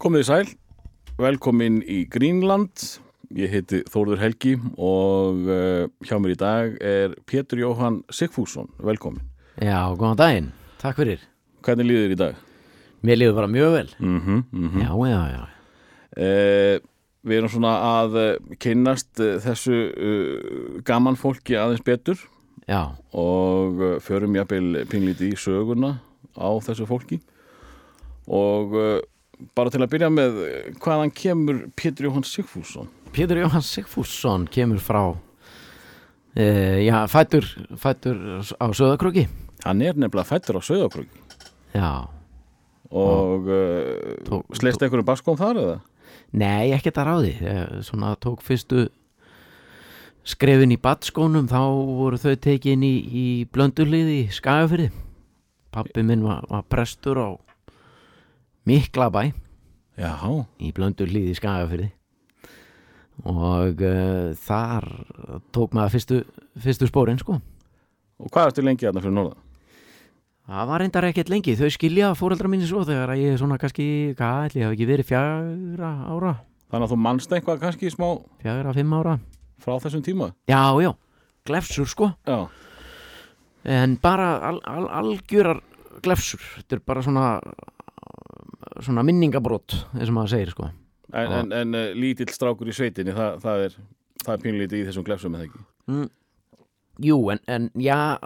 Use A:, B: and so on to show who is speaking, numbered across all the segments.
A: Komið í sæl, velkomin í Greenland, ég heiti Þórður Helgi og uh, hjá mér í dag er Pétur Jóhann Sigfússon, velkomin.
B: Já, góðan daginn, takk fyrir.
A: Hvernig líður þér í dag?
B: Mér líður bara mjög vel.
A: Mm -hmm, mm
B: Já, já, já.
A: Uh, við erum svona að uh, kynnast uh, þessu uh, gaman fólki aðeins betur
B: Já,
A: og förum jafnvel pinglítið í söguna á þessu fólki. Og bara til að byrja með hvaðan kemur Pétur Jóhann Sigfússon?
B: Pétur Jóhann Sigfússon kemur frá e, Já, fættur, fættur á Söðakröki
A: hann er nefnilega fættur á Söðakröki
B: Já,
A: og uh,
B: Tók-
A: sleist einhverju baskom þar eða?
B: nei, ekkert að ráði. Ég, Svona tók fyrstu skrefin í batskónum þá voru þau tekin í, í blöndulið í Skagafyrði Pappi minn var, var prestur á Miklabæ.
A: Já,
B: í blöndulið í Skagafyrði og uh, þar tók maður fyrstu, fyrstu spórin sko.
A: Og hvað ertu lengi þarna fyrir norðan?
B: Það var reyndar ekkert lengi, þau skilja fóreldra mínu svo þegar ég er svona kannski, hvað ætli, ég hef ekki verið fjagra ára,
A: Þannig að þú manst eitthvað kannski smá
B: fjagra, fimm ára.
A: frá þessum tíma?
B: Já, já, glefsur sko,
A: Já,
B: en bara al, al, algjörar glefsur, þetta er bara svona, svona minningabrót, eins og maður segir sko.
A: en, en, en uh, lítill strákur í sveitinni, það, það er, er pínlítið í þessum glefsum eða ekki?
B: Mm. Jú, en, en já,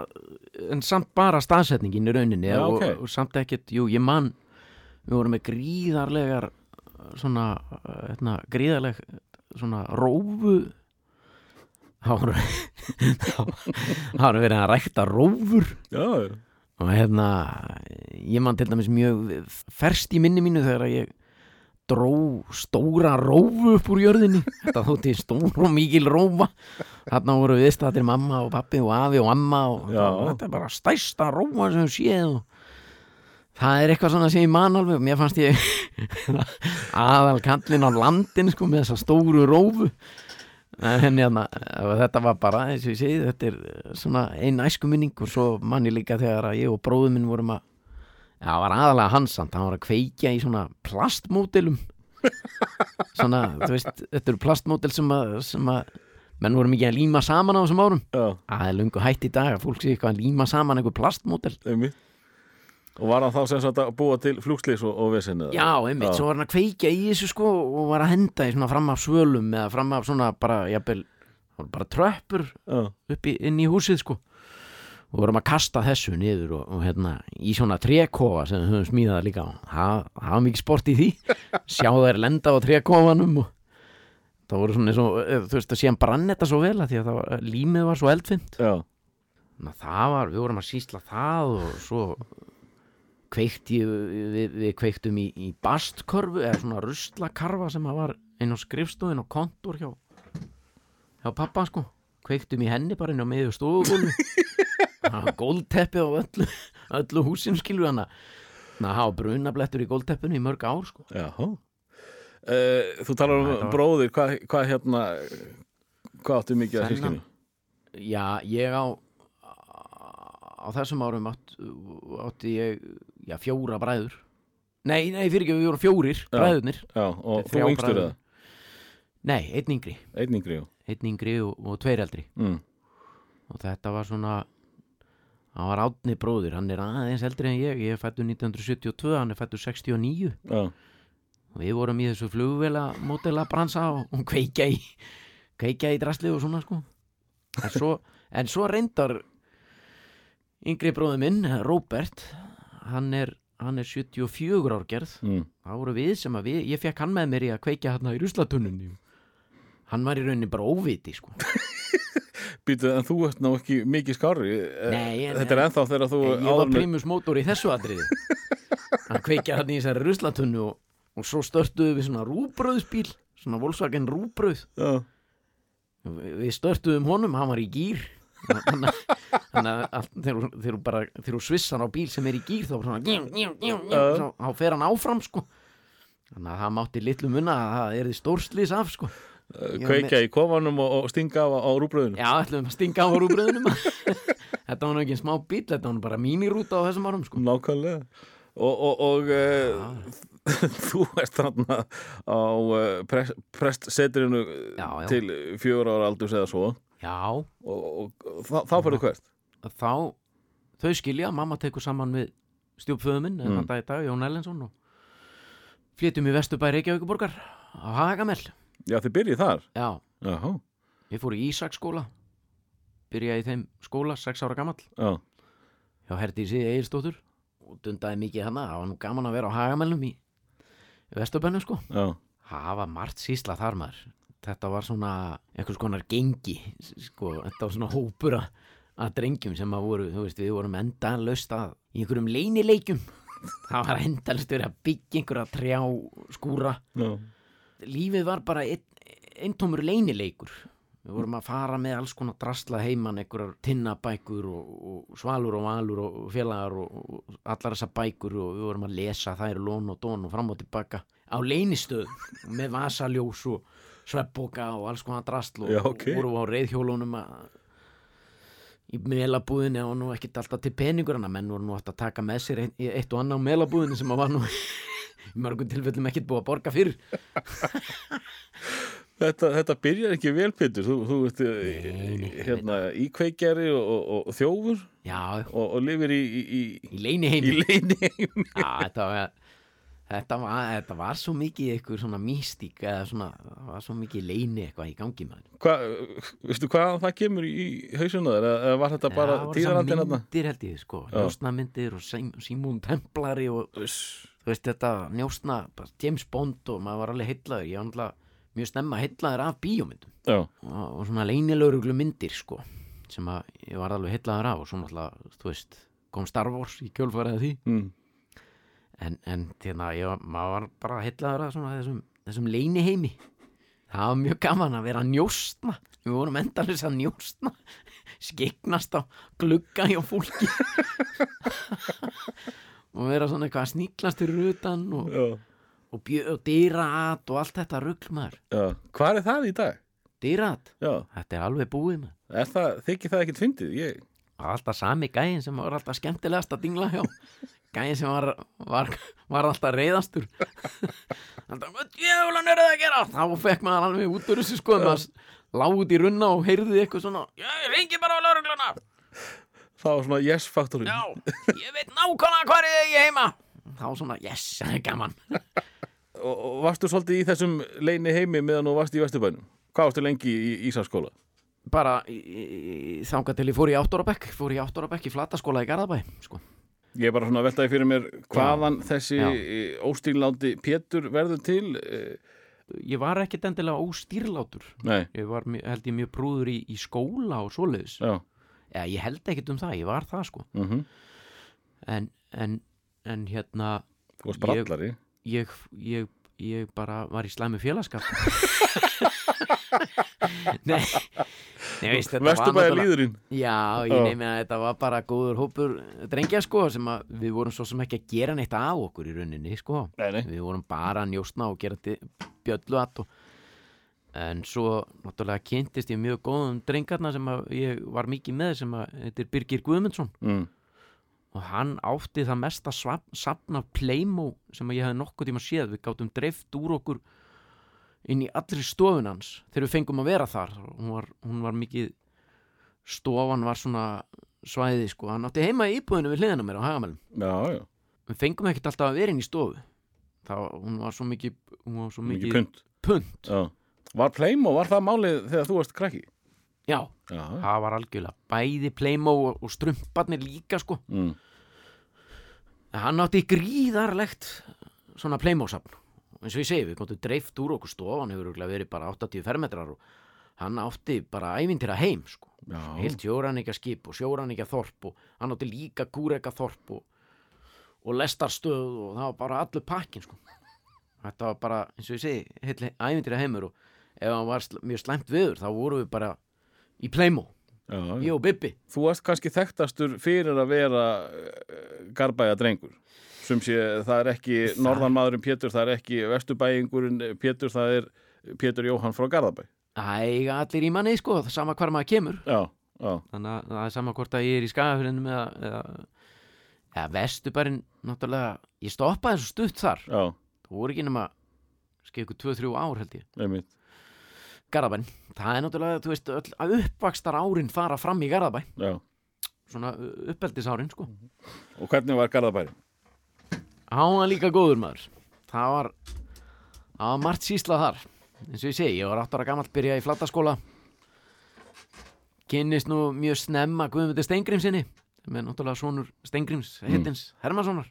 B: en samt bara staðsetningin í rauninni
A: Já,
B: og,
A: ok.
B: og samt ekkert, jú, ég man, við vorum með gríðarlegar, svona, hérna, gríðarleg, svona rófu, það voru, það voru verið að rækta rófur
A: Já, já.
B: Og hérna, ég man til dæmis mjög ferst í minni mínu þegar að ég dró stóra rófu upp úr jörðinni. Þetta þótti stór og mikil rófa. Þarna voru viðstættir mamma og pappi og afi og amma og þetta er bara stærsta rófa sem séð það er eitthvað svona sem ég man alveg. Mér fannst ég aðal kallin á landin sko með þessa stóru rófu en hérna, þetta var bara eins og ég segi, þetta er svona einn æskuminning og svo man ég líka þegar ég og bróðum minn vorum að það var aðalega hansand, hann var að kveikja í svona plastmódelum. Svona, þú veist, þetta eru plastmódel sem að, sem að menn voru mikið að líma saman á þessum árum. Það er lungu hætt í dag að fólk sé eitthvað að líma saman einhver plastmódel.
A: Einmitt. Og var hann þá sem sagt að búa til flugslis og, og vesinni?
B: Já, einmitt, svo var hann að kveikja í þessu sko og var að henda í svona fram af svölum eða fram af svona bara, jafnvel, bara tröppur
A: Já,
B: upp í, inn í húsið sko. Og vorum að kasta þessu niður og, og hérna í svona trékofa sem höfum smíðað líka. Það var mikið sport í því. Sjá þær lenda á trékofanum og það voru svona eins og eh, þú veist að síðan brann þetta svo vel að því að var, límið var svo að það var, við vorum að sísla það og svo kveikti við, við kveiktum í, í bastkörfu eða svona ruslakarfa sem var inn á skrifstofin og kontor hjá hjá pappa sko kveiktum í henni bara inn á það var gólteppi á öllu, öllu húsin skilur hana þannig að hafa brunablettur í gólteppinu í mörg ár sko.
A: Uh, þú talar um
B: var-
A: bróðir, hvað hva, hérna, hvað áttu mikið að sískinu?
B: Já, ég á á þessum árum átt, átti ég já, fjóra bræður. Nei, nei, fyrir ekki, við vorum fjórir, bræðurnir.
A: Já, og þú yngstur eða?
B: Nei, einn yngri,
A: Einn yngri, já.
B: einn yngri og, og tveir eldri.
A: Mm.
B: og þetta var svona hann var átni bróðir, hann er aðeins eldri en ég. Ég er fættur 1972, hann er fættur 69
A: Já,
B: og við vorum í þessu flugvela mótela bransa og, og kveikja í kveikja í drasli og svona sko. En svo, en svo reyndar yngri bróði minn Robert, hann er hann er 74 ár gerð.
A: Mm.
B: það voru við sem að við, ég fekk hann með mér í að kveikja hérna í ruslatununni hann var í rauninni bara óviti sko.
A: Býtu, en þú ert ná ekki mikið skári Eh,
B: Nei, en-
A: Þetta er ennþá þegar þú
B: ég var primus mótor í þessu atriði. Hann kveikja hann í þessari ruslatunnu og, og svo störtuðu við svona rúbröðsbíl svona Volkswagen rúbröð
A: Já,
B: við störtuðum honum, hann var í gýr þannig að- þegar þú- svissar á bíl sem er í gýr þá, þá fer hann áfram sko. Þannig að það mátti litlu munna að það er því stórslis af sko.
A: Eh, kveikja í kofanum og, og stinga á, á rúbröðinu
B: já, ætlum að stinga á rúbröðunum þetta var ekki en smá bíl þetta var bara mínirúta á þessum árum sko.
A: Nákvæmlega. Og, og, og uh, þú ert þarna á uh, prest, prestsetrinu til fjögur ára aldurs eða svo
B: Já,
A: og, og, og þá, þá fyrir hvert?
B: Þá þau skilja, mamma tekur saman við stjúpföðu minn, mm.
A: Mm.
B: þetta í dag, Jón Ellensson og flytjum í Vesturbæ Reykjavíkuborgar á Hagamell
A: Já, þið byrjið þar?
B: Já,
A: Jáhá,
B: ég fór í Ísaksskóla byrjaði í þeim skóla, sex ára gamall.
A: Já,
B: hjá Herdísi Egilstóttur og dundaði mikið hana, það var nú gaman að vera á Hagamellum í Vesturbænum sko.
A: Já,
B: það var margt sísla þar maður þetta var svona einhvers konar gengi sko, þetta var svona hópur að, drengjum sem að voru, þú veist, við vorum endalaust að í einhverjum leynileikjum. Það var endalaust verið að byggja einhverja trjá skúra.
A: Já,
B: lífið var bara eintómur leynileikur. Við vorum að fara með alls konar drasla heiman einhverjar tinnabækur og, og svalur og valur og félagar og, og allar þessar bækur og við vorum að lesa þær lón og dón og fram og tilbaka á leynistöðum með vasaljós og sveppboka og alls konar drasl og
A: Já, ok.
B: vorum á reyðhjólunum að í melabúðinni og nú ekkert alltaf til peningur en að menn voru nú alltaf að taka með sér ein, eitt og annað á melabúðinni sem að var nú í mörgum tilfellum ekkert búið að borga fyrir.
A: Þetta, þetta byrjar ekki vel, Pétur. Þú, þú ert
B: Nei, nei,
A: hérna, íkveikjari og, og, og þjófur
B: já,
A: og, og lifir í, í, í,
B: í leini
A: í
B: heimi
A: leini heim
B: Já, þetta var, þetta var, þetta var svo mikið eitthvað svona místík eða svona, það var svo mikið leini eitthvað í gangi maður.
A: Hva, Veistu hvað það kemur í hausuna þér? Eða var þetta bara
B: það
A: tíðarandinn
B: þessar
A: þarna?
B: myndir held ég, sko, njóstnamyndir og Sim- Simon Templari og þú veist þetta njóstna, James Bond og maður var alveg heillaður, ég var náttúrulega mjög snemma heillaður af bíómyndum. Og, og svona leynilögruglu myndir, sko, sem að ég var alveg heillaður af. Og svo náttúrulega, þú veist, kom Star Wars í kjölfærið því.
A: Mm.
B: En, en hérna, ég, maður var bara heillaður að svona þessum, þessum leiniheimi það var mjög gaman að vera að njóstna við vorum endalis að njóstna skegnast á glugga hjá fólki. Og vera svona eitthvað að sníklast fyrir utan og, og, og dýraat og allt þetta ruglmaður
A: já. Hvað er það í dag?
B: dýraat, þetta er alveg búið
A: þykir það ekkert fyndið? Ég,
B: alltaf sami gæðin sem var alltaf skemmtilegast að dingla hjá gæðin sem var, var, var alltaf reyðastur alltaf, djöfulan er það að gera þá fekk maður alveg út úr þessu sko maður lág út í runna og heyrði eitthvað svona ég reyngi bara á laurugluna
A: var svona yes-faktorinn
B: já, ég veit nákvæmlega hvað er ég heima þá svona, yes, það er gaman
A: og, og varstu svolítið í þessum leini heimi meðan þú varst í Vesturbænum? Hvað varstu lengi í Ísaskóla?
B: bara í- í- í- þangað til ég fór í áttórabekk fór í áttórabekk í flataskóla í Garðabæ sko.
A: Ég er bara svona að veltaði fyrir mér hvaðan þessi
B: Já.
A: óstíláti Pétur verður til eh,
B: ég var ekkit endilega óstýrlátur.
A: Nei,
B: ég var, held ég, mjög prúður í, í skóla og svoleiðis.
A: Já.
B: Já, ég held ekkit um það, ég var það sko.
A: Mm
B: en, en, en hérna
A: Þú varst brallari.
B: ég, ég, ég bara var í slæmi félagskap Nei Nei, veist, náttúrulega-
A: líðurinn
B: Já, ég
A: Já.
B: nefni að þetta var bara góður hópur drengja sko sem að við vorum svo sem ekki að gera neitt á okkur í rauninni sko
A: Nei, nei.
B: við vorum bara að njóstna og gera bjöllu að og en svo náttúrulega kynntist ég mjög góðum drengarna sem að ég var mikið með sem að þetta er Birgir Guðmundsson
A: mm.
B: og hann átti það mesta svap- safn af Playmo sem að ég hefði nokkuð tíma séð við gátum dreift úr okkur inn í allri stofun hans þegar við fengum að vera þar. Hún var, hún var mikið stofan var svona svæði sko, hann átti heima í íbúðinu við hliðina mér á Hagamælum
A: Já, já,
B: við fengum ekkert alltaf að vera inn í stofu. Þá, hún var svo mikið hún var svo
A: mikið
B: mikið
A: punt.
B: punt.
A: Var Playmo, var það málið þegar þú varst krakki?
B: já,
A: Já,
B: það var algjörlega bæði Playmo og, og strumparnir líka sko.
A: Mm.
B: Hann átti gríðarlegt svona Playmo-safn eins og ég segi, við komum dreift úr okkur stof hann hefur verið bara 80 fermetrar og hann átti bara ævintýra heim sko. Heilt sjóranníkja skip og sjóranníkja þorp og hann átti líka kúreka þorp og, og lestarstöð og það var bara allur pakkin sko. þetta var bara, eins og ég segi heilt ævintýra heimur og ef hann var sl mjög slæmt viður þá vorum við bara í
A: já.
B: ég og Bibbi
A: Þú varst kannski þekktastur fyrir að vera uh, garbæja drengur sem sé það er ekki norðanmaðurinn Pétur, það er ekki vesturbæingurinn Pétur, það er Pétur Jóhann frá Garðabæ.
B: Æga allir í manni sko, sama hvar maður kemur.
A: Já, já,
B: þannig að það er sama hvort að ég er í skagafyrinu eða, eða, eða vestubarinn náttúrulega, ég stoppaði svo stutt þar.
A: Já,
B: það voru ekki nema skeið ykkur 2-3 ár held ég.
A: Einmitt.
B: Garðabæn, það er náttúrulega, þú veist, öll uppvakstar árin fara fram í Garðabæ.
A: Já.
B: svona uppeldisárin, sko.
A: Og hvernig var Garðabæri?
B: Hann var líka góður maður. Það var, það var margt síslað þar. Eins og ég segi, ég var 8 ára gamall byrja í flattaskóla kynnist nú mjög snemma Guðmundur Steingrímsinni sem er náttúrulega sonur Steingríms hittins Hermanssonar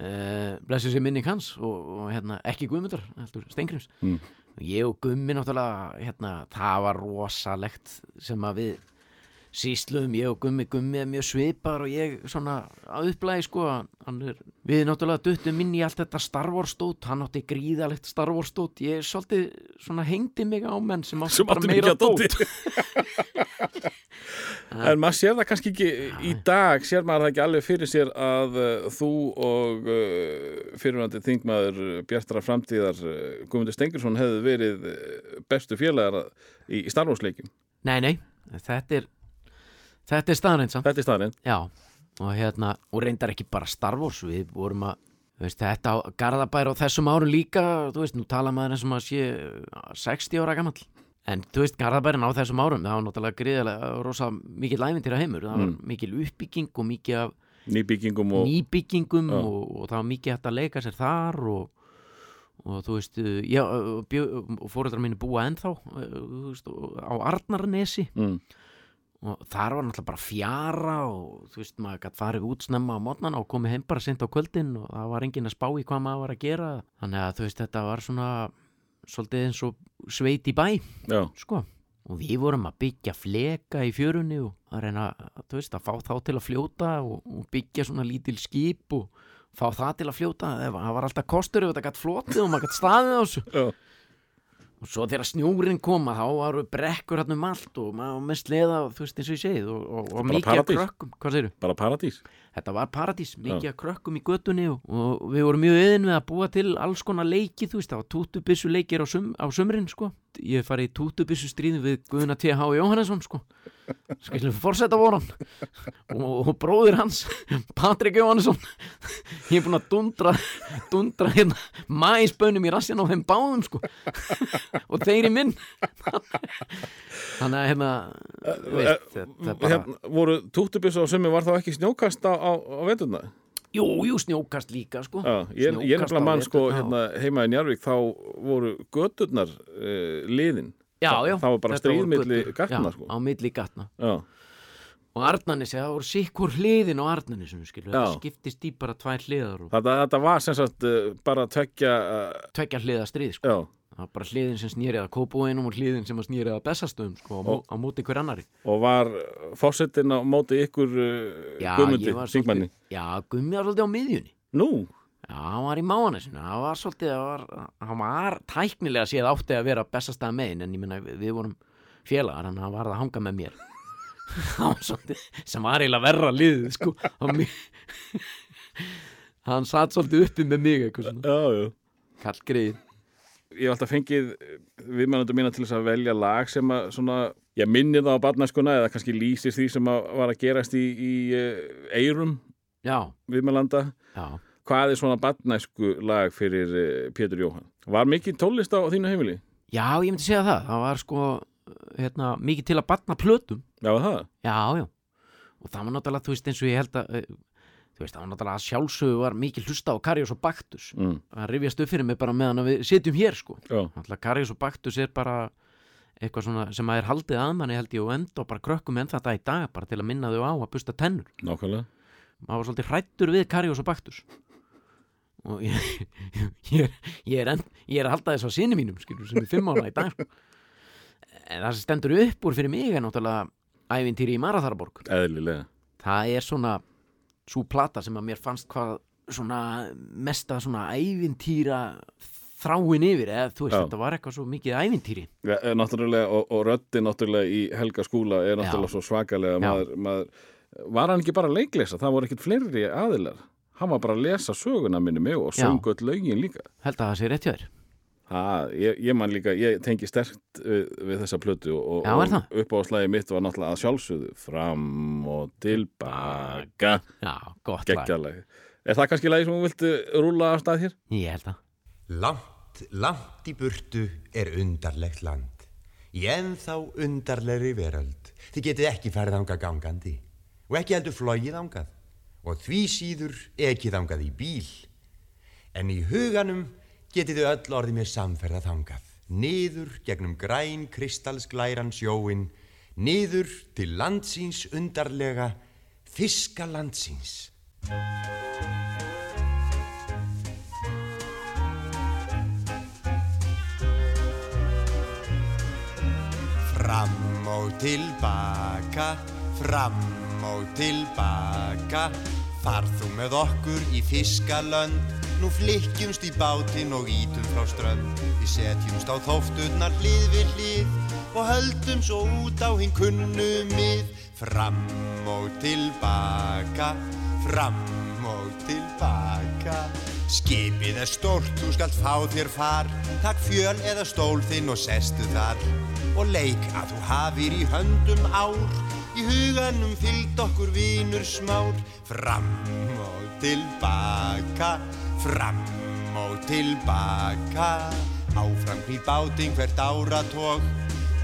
B: uh, blessu sér minning hans og, og hérna, ekki Guðmundur, heldur Steingríms.
A: Mm.
B: ég og Gummi náttúrulega hérna, það var rosalegt sem að við sísluðum ég og Gummi, Gummi er mjög svipar og ég svona að upplæði sko er, við náttúrulega duttum inn í allt þetta Star Wars stót, hann átti gríðalegt Star Wars stót, ég svolítið svona hengdi mig á menn sem átti
A: Sem
B: bara meira dót.
A: En maður sér það kannski ekki í dag sér maður það ekki alveg fyrir sér að uh, þú og uh, fyrirvændi þingmaður uh, Bjartara framtíðar uh, Guðmundur Stengursson hefðu verið uh, bestu félagar í, í Star Wars leikjum.
B: nei, nei, þetta er þetta er staðrænt samt
A: Þetta er staðarinn.
B: Já, og hérna, og reyndar ekki bara Star Wars, við vorum að þú veist, þetta á Garðabær á þessum árum líka þú veist, nú tala maður eins og maður sé uh, 60 ára gamall en þú veist, Garðabærin á þessum árum, það var náttúrulega gríðarlega rosa mikil æfintýra heimur það var
A: Mm.
B: mikil uppbygging og mikið af
A: Nýbyggingum og...
B: nýbyggingum og, og það var mikið hægt að leika sér þar og, og þú veist, uh, já, uh, fóreldrar mínu búa ennþá uh, þú veist, á Arnarnesi
A: Mm.
B: Og þar var náttúrulega bara fjara og þú veist, maður gætt farið út snemma á mótnana og komið heim bara sent á kvöldin og það var enginn að spá í hvað maður var að gera. Þannig að þú veist, þetta var svona svolítið eins og sveit í bæ
A: Já,
B: sko, og við vorum að byggja fleka í fjörunni og að reyna þú veist, að fá þá til að fljóta og, og byggja svona lítil skip og fá það til að fljóta, það var- alltaf kostur ef þetta gætt flotið og maður gætt staðið á þessu.
A: Já,
B: og svo þegar snjúrin koma þá varu brekkur hann um allt og maður með sleða þú veist eins og ég segið og, og, og mikið
A: paradís.
B: krökkum, hvað segirðu?
A: bara paradís.
B: Þetta var paradís, mikið af krökkum í göttunni og, og við vorum mjög yðin við að búa til alls konar leiki, þú veist, það var tútubissu leikir á, sum, á sumrin, sko. Ég farið í tútubissu stríðin við Guðuna T.H. Jóhannesson, sko. Skilum við forseta voran og, og bróðir hans, Patrik Jóhannesson ég er búin að dundra dundra hérna mæsbönum í rassina á þeim báðum, sko. Og þeir í minn. Þannig að hérna þú veist, þetta er bara
A: Hérna, voru túttubissu á summi var þá ekki snjókast á, á, á veturna?
B: Jú, jú, snjókast líka, sko
A: Já, ég, ég er nefnilega mann sko hérna, heima í Njarvík þá voru göturnar uh, liðin.
B: Já, já
A: Það var bara
B: götur.
A: gatna sko.
B: á milli gatna Og Arnanesi, það voru sikkur hliðin á
A: Já.
B: þetta skiptist í bara tvær hliðar og
A: þetta, þetta var sem sagt uh, bara tvekja, uh,
B: tvekja hliða stríð sko. Það var bara hliðin sem snýrið að Kópóinum og hliðin sem snýrið að Bessastöðum sko, á, á móti hver annari
A: og var fórsetin á móti ykkur uh,
B: Já,
A: þingmanni.
B: svolítið Já, Gummi var svolítið á miðjunni.
A: Nú,
B: Já, hann var í mánesinu, hann var svolítið hann var, hann var tæknilega séð átti að vera bestastað megin en ég menna við, vorum félagar hann var að hanga með mér. Svolítið, sem var eiginlega verra liðið sko hann, satt svolítið uppi með mig eitthvað svona,
A: já, já.
B: kall greið
A: Ég hef alltaf fengið viðmannandi mína til þess að velja lag sem að svona, ég minni það á barnaskuna eða kannski lýsir því sem að var að gerast í, í eirum
B: Já,
A: viðmannanda.
B: já,
A: Hvað er svona barnæsku lag fyrir uh, Pétur Jóhann? Var mikið tónlist á þínu heimili?
B: já, ég myndi segja það það var sko, hérna, mikið til að batna plötum
A: Já, það?
B: Já, já, og það var náttúrulega, þú veist, eins og ég held að eh, þú veist, það var náttúrulega að sjálfsögu var mikið hlusta á Karius og Baktus
A: Mm.
B: það rifjast upp fyrir mig bara meðan við sitjum hér sko Náttúrulega Karius og Baktus er bara eitthvað svona sem að er haldið að manni held ég og enda og bara krökkum enn þetta í dag bara til að minna þau á að busta tennur
A: nákvæmlega.
B: maður var svolítið hrættur við Karius og Baktus og ég, ég, ég, er, enn, ég er að halda þess á sinni mínum skilur sem er fimm ára í dag sko. en það sem stendur upp úr fyrir mig er náttúrulega ævintýri í Maratharaborg
A: Eðlilega.
B: það er svona svo plata sem að mér fannst hvað svona mesta svona ævintýra þráin yfir eða þú veist
A: Já.
B: þetta var eitthvað svo mikið ævintýri
A: Ja, eh, náttúrulega, og, og röddin náttúrulega í Helga skúla er náttúrulega
B: Já.
A: svo svakalega maður, maður, var hann ekki bara að leiklesa það voru ekkit fleiri aðilar hann var bara að lesa söguna minni mig og
B: Já.
A: sungu öll lögin líka
B: held að það sé rétt hjá þér
A: ha, ég, ég man líka, ég tengi sterkt við, við þessa plötu og,
B: Já,
A: og
B: það?
A: upp á slæði mitt var náttúrulega að sjálfsögðu fram og tilbaka
B: já, gott lag
A: Er það kannski lagi sem þú viltu rúla af stað hér?
B: Ég held að
C: Langt, langt í burtu er undarlegt land. Í ennþá undarlegri veröld. Þið getið ekki farið ánga gangandi og ekki heldur flogið ángað og því síður ekki þangað í bíl. En í huganum getið þið öll orðið mér samferða þangað. Niður gegnum græn kristalsglæran sjóin, niður til landsins undarlega, fiska landsins. Fram og tilbaka, fram og tilbaka Far þú með okkur í fiskalönd Nú flykkjumst í bátinn og ítum frá strönd. Við setjumst á þófturnar hlið við hlið Og höldum svo út á hinn kunnumið Fram og tilbaka, fram og tilbaka. Skipið er stórt, þú skalt fá þér far. Takk fjöl eða stól þinn og sestu þar. Og leik að þú hafir í höndum ár. Í huganum fyllt okkur vínur smár. Fram og tilbaka Fram og tilbaka. Áfram hlýr báting hvert áratóg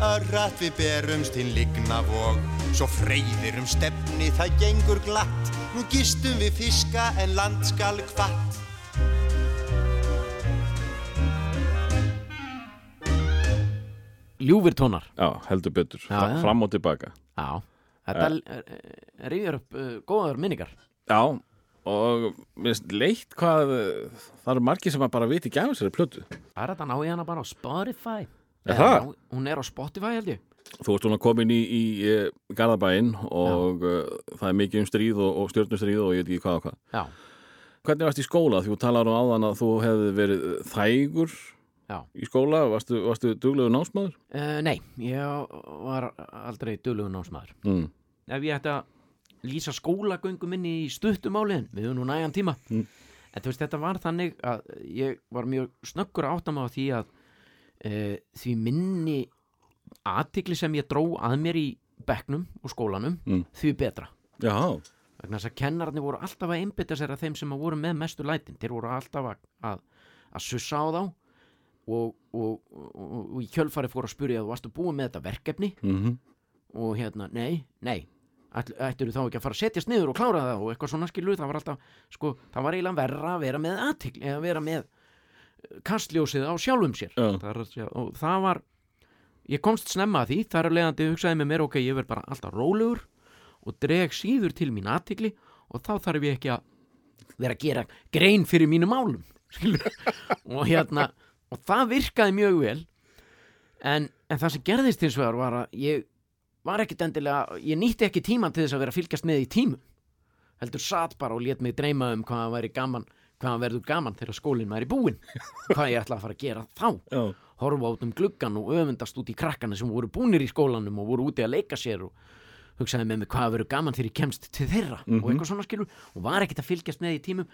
C: Örrat við berumst hinn ligna vog. Svo freyðir um stefni það gengur glatt. Nú gistum við fiska en land skal kvatt
B: Ljúfir tónar.
A: Já, heldur betur.
B: Já, já.
A: Fram og tilbaka.
B: Já, þetta uh, rifjar upp uh, góðar minningar.
A: Já, og mér finnst leitt hvað það eru margir sem að bara viti ekki af þessari plötu.
B: Það er þetta ná í hana bara á Spotify
A: Er það?
B: ná- Hún er á Spotify held ég
A: Þú ert svona komin í, í uh, Garðabæinn og uh, það er mikið um stríð og, og stjórnustríð og ég veit ekki hvað og hvað.
B: Já,
A: Hvernig varst í skóla? Þú talar um áðan að þú hefði verið þægur
B: já
A: í skóla. Varstu, varstu duglegu námsmaður?
B: uh, Nei, ég var aldrei dölugu námsmaður
A: Mm.
B: Ef ég ætti að lýsa skólagöngu minni í stuttumáliðin Við höfum nú nægan tíma.
A: Mm.
B: En þú veist, þetta var þannig að ég var mjög snöggur að átta mig á því að uh, því minni aðtikli sem ég dró að mér í bekknum og skólanum
A: Mm.
B: því betra.
A: Já,
B: vegna þess að kennararnir voru alltaf að einbytta sér að þeim sem að voru með mestu lætin. Þeir voru alltaf að, að, að sussa á þá og, og, og, og, í kjölfari fóru að spyrja þú varstu búið með þetta verkefni?
A: Mm
B: og hérna, nei, nei ætl- ættirðu þá ekki að fara að setjast niður og klára það og eitthvað svona skilu, það var alltaf sko, það var eiginlega verra að vera með aðtikli eða vera með eh, kastljósið á sjálfum sér.
A: Já.
B: það er, að og það var ég komst snemma að því, þar er leiðandi hugsaði með mér, ok, ég verð bara alltaf rólegur og dreg síður til mín aðtikli og þá þarf ég ekki að vera að gera grein fyrir mínu málum og hérna og það virkaði mjög vel. En, en það sem gerðist hins vegar var að ég var ekkit endilega ég nýtti ekki tíman til þess að vera að fylgjast með í tímum. Heldur satt bara og lét mig dreyma um hvað það væri gaman hvað það verður gaman þegar skólinn væri búinn. Hvað ég ætla að fara að gera þá.
A: Já,
B: horfa át um gluggan og öfundast út í krakkana sem voru búnir í skólanum og voru úti að leika sér og hugsaði með mig hvað verður gaman þegar ég kemst til þeirra og eitthvað svona skilur og var ekkit að fylgjast með í tímum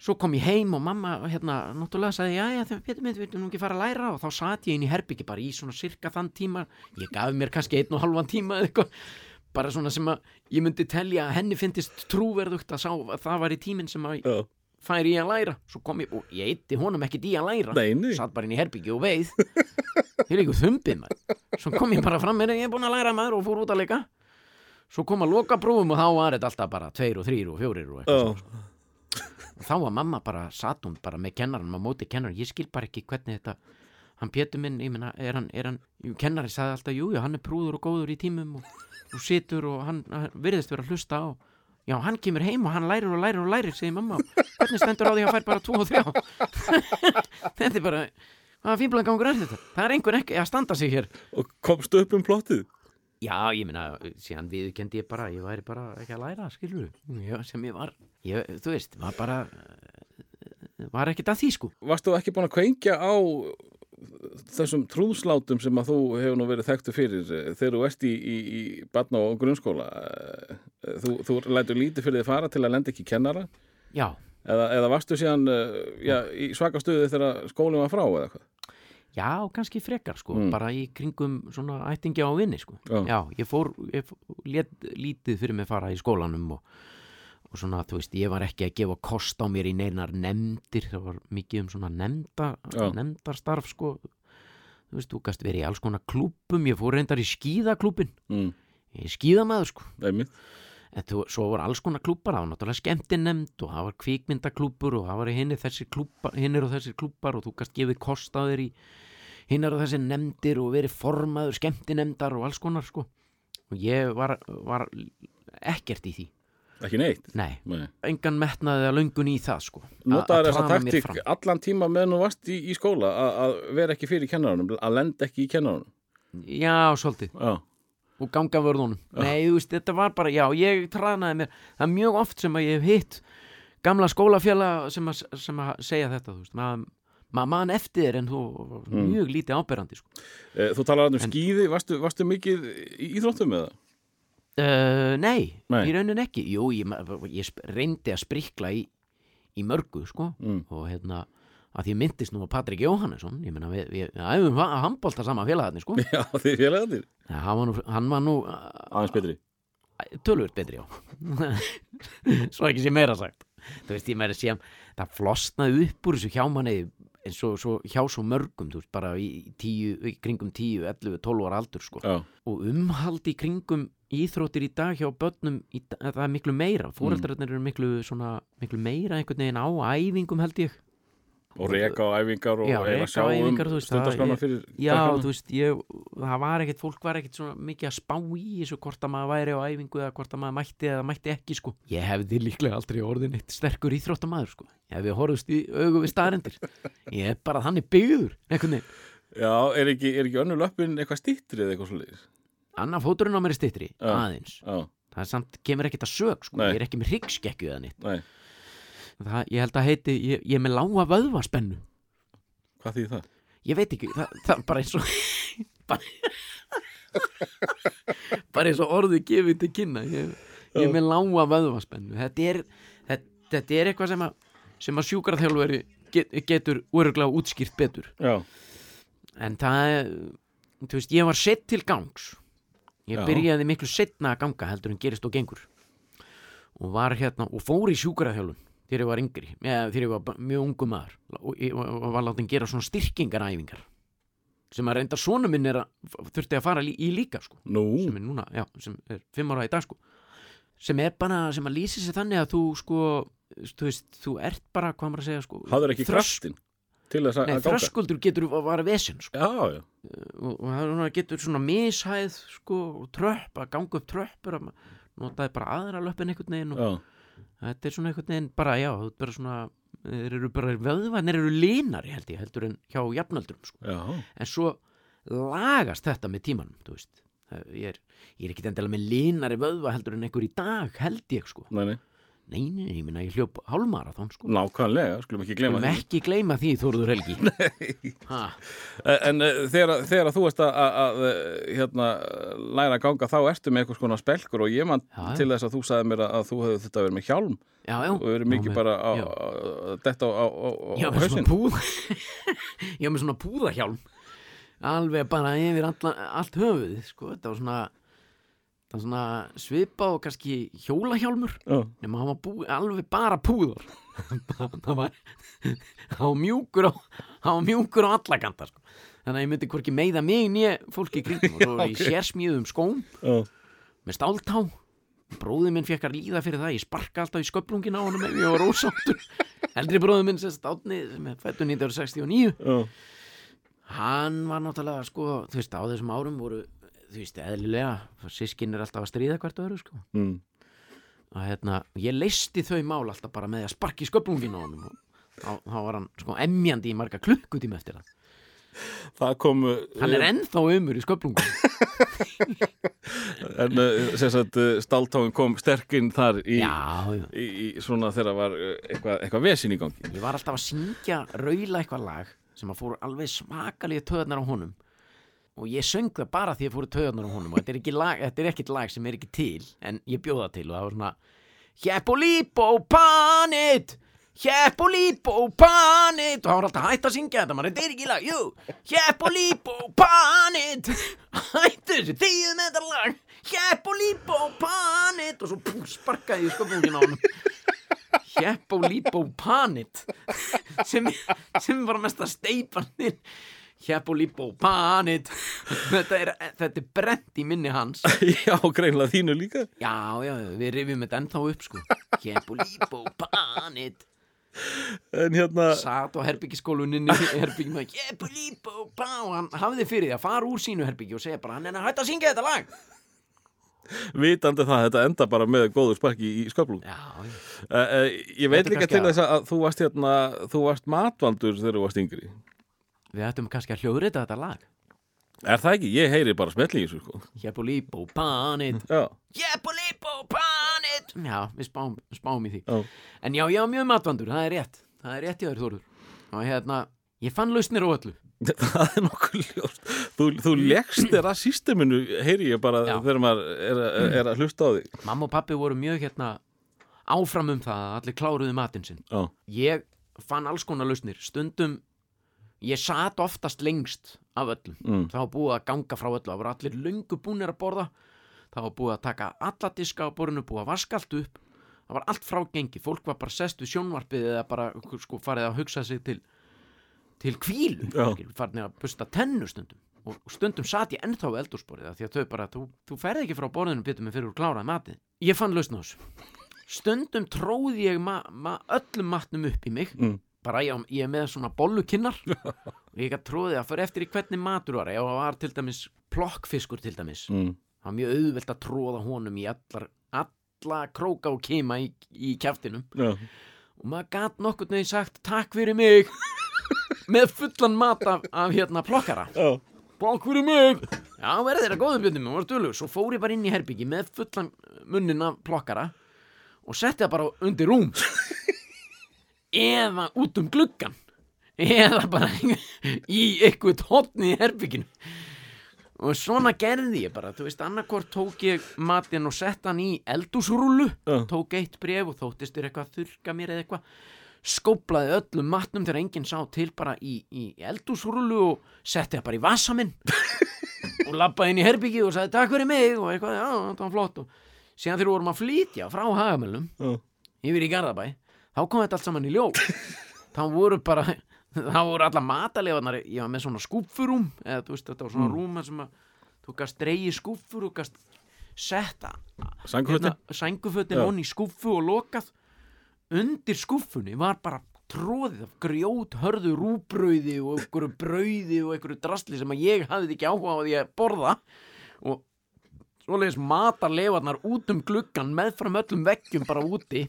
B: svo kom ég heim og mamma hérna náttúrulega sagði já já þegar Pétur minn viltu nú ekki fara að læra og þá satt ég inn í herbyggi bara í svona cirka þann tíma ég gaf mér kannski einn og halvan tíma eða eitthvað bara svona sem að ég myndi telja að henni fyndist trúverðugt að, sá, að það var í tíminn sem að
A: já.
B: færi ég að læra svo kom ég og ég eitti honum ekkit í að læra
A: Nei, nei.
B: satt bara inn í herbyggi og veið ég er ekki þumbið maður svo kom ég bara fram með ég er búin að læra maður og fór út að leika svo kom að loka prófum og þá var þetta alltaf bara tveir og þrýr og fjórir og eitthvað
A: Já.
B: svona sko. Og þá var mamma bara satt hún bara með kennarann á móti kennarann ég skil bara ekki hvernig þetta hann Pétur minn, ég meina, er hann, er hann kennari sagði alltaf, jú, já, hann er prúður og góður í tímum og, og situr og hann, hann virðist vera að hlusta á. Já, hann kemur heim og hann lærir og lærir og lærir segir mamma, hvernig stendur á því að hann fær bara tvo og þrjá? Þetta er bara hvaða fínblan gangur er þetta? Það er einhver ekki að standa sig hér.
A: Og komstu upp um plottið?
B: Já, ég meina, síðan viðkendi ég bara ég væri bara ekki að læra, skilur já, sem ég var, ég, þú veist var bara eh, var ekkert að því sko.
A: Varstu ekki búin að kveingja á þessum trúðslátum sem að þú hefur nú verið þekktu fyrir þegar þú ert í, í, í barna og grunnskóla? Þú, þú lætur lítið fyrir þið fara til að lenda ekki kennara?
B: Já,
A: eða, eða varstu síðan já, í svaka stuði þegar skólinn var frá eða hvað
B: Já, kannski frekar sko,
A: Mm.
B: bara í kringum svona ættingi á vinni sko.
A: Já.
B: ég fór, ég fór lét, lítið fyrir mig fara í skólanum og, og svona, þú veist, ég var ekki að gefa kost á mér í neinar nefndir það var mikið um svona nefnda
A: Já.
B: nefndarstarf sko þú veist, þú gast verið í alls konar klúbum ég fór reyndar í skíðaklúbin
A: mm.
B: ég er skíðamaður sko
A: einmitt
B: en þú, svo voru alls konar klúbar, það var náttúrulega skemmtinemnd og það var kvikmyndaklúbur og það var hinnir þessir klúbar, hinnir og þessir klúbar og þú gast gefið kost á þér í hinnir og þessir nefndir og verið formaður skemmtinemndar og alls konar sko. Og ég var, var ekkert í því.
A: Ekki neitt?
B: Nei,
A: Nei.
B: engan metnaði að löngun í það sko. Að-
A: Notaður
B: að
A: þessa
B: fram.
A: allan tíma meðan þú varst í, í skóla að- að vera ekki fyrir kennarunum, að lenda ekki í kennarunum
B: já, svolítið,
A: Já,
B: og ganga vörðunum nei, þú veist, þetta var bara, já, ég tranaði mér það er mjög oft sem að ég hef hitt gamla skólafjalla sem sem að segja þetta, þú veist, maður maður man eftir en þú
A: Mm.
B: mjög lítið áberandi sko.
A: Eh, Þú talar um skíði, varstu, varstu mikið í íþróttum með það?
B: uh, nei,
A: Nei.
B: í raunin ekki jú, ég, ég reyndi að sprikla í, í mörgu, sko
A: Mm.
B: og hérna, að því myndist nú að Patrik Jóhannesson, ég meina við, við, æfum að handbólta saman félagarnir, sko.
A: Já, þið félagarnir.
B: Ja, hann var nú, hann var nú
A: Aðeins betri.
B: Tölvöld betri, já. Svo ekki sé meira sagt. Þú veist, ég meira sé það flosnaði upp úr þessu hjá manni eins og svo, hjá svo mörgum þú veist, bara í, tíu, í kringum 10, 11, 12 ára aldur sko.
A: Já,
B: og umhald í kringum íþróttir í dag hjá börnum í, það er miklu meira, fóreldrarnir eru miklu, svona, miklu meira einhvern veginn á æfingum held ég
A: og reka á æfingar og að sjá um
B: það-
A: fyrir
B: Já,
A: krakkana.
B: þú veist, ég, það var ekkert, fólk var ekkert svona mikið að spá í þessu hvort að maður væri á æfingu eða hvort að maður mætti eða mætti ekki, sko. Ég hefði líklega aldrei orðin eitt sterkur íþróttamaður, sko. Ég hefði horfist í augu við staðrendir. Ég er bara þannig byggður, einhvern veginn.
A: Já, er ekki, ekki önnur löppin eitthvað stýttri eða eitthvað svolítið?
B: Annar fóturinn á mér er stittri,
A: Já.
B: aðeins. Það samt, kemur ekkert að sög, sko. Ég er ekki með hryggskekkju eða nýtt. Það, ég held að heiti, ég, ég er með lága vöðvaspennu.
A: hvað þýð það?
B: Ég veit ekki, það, það bara eins og bara, bara eins og orðið gefið til kynna. Ég, ég er með lága vöðvaspennu. Þetta er, þetta, þetta er eitthvað sem að, sem að sjúkraþjálfari get, getur öruglega útskýrt betur.
A: Já,
B: en það er, þú veist, ég var sett til gangs. Ég byrjaði miklu setna að ganga heldur en gerist og gengur. Og var hérna og fór í sjúkraþjálfun þegar ég var yngri, eða þegar ég var mjög ungu maður og ég og- og var látin gera svona styrkingaræfingar sem að reynda svona minn er að þurfti að fara í líka sko.
A: Nú,
B: sem er núna, já, sem er fimm ára í dag sko. Sem er bara, sem að lýsi sér þannig að þú sko, þú veist, þú ert bara, hvað maður að segja sko
A: hafður ekki kraftin til þess að að ganga?
B: þröskuldur getur að vara vesen sko.
A: Já, já,
B: og, og það getur svona mishæð sko, og tröpp, að ganga upp tröppur að ma- notaði bara aðra löppin einhvern veginn og
A: já,
B: þetta er svona einhvern veginn bara, já, þú ert bara svona þeir eru bara, vöðvarnir eru linari held ég, heldur en hjá jafnöldrum sko. en svo lagast þetta með tímanum, ég er, er ekki endilega með linari vöðva heldur en einhver í dag, held ég sko.
A: Nei, nei,
B: nei, nei, ég minna, ég hljóp hálmarathon sko.
A: Nákvæmlega, skulum ekki
B: erum
A: því.
B: ekki gleyma því, Þóruður Helgi. Nei. Ha,
A: En uh, þegar, þegar þú ert að, að, að eh, hérna, læra að ganga þá ertu með eitthvað skona spelkur og ég man
B: Já, já.
A: til þess að þú sagði mér að, að þú hefði þetta verið með hjálm.
B: Já, já.
A: Og verið mikið
B: Já,
A: bara detta á, á, á, á
B: Já, svona púða. Já, með svona púðahjálm. Alveg bara yfir alla, allt höfuð sko, þetta var svona það var svona svipa og kannski hjólahjálmur
A: Já,
B: nema hann var bú, alveg bara púður. Það var hann var mjúkur á hann var mjúkur á alla kanta sko. þannig að ég myndi hvorki meiða mig nýja fólki í kringum og svo var ég
A: ok.
B: sérsmíðum skóm
A: já,
B: með stáltá. Bróði minn fekk að líða fyrir það. Ég sparka alltaf í sköplungin á honum ef ég var ósáttur. Eldri bróði minn sérst átni sem er fættur 1969
A: já,
B: hann var náttúrulega sko þú veist á þessum árum voru þú veist eðlilega sískin er alltaf að stríða hvert öðru sko.
A: Mm.
B: og hérna ég leisti þau mál alltaf bara með að sparki sköplungin á og þá, þá var hann sko emjandi í marga klukkutíma eftir það.
A: Það kom
B: hann er ennþá umur í sköplungun
A: en sem sagt uh, stáltáin kom sterkinn þar í,
B: já, já.
A: í, í svona þegar var eitthvað, eitthvað vesin í gangi.
B: Ég var alltaf að syngja raula eitthvað lag sem að fóru alveg smakalið töðnar á honum og ég söng það bara því að fóru töðnar á honum. Og þetta er, lag, þetta er ekkit lag sem er ekki til en ég bjóða til og það var svona Hjepolípo panit Hjepolípo panit. Og það var alltaf hætt að syngja þetta maður, þetta er ekki lag, jú. Hjepolípo panit. Hættu þessu, þýðu með þetta lag og panit. Og svo pú, sparkaði ég sköpungin á hann og panit. Sem, sem var mest að steipa hann Og panit þetta er, þetta er brent í minni hans.
A: Já, greinlega þínu líka.
B: Já, já, við rifjum þetta ennþá upp sko. Og panit
A: En hérna,
B: Sat á herbyggiskóluninni Herbyggin með og líp og Hann hafði fyrir því að fara úr sínu herbyggi og segja bara Hann er að hætta að syngja þetta lag.
A: Vitandi það, þetta enda bara með góður sparki í sköflung
B: Já, já.
A: Uh, uh, Ég veit líka til
B: að-
A: þess að þú varst hérna þú varst matvaldur þegar þú varst yngri
B: Við ættum kannski að hljóðrita þetta lag.
A: Er það ekki? Ég heyri bara smelli í þessu sko.
B: Og panit.
A: Já,
B: og panit. Já, við spáum, spáum í því.
A: Já,
B: En já, ég var mjög matvandur, það er rétt. Það er rétt í þér, Þórður. Og hérna, ég fann lausnir á öllu.
A: Það er nokkuð ljóst. Þú, þú leggst þér að systeminu heyri ég bara
B: Já.
A: þegar maður er, að- er að hlusta á þig.
B: Mamma og pappi voru mjög hérna áfram um það að allir kláruðu matinn sinn.
A: Já,
B: Ég fann alls konar lausnir. Stundum, ég sat oftast lengst af öllum.
A: Mm,
B: Það var búið að ganga frá öllu. Það voru allir löngu búnir að borða. Það var búið að taka alla diska á borðinu Búið að vaska allt upp. Það var allt frágengi Fólk var bara sest við sjónvarpið Eða bara sko, farið að hugsa sig til Til kvílu. Farið að busta tennu stundum. Og stundum sat ég ennþá eldúsborðið af Því að þau bara, þú, þú ferð ekki frá borðinu Býtum mig fyrir úr kláraði matið Ég fann lausn á þessu. Stundum tróði ég ma ma öllum matnum upp í mig.
A: Mm.
B: Bara ég, ég er með svona bollukinnar. Og ég gæti tróðið að fyrir eftir í hvernig matur var. Ef það var til dæmis plokkfiskur til dæmis
A: mm,
B: það var mjög auðvelt að tróða honum í allar, alla króka og kima í, í kjaftinum.
A: Já,
B: og maður gæti nokkurn veginn sagt takk fyrir mig. Með fullan mat af, af hérna plokkara.
A: Já,
B: takk fyrir mig. Já verði þeirra góðum bjöndum og var dölug svo fór ég bara inn í herbyggi með fullan munnin af plokkara og setti það bara undir rúm eða út um gluggan eða bara í eitthvað hotni í herbygginu og svona gerði ég bara þú veist, annarkvort tók ég matinn og sett hann í eldúsrúlu
A: Já.
B: tók eitt bref og þóttist þér eitthvað að þurka mér eða eitthvað skóplaði öllum matnum þegar enginn sá til bara í, í eldúsrúlu og setti það bara í vasa minn. Og labbaði inn í herbyggi og sagði takk fyrir mig og eitthvað, já, þetta var flott. Og síðan þegar við vorum að flytja frá hagamölum
A: já,
B: yfir í Garðabæ þá kom þetta allt saman í ljó þá voru bara þá voru alla matalefarnar ég var með svona skúffurúm eða þú veist þetta var svona rúm þar sem að þú gast dreigi skúffur og gast setta sængufötin.
A: Já.
B: onni í skúffu og lokað. Undir skúffunni var bara tróðið af grjót hörðu rúbrauði og einhverju brauði og einhverju drasli sem að ég hafði ekki áhuga á því að borða. Og svoleiðis matarlefarnar út um gluggan meðfram öllum veggjum bara úti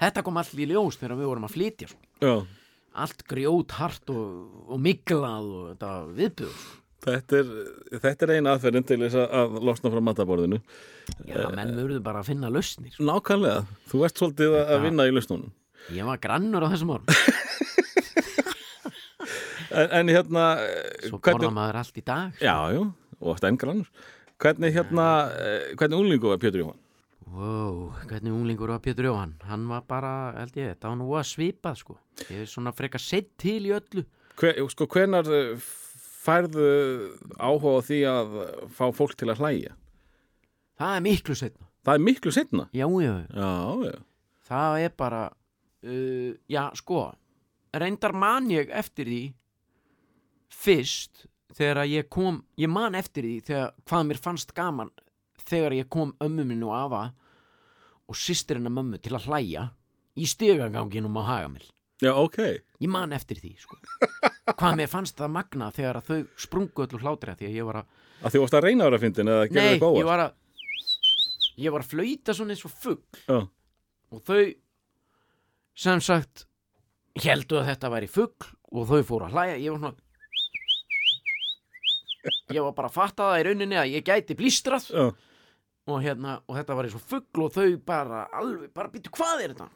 B: þetta kom allt í ljós þegar við vorum að flytja sko. allt grjót hart og, og miklað og þetta viðbjöð
A: Þetta er, þetta er eina aðferðin til þess að- losna frá mataborðinu
B: já, menn verður bara að finna lausnir.
A: Nákvæmlega, þú ert svolítið að að vinna í lausnunum.
B: Ég var grannur á þessum árum
A: En, en hérna eh,
B: svo borða maður allt í dag sko.
A: Já, já, og oft enn grannur. Hvernig hérna, eh, hvernig unglingu var Pétur Jóhann?
B: Wow, hvernig unglingur var Pétur Jóhann? Hann var bara, held ég, þetta var nú að svipað sko. Ég er svona frekar sett til í öllu.
A: Hver, sko, hvenar eh, færðu áhuga því að fá fólk til að hlæja?
B: Það er miklu setna.
A: Það er miklu setna
B: Já, já, já.
A: Já, já,
B: það er bara, uh, já, sko, reyndar man ég eftir því fyrst þegar að ég kom, ég man eftir því þegar hvað mér fannst gaman þegar ég kom ömmu minn og afa og sýstirinn að mömmu til að hlæja í stigaganginum á Hagamil.
A: já, ok.
B: Ég man eftir því, sko. Hvað mér fannst það magna þegar að þau sprungu öllu hlátri því að ég var að,
A: Að því varst að reyna ára fyndin eða gerði
B: nei,
A: þið góða
B: ég var að, ég var að flauta svona eins og fugg
A: Já,
B: og þau sem sagt heldu að þetta væri fugg og þau fóru að hlæja, ég var svona ég var bara að fatta það í rauninni að ég gæti blístrað.
A: Já,
B: og hérna, og þetta var eins og fugg og þau bara alveg, bara býtu hvað er þetta?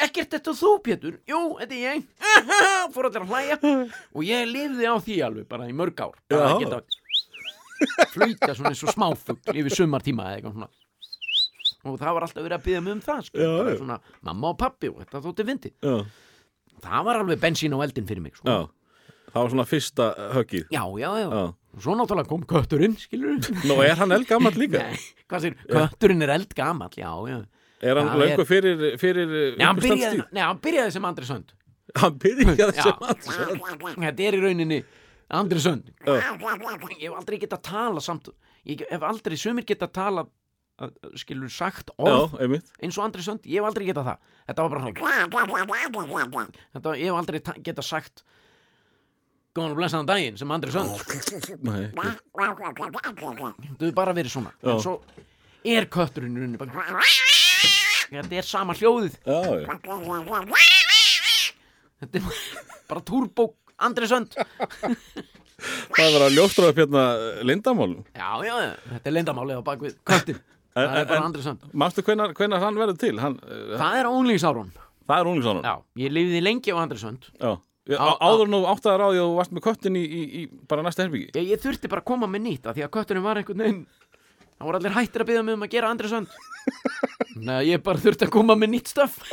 B: Ekkert þetta þú Pétur, jú, þetta er ég. Fór allir að hlæja. Og ég lifði á því alveg bara í mörg ár. Bara að geta flauta svona eins og smáfugg yfir sumartíma eða eitthvað svona. Og það var alltaf verið að byggja mig um það sko.
A: Já,
B: svona mamma og pappi og þetta þótti fyndi
A: já,
B: það var alveg bensín á eldin fyrir mig sko.
A: Það var svona fyrsta höggið.
B: Já, já, já,
A: Já,
B: svo náttúrulega kom kötturinn skilur
A: Nú er hann eldgamall líka?
B: Nei, sér, kötturinn er eldgamall já, já.
A: Er hann
B: er-
A: fyrir, fyrir
B: Nei, hann byrjaði, nei, hann byrjaði sem Andri Sönd
A: Hann byrjaði
B: Já.
A: sem hann
B: Þetta er í rauninni Andri Sönd. Ég hef aldrei getað tala samt Ég hef aldrei, sumir getað tala uh, skilur sagt orð
A: Já,
B: eins og Andri Sönd, ég hef aldrei getað það. Þetta var bara svona Þetta, ég hef aldrei ta- getað sagt Góðan og blessaðan daginn sem Andri Sönd hefur bara verið svona. En svo er kötturinn í rauninni bara Þetta er sama hljóðið. Þetta er bara turbo Andri Sönd
A: Það var að ljóstra upp hérna lindamálum
B: Já, já, já, þetta er leyndamálið á bakvið köttin Það er bara Andri Sönd
A: Manstu hvenær, hvenær hann verður til? Hann, uh,
B: Það er ónlýsárun
A: það er unglingsánum
B: Já, ég lifiði lengi á Andri Sönd
A: Já.
B: Á-
A: á- Áður nú áttaðar á því að þú varst með köttin í, í, í bara næsta herbyggi
B: ég, ég þurfti bara að koma með nýtt af Því að kötturinn var einhvern veginn Það voru allir hættir að byggja mig um að gera Andri Sönd Nei, ég bara þurfti að koma með nýtt stöf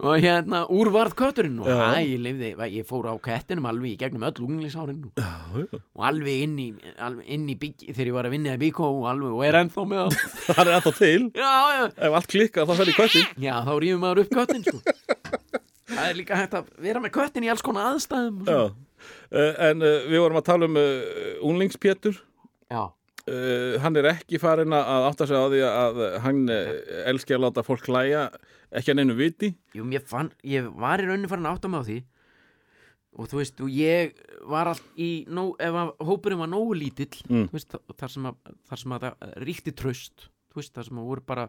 B: Og hérna, úr varð kötturinn Og hæ, ég lifði, ég fór á kettinum alveg í gegnum öll unglingsárin og, og alveg inn í, alveg inn í bygg, þegar ég var að vinna í Bíkó og alveg, og er ennþá með það.
A: Það er ennþá til.
B: Já, já,
A: Ef allt klikkar þá fer í köttin
B: Já, þá rýfum maður upp köttin sko. Það er líka hægt að vera með köttin í alls konar aðstæðum
A: uh, En uh, við vorum að tala um uh, unglingspétur.
B: Já,
A: Hann er ekki farin að átta sig á því að hann elski að láta fólk hlæja ekki að neinu viti.
B: Jú, fann, ég var í rauninni farin að átta mig á því. Og þú veist, og ég var allt í, nó, ef að hópurinn var nógu lítill
A: Mm.
B: veist, þar sem að, þar sem að það ríkti tröst veist, þar sem að voru bara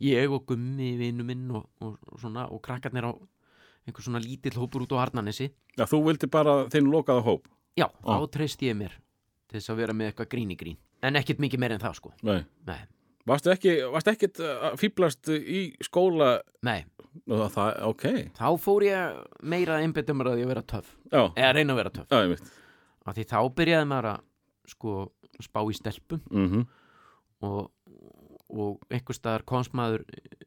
B: ég og gummi vinnu minn og, og, og svona, og krakkarnir á einhver svona lítill hópur út á Arnanesi
A: Já, þú vildi bara þinn lokaða hóp?
B: Já,
A: Ó.
B: þá treysti ég mér til þess að vera með eitthvað grín í grín. En ekkert mikið meir en það sko.
A: Nei.
B: Nei,
A: Varstu ekki, varstu ekkit að fýblast í skóla?
B: Nei.
A: Nú, það, ok.
B: Þá fór ég meira mér að ég vera töff.
A: Já,
B: eða reyna að vera töff.
A: Já, ég veit
B: af því þá byrjaði maður að sko spá í stelpum
A: mm
B: og, og einhver staðar komst maður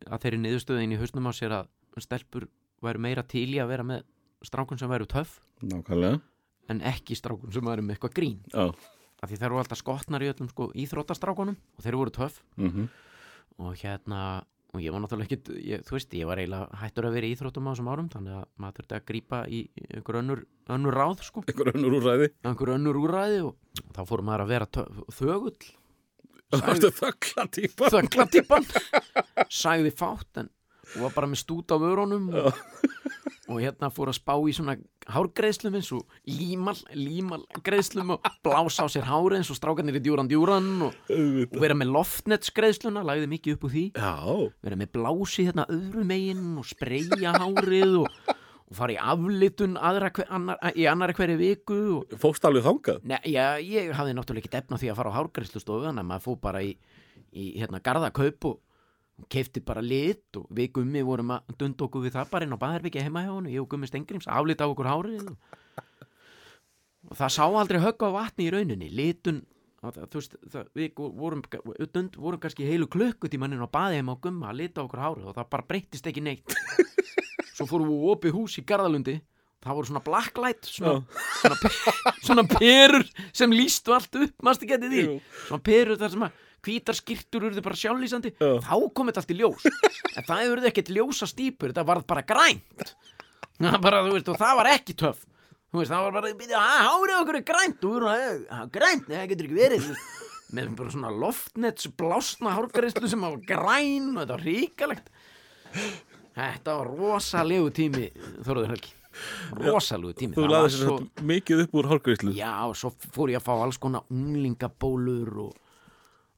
B: að þeirri niðurstöðin í hausnum á sér að stelpur væru meira til í að vera með strákun sem væru töff
A: Nákvæmlega.
B: en ekki strákun sem væru með eitthvað grín.
A: Já,
B: af því þeir eru alltaf skotnar í öllum sko íþróttastrákunum og þeir voru töff.
A: Mm
B: og hérna og ég var náttúrulega ekkit, ég, þú veist, ég var eiginlega hættur að vera í íþróttum á þessum árum þannig að maður þurfti að grípa í einhver önnur, önnur ráð sko.
A: Einhver önnur úrræði.
B: Einhver önnur úræði og þá fór maður að vera þögull.
A: Þöggla típa
B: þögglatippan sagði fátt en og var bara með stút á vörunum og, og hérna fór að spá í svona hárgreðslum eins og límal, límal greiðslum og blása á sér hárið eins og strákarnir í djúran djúran og, og vera með loftnetsgreiðsluna, lagði mikið upp úr því.
A: Já,
B: vera með blási hérna öðru megin og spreyja hárið og, og fara í aflitun aðra, hver, annar, í annari hverju viku og
A: fókst alveg þangað?
B: Nei, já, ég hafði náttúrulega ekki efna því að fara á hárgræslustofu þannig að maður fór bara í, í hérna, garðakaup og, og keifti bara lit og við gummi vorum að dund okkur við það bara inn á Baðherbyggi heima hjá hann ég og gummi Stengrims aflita á okkur hárið og, og það sá aldrei högg á vatni í rauninni. Litun og það, þú veist, það, við vorum, dund, vorum kannski heilu klukkutímaninn á baði heima á gumma að lita á okkur hárið og það bara breyttist ekki neitt. Svo fórum við opið hús í Garðalundi það voru svona blacklight svona, svona, svona perur sem lístu allt upp, mástu getið því? Svona perur þar sem að hvítar skýrtur urðu bara sjálflýsandi.
A: Já.
B: þá kom þetta allt í ljós. En það urðu ekkert ljósa stípur þetta varð bara grænt. Það, bara, veist, og það var ekki töff. Þú veist, það var bara, hárið okkur er grænt. Og við erum að, "Ha, grænt, það getur ekki verið. Með bara svona loftnets blásna hárgreislu sem var græn og þetta var ríkalegt þetta var rosalegu tími Þorður Helgi. Rosalegu tími.
A: Þú laði
B: svo-
A: mikið upp úr hálgreislu
B: Já, og svo fór ég að fá alls konar unglingabólur og,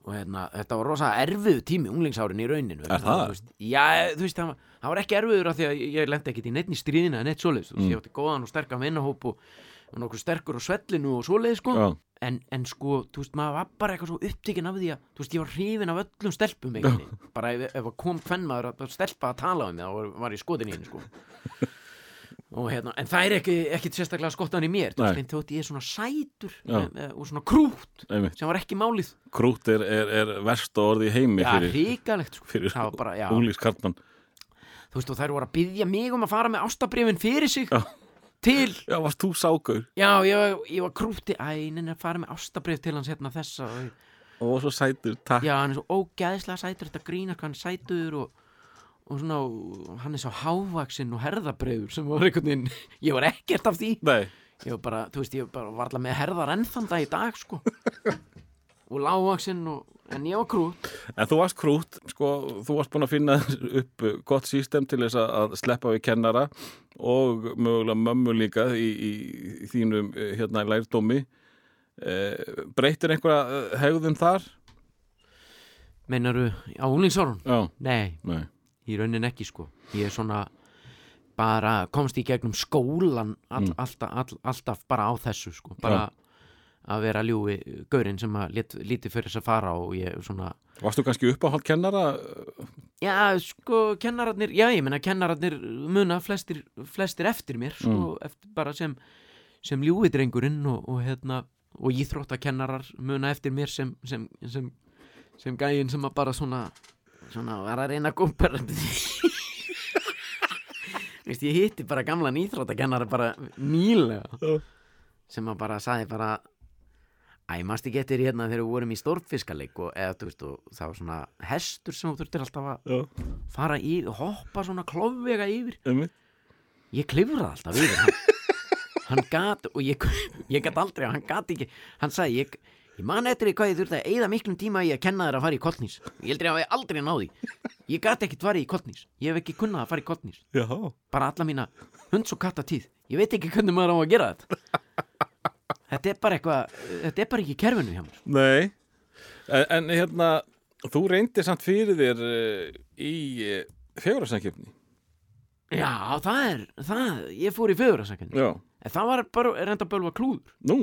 B: og hérna, þetta var rosa erfiðu tími unglingsárin í rauninu
A: Er það?
B: Þú veist, já, þú veist, það var, það var ekki erfiður af því að ég, lendi ekkit í neitt í stríðina en neitt svoleiðis, mm. ég átti góðan og sterkan vinnahóp og, og nokkuð sterkur á svellinu og svoleiðis sko
A: Já.
B: en, en sko, þú veist, maður var bara eitthvað svo upptikinn af því að, þú veist, ég var hrifin af öllum stelpum bara ef, ef kom kvennmaður að stelpa að tala um mig, þá var, ég skotin í henni sko og hérna, en það er ekki, ekki sérstaklega skottan í mér, þótt ég er svona sætur
A: Já.
B: með, með, og svona krút
A: Einmitt.
B: sem var ekki málið.
A: Krút er, er, er versta orði í heimi
B: Já,
A: fyrir,
B: ríkalegt sko.
A: fyrir
B: bara, já,
A: unglískartmann
B: þú veist, og þær voru að byggja mig um að fara með ástabrifin fyrir sig.
A: Já.
B: til.
A: Já, varst þú ságur
B: Já, ég, ég var krúti Æ, neina, fara með ástabrif til hans hérna þessa. Og,
A: og svo sætur, takk.
B: Já, hann er svo ógæðislega sætur Þetta grínar hann sætur og, og svona, hann er svo hávaksinn og herðabrifur sem var einhvern veginn Ég var ekkert af því.
A: Nei,
B: Ég var bara, þú veist, ég var bara var alltaf með herðar ennþanda í dag, sko. Og lágvaksinn og En ég var krút.
A: En þú varst krút sko, þú varst búin að finna upp gott system til þess að- sleppa við kennara og mögulega mömmu líka í, í, í þínum eh, hérna lærdómi. Eh, breytir einhverja eh, hegðun þar?
B: Meinaru á unglingsórun?
A: Já,
B: Nei,
A: nei
B: í raunin ekki sko ég er svona bara komst í gegnum skólan all,
A: Mm.
B: alltaf, all, alltaf bara á þessu sko bara að vera ljúi gaurinn sem að lít, lítið fyrir þess að fara og ég svona
A: Varstu kannski uppáhald kennara?
B: já sko kennararnir já ég meina kennararnir muna flestir, flestir eftir mér sko eftir, bara sem, sem ljúi drengurinn og, og hérna og íþróttakennarar muna eftir mér sem sem, sem, sem gæinn sem að bara svona svona var að reyna að gómpar Veist, ég hitti bara gamlan íþróttakennara bara nýlega sem að bara saði bara Æ, mást ekki eftir hérna þegar við vorum í stórfiskaleik og eða, þú veist, og það var svona hestur sem þú þurftir alltaf að
A: Já,
B: fara í, hoppa svona klofvega yfir.
A: Einmitt.
B: Ég klifraði alltaf yfir hann, hann gat og ég, ég gat aldrei hann gat ekki, hann sagði ég, ég man eftir því hvað ég þurfti að eyða miklum tíma í að kenna þér að fara í kollnís ég heldur að ég aldrei náði ég gat ekkert farið í kollnís, ég hef ekki kunnað að fara í kollnís
A: Já,
B: bara alla mína hunds og katta tíð ég veit ekki hvernig maður á að gera þetta. Þetta er bara eitthvað þetta er bara ekki kerfinu hjá mér.
A: Nei. En, en hérna, þú reyndir samt fyrir þér uh, í uh, fegurarsankjöfni
B: já, það er, það, ég fór í fegurasakandi
A: Já,
B: en það var bara reynda bölva klúður.
A: Nú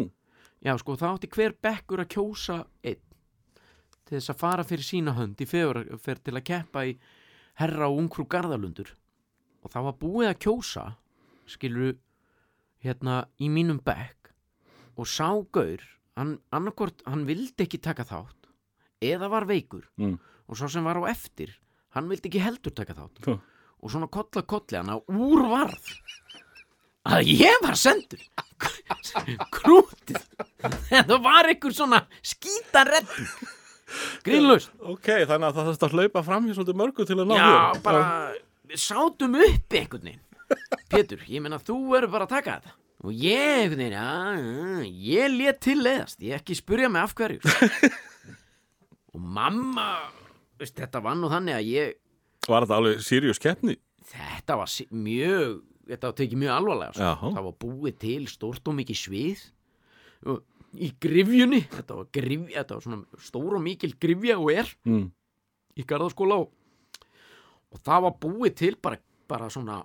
B: Já, sko, það átti hver bekkur að kjósa einn til þess að fara fyrir sína hönd í fegurferð til að keppa í herra og ungfrú garðalundur og það var búið að kjósa skilur hérna í mínum bekk. Og sá gaur hann, annarkvort, hann vildi ekki taka þátt eða var veikur.
A: Mm.
B: og svo sem var á eftir hann vildi ekki heldur taka þátt.
A: Já.
B: og svona kolla kolli hann á úrvarð að ég var sendur. Krútið. Þetta var einhver svona skítaredding grínlaust
A: Ok, þannig að það þarfst að hlaupa fram hér svolítið mörgu til að ná
B: já,
A: þér.
B: bara við sátum upp einhvern veginn. Pétur, ég meina þú verður bara að taka þetta. Og ég einhvern veginn, já, já, ég let til leiðast. Ég ekki spurja mig af hverju. Og mamma veist, þetta var nú þannig að ég
A: Var þetta alveg serious keppni?
B: þetta var mjög þetta var tekið mjög alvarlega sko. Það var búið til stórt og mikið svið í grifjunni þetta var, grif, þetta var svona stór og mikil grifja og er
A: Mm.
B: í garðaskóla og, og það var búið til bara, bara svona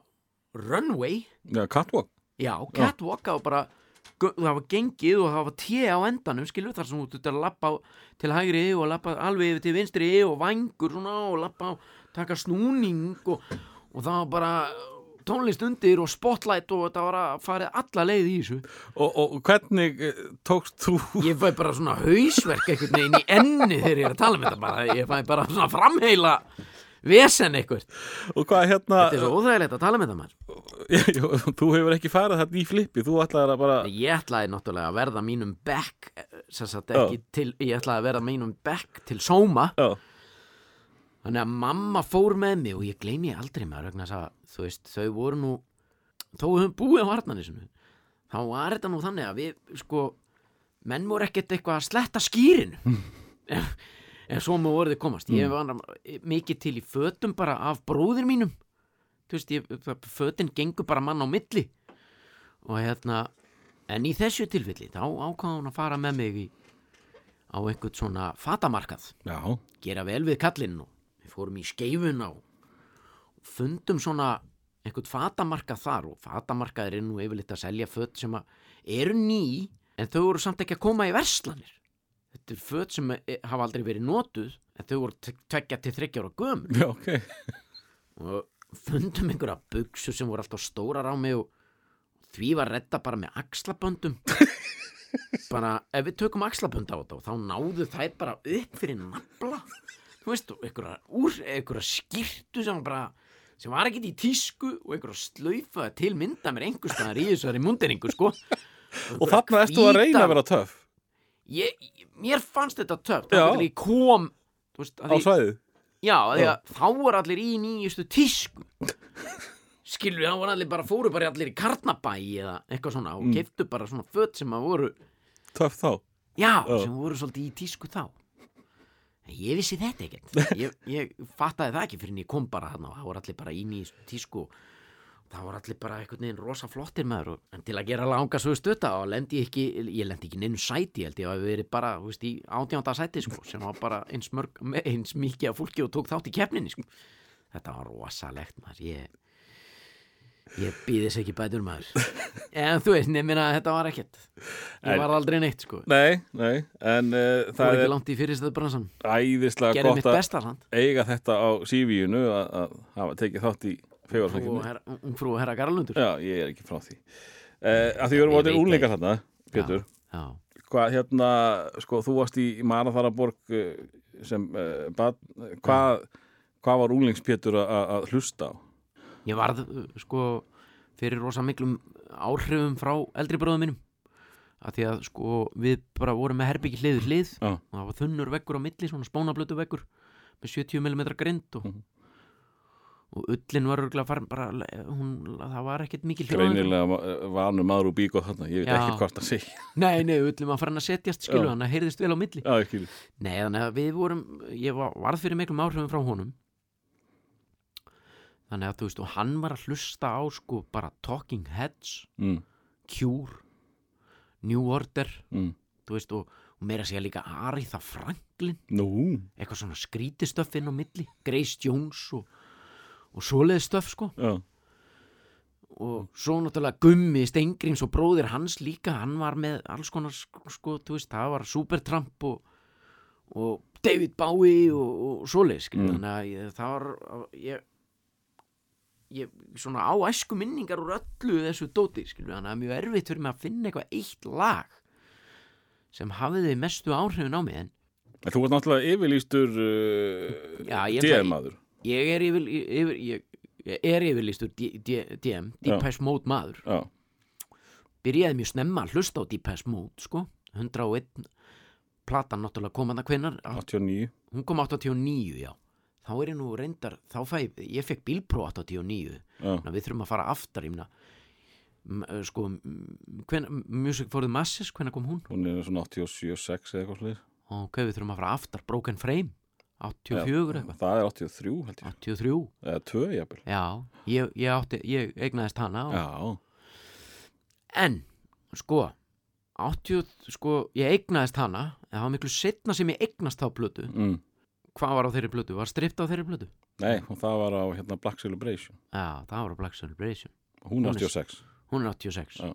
B: runway
A: Já, catwalk.
B: já, catwalk það var bara það var gengið og það var té á endanum skilur þar sem þú þurfti að lappa til hægri og lappa alveg yfir til vinstri og vangur svona og lappa og taka snúning og, og það var bara tónlist undir og spotlight og þetta var að farið alla leið í þessu.
A: Og, og hvernig eh, tókst þú?
B: ég fæ bara svona hausverk einhvern veginn í enni þegar ég er að tala um þetta bara, ég fæ bara svona framheila vesen eitthvað,
A: Og hvað hérna?
B: þetta er svo óþægilegt að tala um þetta maður.
A: Þú hefur ekki farið þetta í flippi, þú ætlaðir að bara...
B: ég ætlaði náttúrulega að verða mínum back til ég ætlaði að verða mínum back til sóma.
A: Já,
B: þannig að mamma fór með mig og ég gleymi aldrei þess að þú veist, þau voru nú þó við höfum búið á harnanisinu þá var þetta nú þannig að við sko, menn voru ekkert eitthvað að sletta skýrin ef, ef svo með orðið komast. Ég var mikið til í fötum bara af bróðir mínum. Veist, ég, fötin gengur bara mann á milli. Og hérna en í þessu tilfelli þá ákvað hún að fara með mig í, á einhvern svona fatamarkað.
A: Já,
B: gera vel við kallinn og við fórum í skeifuna og fundum svona einhvern fatamarkað þar og fatamarkaðir er nú yfirleitt að selja fött sem eru ný en þau voru samt ekki að koma í verslanir. Þetta er fött sem e- hafa aldrei verið notuð en þau voru tveggja til þryggja ára gömur
A: já, ok.
B: og fundum einhverja buksur sem voru alltaf stórar á mig og því var redda bara með axlaböndum. Bara ef við tökum axlabönd á þetta og þá náðu þær bara upp fyrir nafla. Þú veist, einhverja skýrtu sem bara sem var ekkit í tísku og einhver að slaufa til mynda mér einhvers staðar í þessari munderingu sko.
A: Og þarna ertu að reyna að vera töff.
B: Ég, mér fannst þetta
A: Já.
B: þá ég kom veist,
A: á svæðið?
B: Já, þá voru allir í nýjustu tísku. Skilur þá voru allir bara fóru bara allir í karnabæ eða eitthvað svona og
A: Mm.
B: keftu bara svona föt sem að voru
A: Töff þá?
B: Já,
A: Já.
B: sem voru svolítið í tísku þá ég vissi þetta ekkert ég, ég fattaði það ekki fyrir en ég kom bara þarna og það voru allir bara í nýjustu tísku það voru allir bara einhvern veginn rosa flottir maður og, en til að gera langa svo stutta og lendi ég ekki, ég lendi ekki neinu sæti held ég að við verið bara, þú veist, í átjánda sæti sko, sem var bara eins, mörg, eins mikið af fólki og tók þátt í keppninni sko. þetta var rosalegt maður ég, ég býðis ekki bætur maður. En þú veist, nefnir að þetta var ekkert. Ég var aldrei neitt sko.
A: Nei, nei, en uh,
B: það var ekki langt í fyrirstöðu bransan
A: æðislega gott að eiga þetta á CV-inu að, hafa tekið þátt í
B: herra, ungfrú og herra Garalundur
A: Já, ég er ekki frá því. Uh, því við erum
B: veit
A: úlingar þarna Pétur,
B: já,
A: hvað hérna sko, þú varst í Maratharaborg uh, sem uh, bad, hvað, hvað var úlingspétur að að hlusta á?
B: Ég varð sko fyrir rosa miklum áhrifum frá eldri bróðum mínum. Að því að sko við bara vorum með herbyggi hlið við hlið
A: Já.
B: og það var þunnur veggur á milli svona spónablötu veggur með 70 mm grind og,
A: Mhm.
B: og ullin var örgulega farin bara, hún, það var ekkert mikil
A: Greinilega vanur maður úr bíkóð þarna, ég veit
B: Já.
A: ekki hvort að segja.
B: Nei, nei, ullin var farin að setjast skilu hann að heyrðist vel á milli.
A: Já,
B: nei, þannig að við vorum, ég var, varð fyrir miklum áhrifum frá honum þannig að þú veist og hann var að hlusta á sko bara Talking Heads
A: mm,
B: Cure New Order
A: mm.
B: þú veist og, og meira segja líka Aretha Franklin.
A: Nú,
B: eitthvað svona skrítistöff inn á milli Grace Jones og, og svoleiði stöff sko.
A: Já,
B: og svo náttúrulega Gummi Steingríms og bróðir hans líka hann var með alls konar sko, veist, það var Supertramp og, og David Bowie og, og svoleiði skilur
A: Mm.
B: þannig að ég, það var ég, ég svona á æsku minningar úr öllu þessu dóti skilur þannig að mjög erfitt fyrir mig að finna eitthvað eitt lag sem hafiði mestu áhrifin á mig en
A: en þú varst náttúrulega yfirlýstur uh,
B: Já, ég
A: DM-aður
B: ég er yfir, yfir ég, ég er yfirlýstur DM, Deepesh Mode maður.
A: Já,
B: byrjaði mjög snemma að hlusta á Deepesh Mode sko, 101 platan náttúrulega kom hann að hvenar
A: 89
B: hún kom 89, já þá er ég nú reyndar, þá fæ ég fekk bílpró 89,
A: Já,
B: þannig að við þurfum að fara aftar ég meina m- eh, sko, hven, Music for the Masses hvenær kom hún?
A: hún er svona 87, 6 eða eitthvað slir
B: ok, við þurfum að fara aftar, Broken Frame 84 eitthvað,
A: Það er 83 held ég.
B: 83
A: Eða 2 jafnvel.
B: Já, ég, ég átti ég eignaðist hana og,
A: Já,
B: en, sko 80, sko, ég eignaðist hana en það var miklu setna sem ég eignast þá plötu.
A: Mm.
B: Hvað var á þeirri plötu, var stript á þeirri plötu
A: Nei, það var á hérna Black Celebration
B: já, það var á Black Celebration
A: Hún er
B: Hún er-
A: 86
B: hún er 86
A: Já.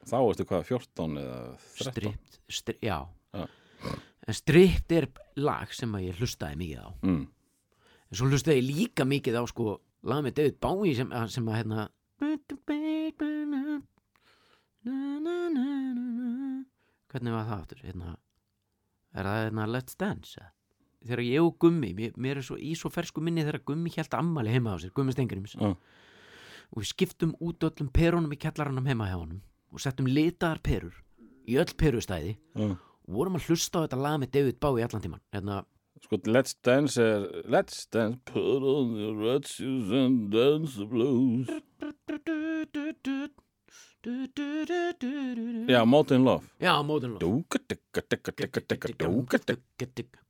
A: Þá varstu hvað, 14 eða 13
B: stript, stri, já.
A: Já.
B: en stript er lag sem að ég hlustaði mikið á
A: mm.
B: en svo hlustaði ég líka mikið á sko, lag með David Bowie sem, sem að hérna hvernig var það aftur hérna, er það hérna Let's Dance? Þegar ég og Gummi mér, mér er svo í svo fersku minni þegar Gummi hjælt ammali heima á sér, Gummi Stengrims
A: Já.
B: og við skiptum út öllum perunum í kjallaranum heima hjá honum og settum litaðar perur í öll perustæði
A: Já.
B: og vorum að hlusta á þetta lag með David Bowie allan tíman hérna,
A: Sko, Let's Dance er Let's Dance, put on the red shoes and dance the blues Já, Modern Love.
B: Já, Modern Love.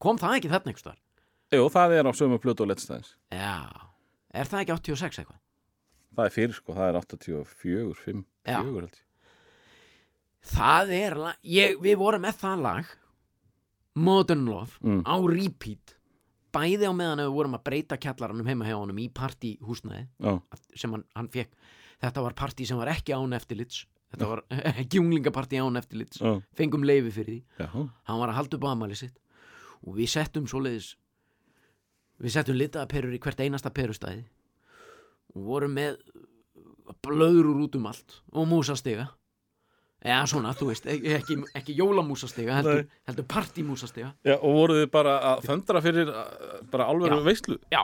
B: Kom það ekki þarna einhvers þar
A: Jú, það er á sömu plötu og Let's Dance.
B: Já, er það ekki 86 eitthvað?
A: Það er fyrir, sko, það er 84, 5,
B: Já.
A: 4 held ég.
B: Það er lag, ég, við vorum með það lag Modern Love
A: Mm.
B: á repeat. Bæði á meðan við vorum að breyta kjallaranum heima hjá honum í partíhúsnaði sem hann, hann fekk þetta var partí sem var ekki án eftirlits. Þetta var ekki unglingapartí án eftirlits.
A: Já,
B: fengum leifi fyrir því.
A: Já
B: hann var að halda upp á amali sitt. Og við settum svoleiðis við settum litaða perur í hvert einasta perustæði. Og vorum með blöður út um allt og músastiga. Eða svona, þú veist, ekki, ekki, jólamúsastiga heldur, heldur partímúsastiga.
A: Já, og voruð þið bara að föndra fyrir uh, bara alveg
B: Já.
A: veislu?
B: Já,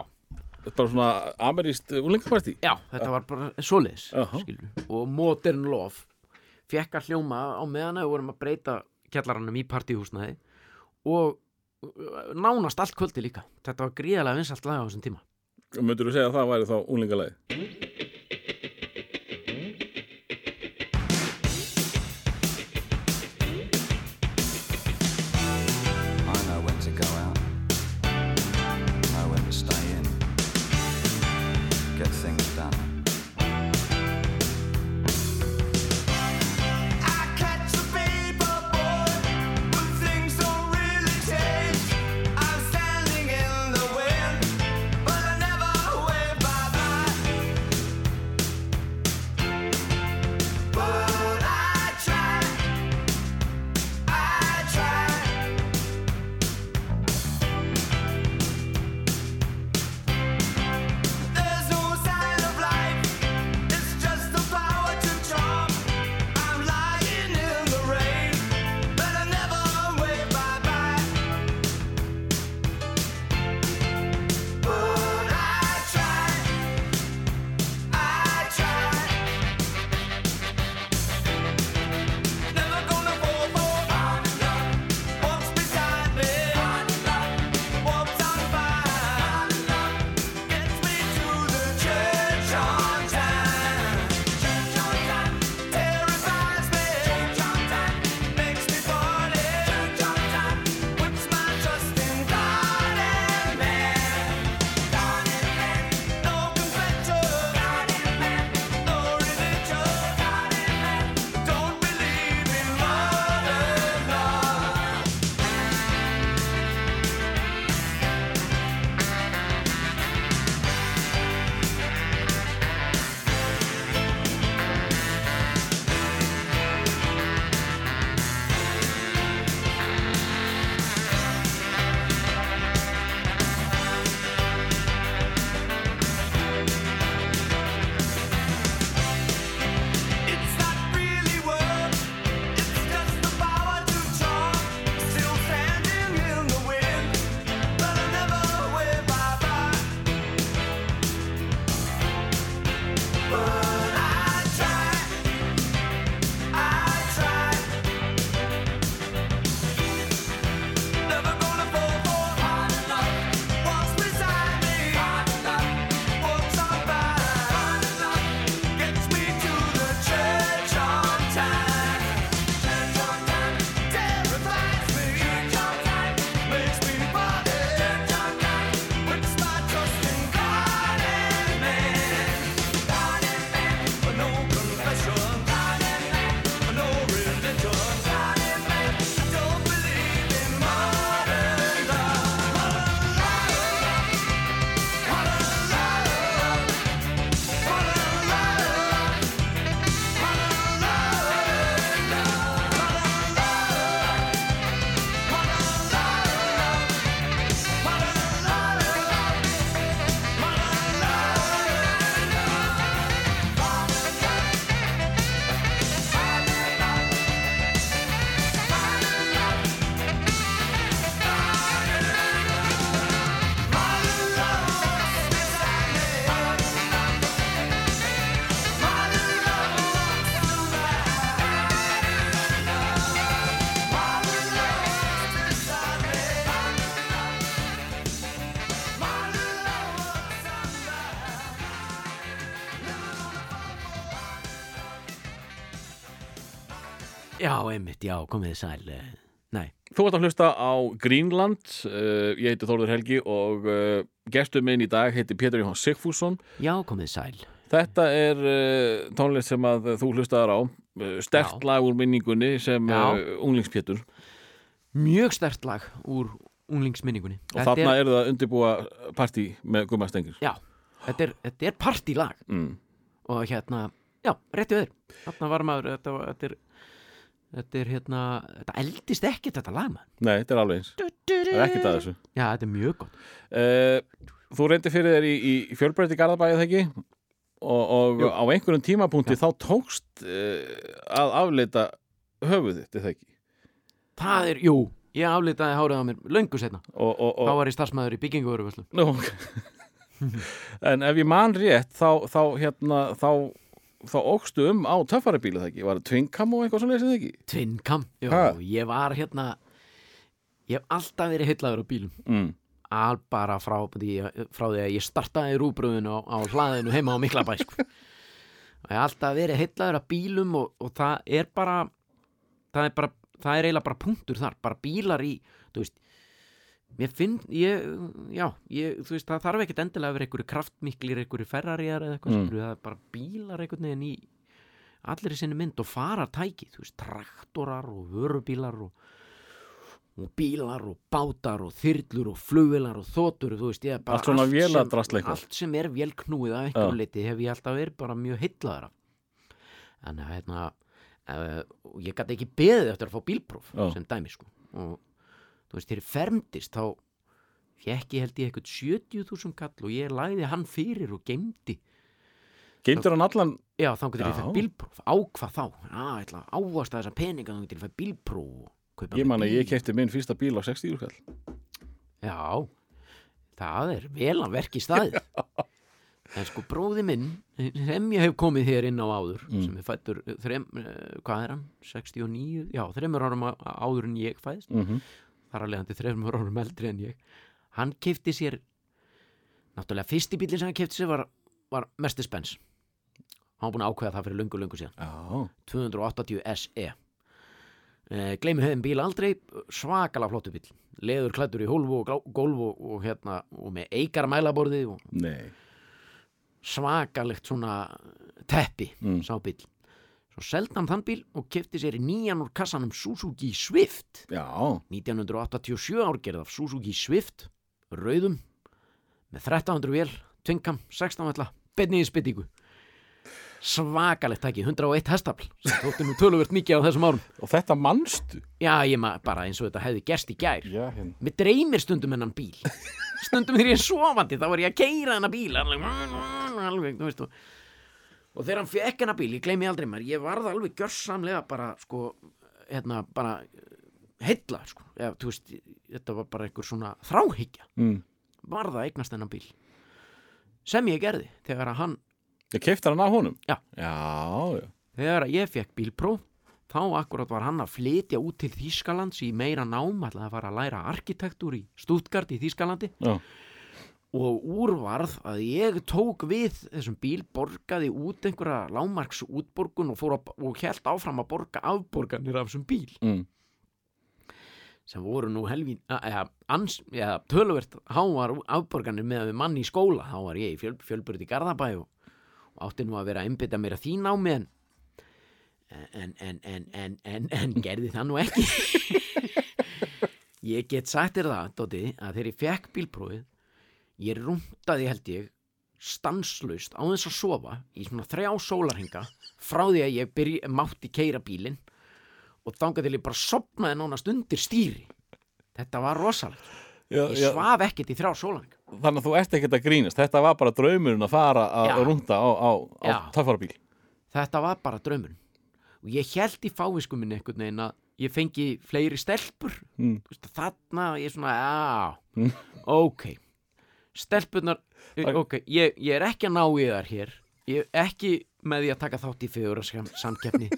D: bara svona ameríst úlingapartí
B: Já, þetta var bara svoleiðis
D: Jaha.
B: skilur. og Modern Love fekk að hljóma á meðan við vorum að breyta kjallarannum í partíhúsnaði og uh, nánast allt kvöldi líka þetta var gríðarlega vinsalt lag á þessum tíma
D: Möndur þú segja að það væri þá úlingalagi?
B: Já, einmitt, já, komið sæl eh, Nei,
D: Þú ert að hlusta á Greenland, uh, ég heiti Þórður Helgi og uh, gestur minn í dag heiti Pétur Jóhann Sigfússon.
B: já, komið sæl
D: Þetta er tónlist sem að þú hlustaðar á, stert
B: Já.
D: lag úr minningunni sem unglingspétur
B: Mjög stert lag úr unglingsminningunni
D: og þarna er það að undirbúa partí með Gumma Stengir.
B: Já, þetta er, þetta er partílag
D: Mm.
B: og hérna, já, réttu öður þarna var maður, þetta, var- þetta er þetta er hérna, þetta eldist ekkert þetta lag maður
D: Nei, þetta er alveg eins. Það er ekkert að þessu.
B: Já, þetta er mjög gott
D: Uh, þú reyndi fyrir þér í, í fjölbreytti Garðabæði þegar ekki og, og á einhverjum tímapunkti þá tókst uh, að afleita höfuð þitt, það ekki?
B: Það er, jú, ég aflitaði hárið á mér löngu setna
D: Og, og,
B: þá var ég starfsmæður í byggingu
D: Nú, ok.
A: en ef ég man rétt þá, þá hérna þá, þá ógstu um á töffarabíla það ekki, var það tvinkam og eitthvað svona leysið ekki
B: Tvinkam, já,
A: Ha?
B: ég var hérna ég hef alltaf verið heillaður á bílum
A: mm.
B: al bara frá, frá því að ég startaði rúbröðinu á, á hlaðinu heima á Miklabæ sko. og ég hef alltaf verið heillaður af bílum og, og það er bara það er bara það er eiginlega bara punktur þar, bara bílar í þú veist mér finn, ég, já ég, þú veist, það þarf ekkert endilega að vera einhverju kraftmiklir einhverju ferrariðar eða eitthvað
A: Mm.
B: mm. það er bara bílar einhvern veginn í allir í sinni mynd og farartæki þú veist, traktorar og vörubílar og, og bílar og bátar og þyrlur og flugvilar og þotur, þú veist, ég er bara
A: Allt svona
B: sem- allt sem er vélknúið af einhverju liti hef ég alltaf verið bara mjög heillaður af en hérna uh, ég gæti ekki beðið eftir að fá bílpróf
A: Já.
B: sem dæmi sko og þú veist, þegar ég fermdist þá fekk ég held ég eitthvað 70.000 kall og ég lagði hann fyrir og geimdi
A: geimdur hann allan
B: Já, þá getur ég fætt bílpróf, á hvað þá? Ég ætla að ávast að þessa peninga þá getur ég fætt kaupa
A: ég man að ég kefti minn fyrsta bíl á 60 skall
B: Já, það er vel að verki staðið En sko bróði minn sem ég hef komið hér inn á áður
A: Mm.
B: sem er fættur, þrem, eh, hvað er hann? 69, já, þreymur árum áður en ég fæðist
A: mm -hmm.
B: Þar að leiðandi þreymur árum eldri en ég. Hann kefti sér náttúrulega fyrsti bílinn sem hann kefti sér var, var Mercedes Benz hann var búin að ákveða það fyrir löngu löngu síðan.
A: Já,
B: 280 SE eh, gleymi höfum bíl aldrei svakalega flottu bíl leður klættur í hólfu og glá- gólf og, og hérna og með eikar mælaborði og svakalegt svona teppi
A: Mm.
B: sá bíl svo seldi hann þann bíl og kefti sér í nýjan úr kassanum Suzuki Swift.
A: Já,
B: 1987 árgerð af Suzuki Swift rauðum með 1300 vél, tvinkam, 16 vella beinni í spyttingu svakalegt tæki, 101 hestafl sem þótti nú töluvert mikið á þessum árum.
A: Og þetta manstu?
B: Já, ég maður bara eins og þetta hefði gerst í gær.
A: Já, hérna.
B: Mér dreymir stundum hennan bíl. Stundum þegar ég er sofandi þá var ég að keira hennan bíl. Alveg, alveg, þú veist og, og þegar hann fekk hennan bíl, ég gleymi aldrei mér ég varð alveg gjörsamlega bara sko, hérna, bara heilla, sko, ja, þú veist þetta var bara einhver svona þráhyggja
A: mm.
B: varð að eignast hennan bíl sem ég gerði þegar að hann,
A: ég kefti hann á honum
B: Já.
A: já, já,
B: þegar ég fekk bílpróf þá akkurat var hann að flytja út til Þýskalands í meira nám ætlaði að fara að læra arkitektúr í Stuttgart í Þýskalandi
A: já.
B: Og úr varð að ég tók við þessum bíl, borgaði út einhverja lámarks útborgun og, að, og held áfram að borga afborganir af þessum bíl.
A: Mm.
B: sem voru nú helvín töluvert háar afborganir með mann í skóla. Þá var ég í fjöl, fjölbyrð í Garðabæ og, og átti nú að vera að einbytta mér að en en, en, en, en, en, en gerði það nú ekki. Ég get sagt þér það Dóti, að þegar ég fekk bílprófið ég rúntaði held ég stanslaust á þess að sofa í svona þrjá sólarhinga frá því að ég byrj, mátti keira bílinn og þangað til ég bara sopnaði nánast undir stýri. Þetta var rosalegt.
A: Já,
B: ég
A: já,
B: svaf ekkert í þrjá sólarhinga
A: þannig að þú ert ekkert að grínast. Þetta var bara draumurinn að fara að
B: Já.
A: rúnda á, á, á
B: Já.
A: töffarabíl.
B: Þetta var bara draumurinn. Og ég held í fávisku minni einhvern veginn að ég fengi fleiri stelpur.
A: Mm.
B: Veist, þarna ég er svona, já.
A: Mm.
B: ok stelpunar,
A: Það-
B: ok. ég, ég er ekki að ná í þar hér. Ég er ekki með því að taka þátt í fjögur samkeppni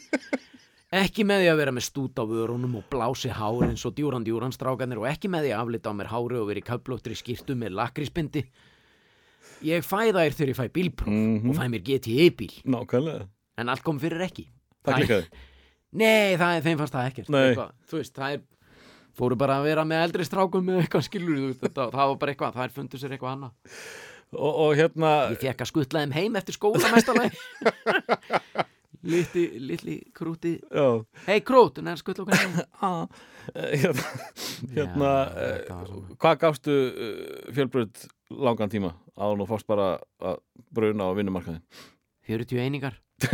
B: ekki með því að vera með stút á vörunum og blási hár eins og djúran djúran strákanir og ekki með því að aflita á mér hári og vera í köflóttri skýrtu með lakrísbindi ég fæ þær þegar ég fæ bílpróf
A: Mhm.
B: og fæ mér GTE bíl.
A: Nákvæmlega,
B: en allt kom fyrir ekki.
A: Það klikkaði.
B: Nei, það er þeim fannst það ekkert. Eitthvað, Þú veist, það er fóru bara að vera með eldri strákum með eitthvað skilur veist, þetta, það var bara eitthvað, það er fundu sér eitthvað annað.
A: Og, og hérna
B: Ég fekk að skutla þeim heim eftir skóla mestalagi Litli, litli krúti. Hei krút, er skutla okkur heim.
A: Eh, hérna, hérna
B: Já,
A: eh,
B: svona.
A: hvað gafstu uh, fjölbröð langan tíma áður nú fórst bara að bruna á vinnumarkaðin
B: 40 einingar.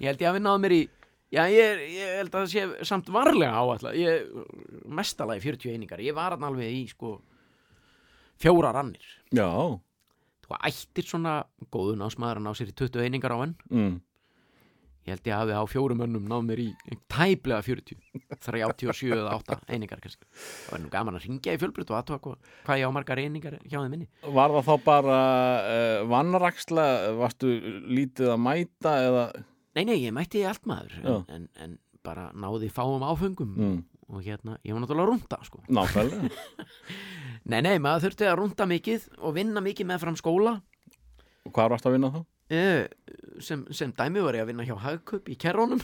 B: Ég held ég að við náðum mér í Já, ég, ég held að það sé samt varlega ég, Mestalagi 40 einingar. Ég var alveg í sko fjóra rannir.
A: Já,
B: Þú ættir svona góðun ásmaður að ná sér í 20 einingar á enn.
A: Mm.
B: ég held ég hafi á fjórum önnum náð mér í tæplega 40 37 eða 8 einingar kannski. Það var nú gaman að ringja í fjölbrytt og aðtóa hvað, hvað ég á margar einingar hjá þeim minni
A: Var það þá bara uh, vannraksla, varstu lítið að mæta eða
B: nei nei ég mætti allt maður en, en, en bara náði fáum áfengum
A: mm,
B: og hérna ég var náttúrulega að rúnda sko.
A: nákvæmlega?
B: nei nei maður þurfti að rúnda mikið og vinna mikið með fram skóla
A: Og hvað varstu að vinna þá?
B: Eh, sem, sem dæmi var ég að vinna hjá Hagkup í kerrónum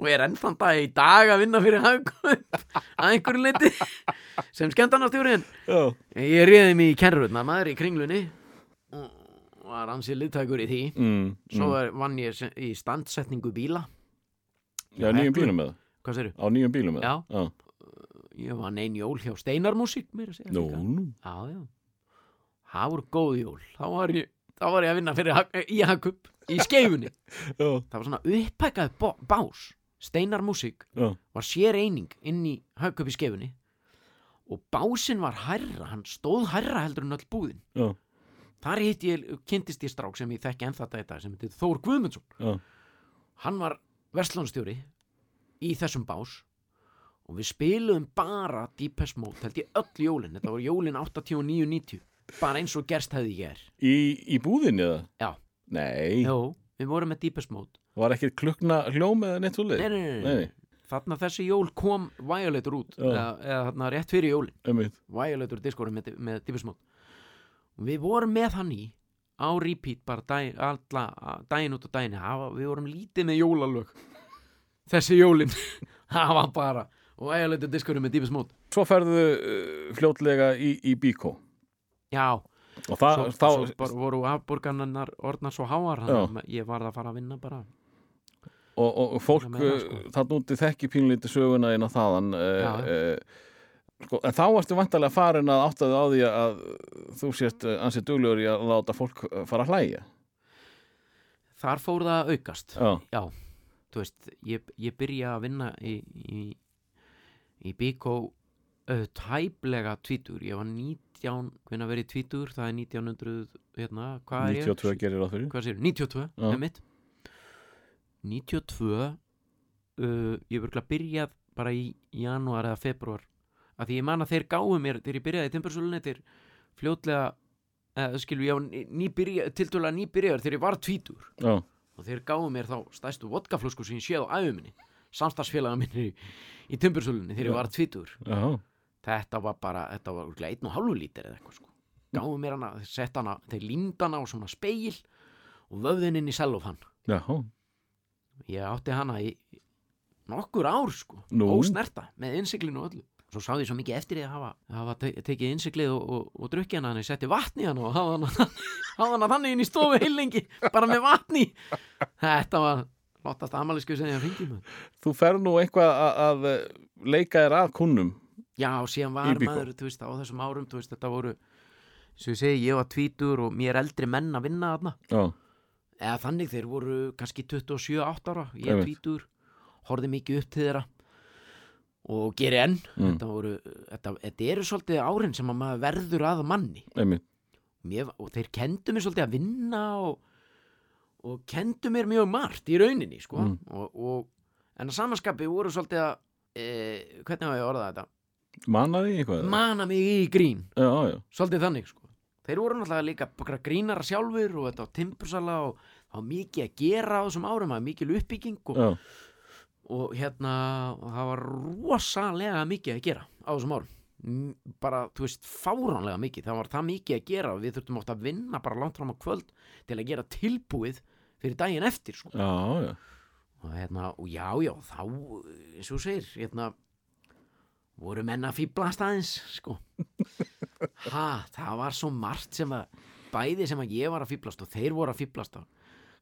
B: og ég er ennþann dag í dag að vinna fyrir Hagkup að einhverju leiti sem skemmtarnastjúrin
A: Já.
B: ég réði mig í kerrutna maður í kringlunni var ansið liðtækur í því
A: Mm,
B: svo
A: mm.
B: vann ég í standsetningu bíla
A: Já, nýjum bílum með það?
B: hvað séru?
A: Á nýjum bílum með
B: Já.
A: það?
B: ég var nein jól hjá Steinarmusík mér að segja
A: Nú, nú.
B: Já, já. Það voru góð jól. Þá var ég, þá var ég að vinna fyrir, í Hakup í skeifunni.
A: Já,
B: Það var svona upphækkað bás. Steinar músík
A: já,
B: var sér eining inn í Hakup í skeifunni og básinn var hærra, hann stóð hærra heldur en öll búðin.
A: já,
B: Þar hitt ég, kynntist ég strák sem ég þekki ennþá þetta sem heitir Þór Guðmundsson.
A: já.
B: Hann var verslunstjóri í þessum bás og við spiluðum bara Deepest Mode, held ég öll jólin. Þetta voru jólin 89-90, bara eins og gerst hefði ég er.
A: Í, í búðinni eða?
B: Já.
A: Nei,
B: Jó, við vorum með Deepest Mode
A: var ekkert klukna hljóm eða neitt svo leið?
B: Nei, nei, nei,
A: Nei.
B: Þarna þessi jól kom Violator út eða, eða þarna rétt fyrir jólin. Violator diskóri með, með Deepest Mode við vorum með hann í á repeat bara dag, alla, daginn út og daginn. Við vorum lítið með jólalög. Þessi jólin það var bara og Violator diskóri með Mode
A: Svo ferðu uh, fljótlega í, í Bíkó
B: Já,
A: og það,
B: svo,
A: þá,
B: svo bara voru afborgarnar orðnar svo háar ég varð að fara að vinna bara.
A: Og, og fólk
B: Það það,
A: uh,
B: sko.
A: þarna úti þekki pínlítið söguna inn á þaðan
B: Já.
A: uh, sko, en þá varstu vantarlega farin að áttaði á því að þú sést uh, ansið duglegur í að láta fólk uh, fara að hlæja?
B: Þar fór það að aukast.
A: Já,
B: Já, þú veist, ég, ég byrja að vinna í, í, í Bíkó uh, tæplega tvítur, ég var 19, hvernig verið tvítur, það er 1900, hérna, hvað er ég?
A: 92 gerir það fyrir.
B: Hvað sér, 92,
A: Já.
B: með mitt 92, uh, ég byrjað bara í janúar eða februar, af því ég man að þeir gáðu mér, þegar ég byrjaði í timbursölunni, þeir fljótlega, eða skilur, ég var nýbyrjað, tiltölulega nýbyrjaður þegar ég var tvítur
A: Já,
B: og þeir gáðu mér þá stærstu vodkaflösku sem ég séð á æfuminni samstagsfélaga minni í, í timbursölunni þegar
A: Já.
B: ég var tvítur
A: já,
B: þetta var bara, þetta var örugglega einn og hálfu lítir eða eitthvað sko. Gáðu mér hana, þeir sett hana, þeir límd hana á svona speil og vöfðin inn í sellofan
A: já,
B: ég átti hana í nokkur ár sko,
A: Nú.
B: ósnerta með innsiklinu og öllu svo sá ég svo mikið eftir því að hafa, hafa te tekið innsiklið og, og, og drukki hana hann ég setti vatni í hana og hafa hana, hafa hana þannig inn í stofu heilengi bara með vatni. Þetta var lottast amalisku sem ég að fengi með
A: þú fer nú eitthvað að, að leika þér að kunnum
B: já, síðan var maður, veist, á þessum árum veist, þetta voru, sem ég segi, ég var tvítur og mér eldri menn að vinna
A: Já,
B: eða þannig, þeir voru kannski 27-8 ára, ég
A: Einmitt.
B: tvítur horfði mikið upp til þeirra og geri enn
A: Mm.
B: þetta, voru, þetta, þetta eru svolítið árin sem að maður verður að manni mér, og þeir kendu mér svolítið að vinna og, og kendu mér mjög margt í rauninni sko.
A: Mm.
B: og, og, en að samanskapi voru svolítið að e, hvernig hafa ég orðað þetta
A: Mannaði eitthvað?
B: mana mig í grín
A: Já, já,
B: svolítið þannig sko. þeir voru náttúrulega líka bara grínara sjálfur og þetta á timbursala og það var mikið að gera á þessum árum það var mikil uppbygging og,
A: já,
B: og hérna og það var rosalega mikið að gera á þessum árum bara, þú veist, fáránlega mikið það var það mikið að gera við þurftum oft að vinna bara langt fram á kvöld til að gera tilbúið fyrir daginn eftir sko.
A: já, já.
B: og hérna, og já, já, þá eins og segir, hérna voru menn að fýblast aðeins sko ha, það var svo margt sem að bæði sem að ég var að fýblast og þeir voru að fýblast á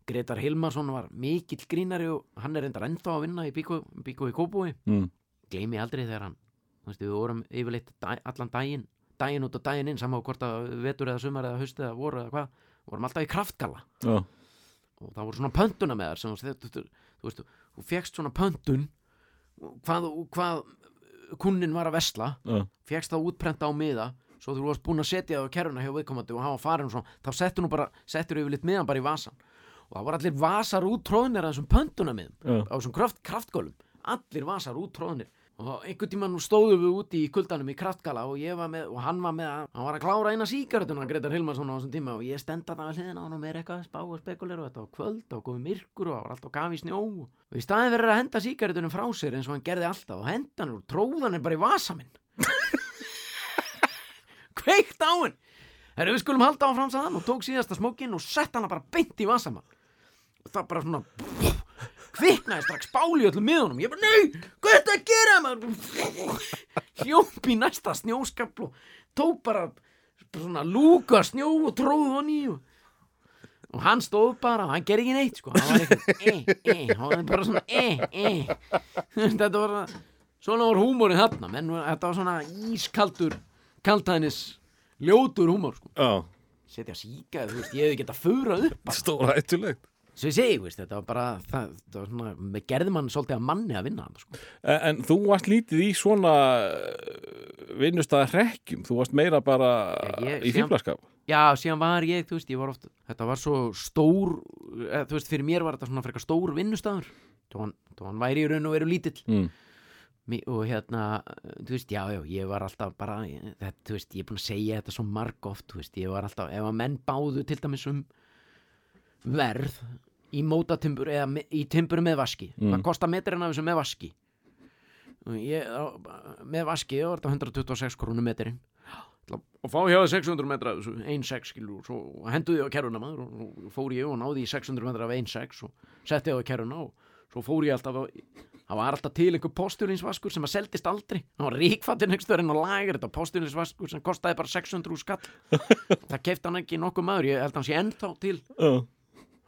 B: Gretar Hilmarsson var mikill grínari og hann er reyndar ennþá að vinna í Bíkó, Bíkó í Kópúi
A: Mm.
B: gleymi aldrei þegar hann þú veist, við vorum yfirleitt allan daginn daginn út og daginn inn, saman á hvort að vetur eða sumar eða haust eða voru eða hvað vorum alltaf í kraftgalla
A: já.
B: og það voru svona pöntuna með þar sem þú, þú, þú, þú veist, þú fegst svona pöntun hvað, hvað kunnin var að vesla
A: já.
B: fegst það útprenta á miða svo þú varst búin að setja það á kerruna hjá viðkomandi og hafa farin og svona, þá settur nú bara settur yfir litt miðan bara í vasan og það voru allir vasar út tróðnir að þessum pöntuna miðum á þessum kraft, kraftgólum allir vasar út tróðnir og einhvern tíma nú stóðum við úti í kuldanum í kraftgala og ég var með, og hann var með hann var að klára eina sígaretuna Gretar Hilmarsson á þessum tíma. Og ég stenda það að hliðina á hann og með eitthvað að spá og spekulir og þetta var kvöld og komið myrkur og það var alltaf gafi snjó. Og í staðin verið að henda sígaretunum frá sér eins og hann gerði alltaf og henda hann og tróðan er bara í vasa minn. Kveikt á hann Herru, við skulum halda áfram sagði hann og tók síðasta smókin og sett hana bara beint í vasamann og það bara svona kviknaði strax báli í öllum miðunum. Ég bara, nei, hvað er þetta að gera maður? Hljóp í næsta snjóskapl og tók bara svona lúka snjó og tróð hann í og, og hann stóð bara hann gerði ekki neitt sko. Hann var eitthvað, e, e, hann var bara svona e, e þetta var svona var húmórin þarna menn þetta var svona ískaldur kaltænis ljótur húmór sko.
A: Já,
B: setja síkaði, þú veist, ég hefði getað furað upp
A: stóra hættulegt
B: Svo ég segi, veist, þetta var bara það, það var svona, með gerði mann svolítið að manni að vinna sko.
A: En, en þú varst lítið í svona vinnustæða hrekkjum, þú varst meira bara
B: ég-
A: í fíblaskap
B: Já, síðan var ég, þú veist, ég var oft þetta var svo stór eða, þú veist, fyrir mér var þetta svona frekar stór vinnustafur þó hann, hann væri í raun og veru lítill
A: mm.
B: Og hérna, þú veist, já, já, ég var alltaf bara, þetta, þú veist, ég er búin að segja þetta svo marg oft, þú veist, ég var alltaf ef að menn báðu til dæmis um verð í mótatimbur eða me- í timbur með vaski.
A: Mm.
B: hvað kostar metrinn af þessu með vaski? Og ég, með vaski var þetta 126 krónu metrinn. Og fá hjá þér 600 metra af þessu 1.6 skilur og svo henduði ég á kerruna maður og, og fór ég og náði í 600 metra af 1.6 og setti ég á kerruna og svo fór ég alltaf á, það var alltaf til einhver posturinsvaskur sem að seldist aldrei. Hann var ríkfattin einhver stöðurinn og lager þetta posturinsvaskur sem kostaði bara 600 úr skall. Það kefti hann ekki nokkuð maður ég held að hann sé ennþá til
A: Já,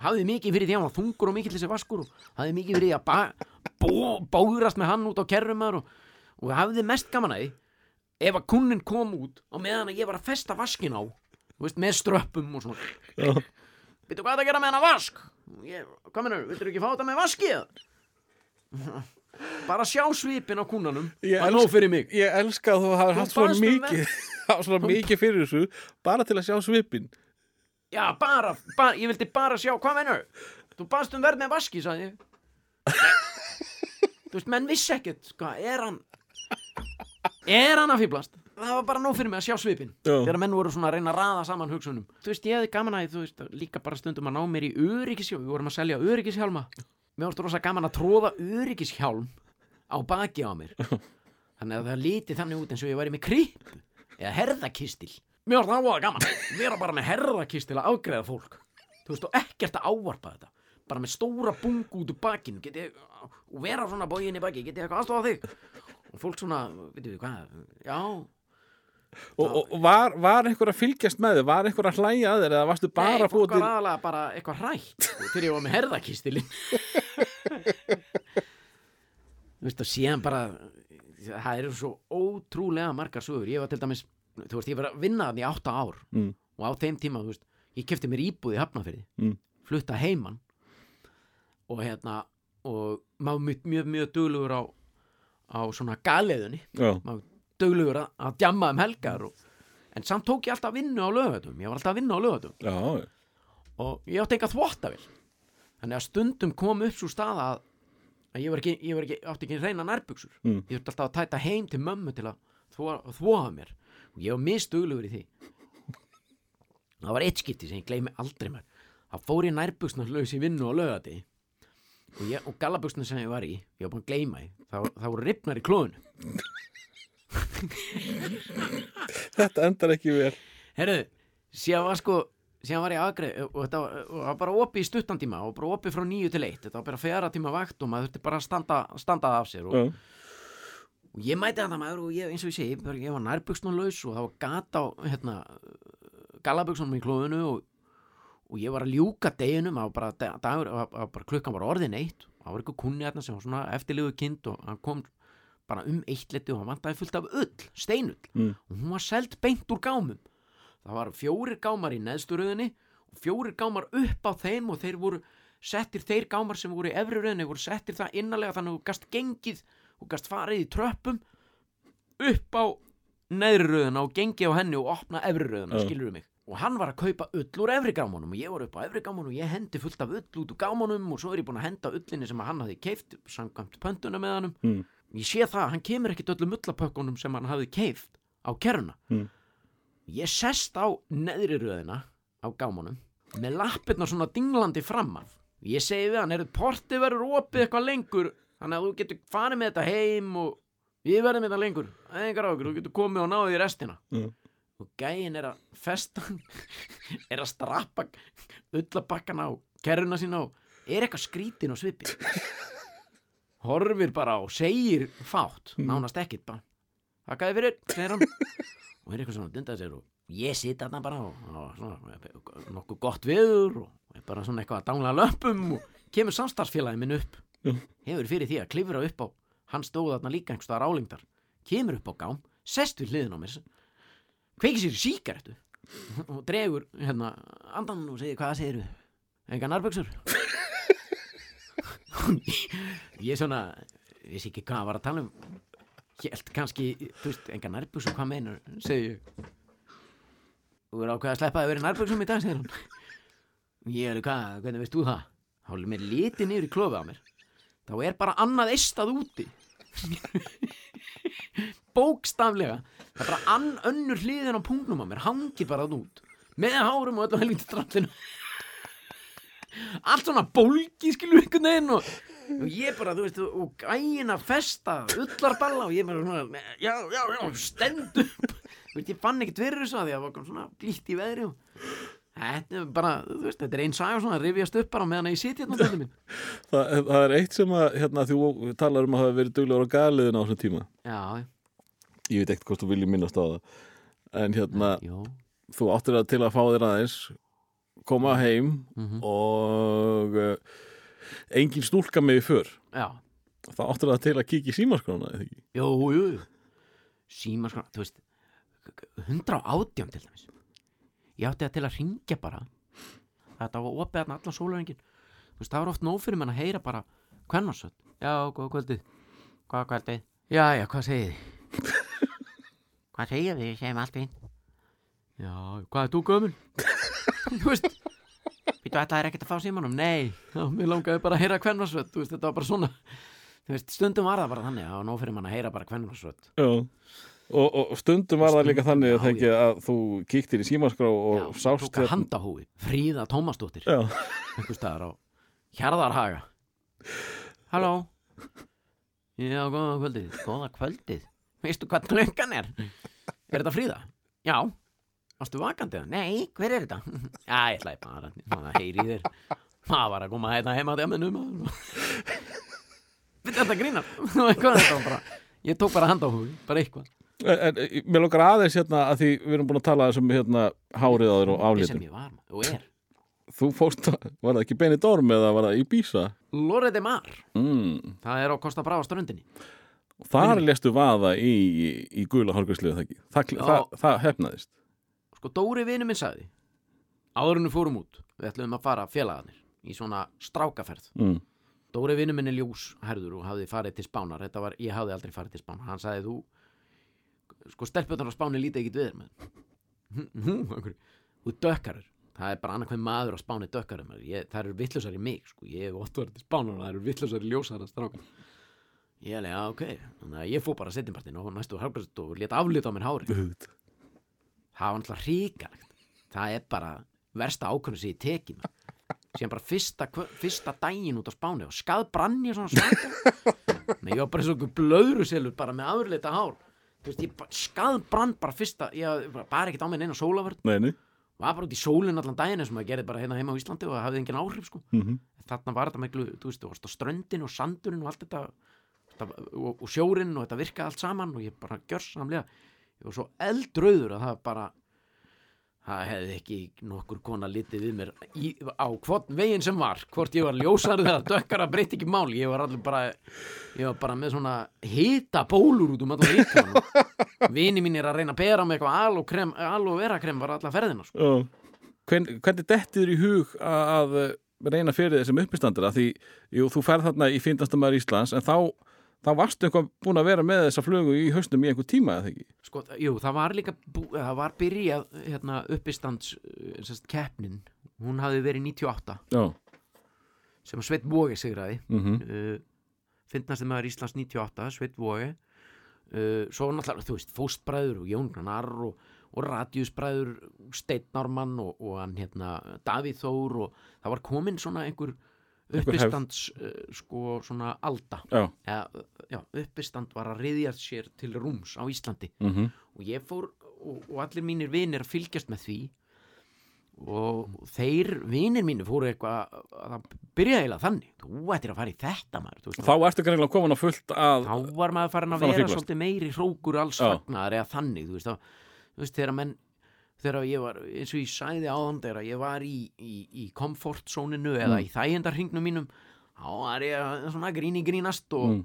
B: hafði mikið fyrir því að hann var þungur og mikill þessi vaskur og hafði mikið fyrir því að bó, bóðrast með hann út á kerrumar og, og hafði mest gaman að því ef að kunnin kom út og meðan að ég var að festa vaskin á veist, með ströppum og svona. Veitu hvað það gera með hennar vask? Ég, hvað mennur, viltur ekki fá þetta með vaski eða? bara sjá svipin á kunnanum það er nóg fyrir mig.
A: Ég elska að þú hafa
B: Þú
A: haft svona
B: um
A: mikið svona mikið fyrir þessu bara til að sjá svipin
B: já, bara, bara, ég vildi bara sjá hvað mennur, þú baðst um verð með vaski sagði ég. Þú veist, menn vissi ekkert hvað, er hann er hann að fýblast það var bara nóg fyrir mig að sjá svipin
A: Já.
B: þegar menn voru svona að reyna að raða saman hugsunum. Þú veist, ég hefði gaman að þú veist, líka bara stundum að ná mér í öryggishjálm, við vorum að selja öryggishjálma. Mér varst rosa gaman að tróða öryggishjálm á baki á mér. Þannig að það líti þannig út eins og ég væri með kripp eða herðakistil mér varst það voða gaman, vera bara með herðakistil að afgreða fólk. Þú veist, og ekkert að ávarpa þetta. Bara með stóra bungu út úr ég, og vera svona bógin í baki get ég eitthvað aðstofa þig? Og fólk svona, veitum við hvað? Já,
A: og, og og var, var einhver að fylgjast með þig var einhver að hlæja að þér eða varstu bara að
B: var
A: til
B: bara eitthvað hrætt þegar ég var með herðakistilinn Þú veist og síðan bara það eru svo ótrúlega margar sögur. Ég var til dæmis, þú veist, ég var að vinna þannig átta ár
A: Mm.
B: og á þeim tíma, þú veist, ég kefti mér íbúð í Hafnafyrði
A: Mm.
B: flutta heiman. Og hérna og maður mjög, mjög, mjög duglugur á á svona galeðunni
A: Já,
B: maður duglugur að, að djamma um helgar og, en samt tók ég alltaf vinnu á lögatum ég var alltaf að vinna á lögatum
A: já,
B: og ég átti enga þvottavél. Þannig að stundum kom upp svo staða að, að ég var ekki, ég var ekki átti ekki reyna nærbuxur.
A: Mm.
B: ég þurfti alltaf að tæta heim til mömmu til að þvoa mér ég var mistuglugur í því. Það var eitt skipti sem ég gleymi aldrei mér. Það fór ég nærbuxna laus í vinnu á lögati og, og gallabuxna sem ég var í ég var búin að gleyma því. Það, það voru ripnar í klóðinu
A: þetta endar ekki vel.
B: Herru, síðan var sko síðan var ég aðgreið og þetta var, og var bara opið í stuttan tíma og bara opið frá nýju til eitt. Þetta var bara fjara tíma vakt og maður þurfti bara að standa, standa af sér og,
A: Já,
B: og ég mæti þetta maður og ég, eins og ég segi bara, ég var nærbuxnunlaus og það var gat á hérna, gallabuxnunum í klóðinu og, og ég var að ljúka deginum það var bara, dagur, það var bara klukkan var orðin eitt. Það var eitthvað kunni hérna sem var svona eftirlegu kind og hann kom bara um eitt leti og hann vantaði fullt af ull, steinull.
A: Mm.
B: og hún var selt beint úr gámum. Það var fjórir gámar í neðsturöðinni og fjórir gámar upp á þeim og þeir voru settir þeir gámar sem voru í efri röðinni voru settir það innanlega þannig að þú gast gengið og gast farið í tröppum upp á neðri röðina og gengið á henni og opna efri röðina,
A: Já.
B: skilur mig og hann var að kaupa ull úr efri gámanum og ég var upp á efri gámanum og ég hendi fullt af ull út úr gámanum og svo er ég búin að henda ullinni sem hann hafði keift samkvæmt pöntuna með hannum
A: Mm.
B: ég sé það, hann kemur ekkit öllum ullapökkunum sem hann hafði keift á kerruna
A: Mm.
B: ég sest á neðri röðina á gámanum með lappirna svona dinglandi fram af ég segi við hann, er portið verður opið eitthvað lengur þannig að þú getur farið með þetta heim og við verðum með þetta lengur engar á ykkur, þú getur komið og náðið í restina.
A: Mm.
B: og gæin er að festa er að strappa ullabakkan á kerruna sína og er eitthvað skrítin og svipi. Horfir bara og segir fátt, nánast ekkit bara. Þakkaði fyrir, segir hann. Og er eitthvað svona dundað sér og ég sit þarna bara og, og svona, nokkuð gott viður og er bara svona eitthvað að dangla löpum og kemur samstarfsfélagi minn upp. Hefur fyrir því að klifra upp á hann stóð þarna líka einhverstaðar álingdar kemur upp á gám, sest við hliðin á mér kveikir sér síkaretu og dregur hérna andan og segir hvað segirðu? Enga nærböksur ég svona vissi ekki hvað hann var að tala um. Held kannski, þú veist, enga nærböksur hvað meinar, segi ég. Þú er ákveð að sleppa að vera í nærböksum í dag, segir hann. Ég er hvað, hvernig veist þú það? Er mér liti niður í klófið á mér þá er bara annað eistað úti. Bókstaflega. Það er bara ann, önnur hliðin á punktnum á mér hangi bara það út. Með hárum og öllu helviti strandinu allt svona bólgi skilur ykkur neginn og, og ég bara, þú veist, og gæin að festa ullarballa og ég bara svona, já, já, já, stend upp. Þú veist, ég fann ekkert fyrir þessu að því að það var svona glýtt í veðri og þetta er bara, þú veist, þetta er einn saga svona að rifjast upp bara meðan að ég siti hérna á þetta minn
A: Það, það er eitt sem að, hérna, þú talar um að hafa verið duglegur á galiðin á þessum tíma.
B: já,
A: Ég veit ekkert hvort þú viljið minnast á það. En hérna,
B: já,
A: þú áttir það til að fá þér aðeins, koma heim
B: Mhm.
A: og uh, engin stúlka með í för.
B: já
A: Það áttir það til að kíkja í símaskrána, eða ekki?
B: Jú, jú, jú. Síma sko, þú veist 118 til dæmis Ég átti það til að ringja bara Þetta var opið þarna allan sólarengin Þú veist, það var oft nóg fyrir mann að heyra bara Kvennarsöld, já, góða kvöldið Hvað kvöldið? Já, já, hvað segið hvað segið? Ég segjum allt fín Já, hvað er þú gömul? þú veist Býtu að það er ekkert að fá símanum? Nei, já, mér langaði bara að heyra kvennarsöld Þú veist, þetta var bara svona Þú veist, stundum var það bara þannig að nóg fyrir mann að heyra bara kvennarsöld
A: Já. Og, og stundum var það líka þannig
B: Já,
A: að, þekki, að þú kíktir í símaskrá og
B: Já,
A: sást
B: tók að handahúi Fríða Tómasdóttir.
A: Já,
B: einhver staðar á Hjarðarhaga. Halló? Já, góða kvöldið. Góða kvöldið. Veistu hvað klukkan er? Er þetta Fríða? Já. Varstu vakandi? Nei, hver er þetta? Já, ég ætlaði bara að heyri þér. Maður var að koma hérna heima á dæminu Þetta grínar Ég tók bara handahúi, bara eitthvað
A: en, en mér lókar aðeins hérna að því við erum búin að tala þessum hérna hárið á þér og
B: Ég sem
A: aflitum.
B: ég var er.
A: Þú það ekki Benny Dorm eða var það í Bísa?
B: Lore de Mar.
A: Mm.
B: Það er á Kosta Brava ströndinni.
A: Þar lestu vaða í, í, í gula hálfgræslu það það, það, það hefnaðist.
B: Sko Dóri vinu minn sagði Áður en við fórum út Við ætlum að fara félagarnir Í svona strákaferð.
A: Mm.
B: Dóri vinu minn er ljós herður og hafði farið til Spánar. Þetta var, ég hafði aldrei farið til Spánar. Hann sagði þú Sko stelpjöndar á Spáni lítið ekkit við þér Nú, okkur Þú dökkarir Það er bara annað maður á Spáni dökkarir ég, Það eru vittlusar í mig sko. Ég hef ótt verið til Spánar og það eru vittlusar í ljósara strákar. Ég hef já, ok. Þannig að ég fór bara setjumpartin og næstu hálfgræst og lét aflita á mér hári það var náttúrulega ríkalegt það er bara versta ákvörðu sem ég teki maður. Síðan bara fyrsta, fyrsta daginn út á spáni og skað brann ég svona svaka Nei, ég var bara svo blöðru selur bara með afurleita hár veist, ég skað brann bara fyrsta ég bara, ekkert á mig neina sólavörn
A: Nei, nei.
B: Var bara út í sólinn allan daginn sem maður gerði bara hérna heima á Íslandi og það hafði engin áhrif sko.
A: mm
B: þarna var þetta miklu, þú veist, á ströndin og sandurinn og allt þetta, og, og sjórinn og þetta virkaði allt saman og ég bara gjörsamlega, ég var svo eldrauður að það bara það hefði ekki nokkur kona litið við mér í, á hvort veginn sem var hvort ég var ljósarður þegar dökkara breytti ekki mál, ég var allir bara ég var bara með svona hita bólur út um allan líkamann vini mín er að reyna að bera með eitthvað aloe krem, aloe vera krem var alla ferðina sko.
A: Hvern, hvernig dettiður í hug að, reyna fyrir þessum uppistandur? Að því, jú, þú ferð þarna í fyndastamæður Íslands en þá, þá varstu eitthvað búin að vera með þessa flugu í hausnum í einhver tíma eða ekki?
B: Sko, jú, það var líka bú, það var byrjað hérna, uppistands eh, keppnin, hún hafði verið 98
A: já,
B: sem Sveit Vóge sigraði.
A: Mhm,
B: uh, finnast þeim aður Íslands 98 Sveit Vóge uh, svo náttúrulega, þú veist, Fóstbræður og Jón Grannar og, og Radjusbræður Steinn Ármann og, og hann hérna Davíð Þór og það var komin svona einhver. Uppistands uh, sko svona alda.
A: Já,
B: eða, já, uppistand var að riðja sér til rúms á Íslandi.
A: Mhm,
B: og ég fór og, og allir mínir vinir að fylgjast með því. Og þeir vinir mínir fóru eitthvað að það byrjaði eiginlega þannig. Þú ættir að fara í þetta maður veist,
A: þá ertu kannilega komin á fullt að
B: þá var maður farin að
A: að
B: vera svolítið meiri hrókur alls fagnar eða þannig þú veist, þá, þú veist þegar menn þegar ég var, eins og ég sæði áðan þegar ég var í, í, í komfortzóninu eða
A: Mm.
B: í þægendarhingnum mínum þá var ég að svona gríni grínast og,
A: Mm.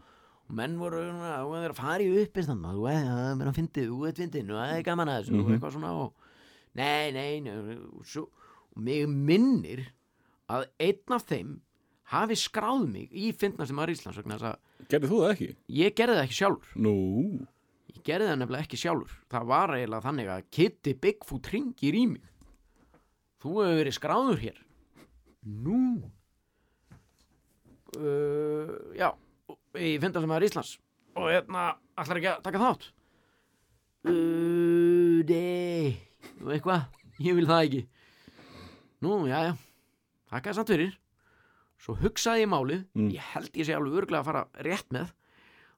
B: og menn voru að fara í uppistand maður, þú er að vera að fyndið, þú er fyndið og það er gaman að þessu og
A: Mhm.
B: eitthvað svona og nei, nei, nei og, svo, og mig minnir að einn af þeim hafi skráð mig í fyndna sem var Íslands að
A: gerði þú það ekki?
B: ég gerði það ekki sjálfur
A: Nú,
B: ég gerði það nefnilega ekki sjálfur. Það var eiginlega þannig að Kitty Bigfoot ringir í mig þú hefur verið skráður hér. Nú? Uh, já ég finn það sem er Íslands. Og hérna, allar ekki að taka þátt? Uh, nei. Og eitthvað, ég vil það ekki. Nú, já, já. Þakkaði samt fyrir. Svo hugsaði ég málið,
A: Mm.
B: ég held ég sé alveg örglega að fara rétt með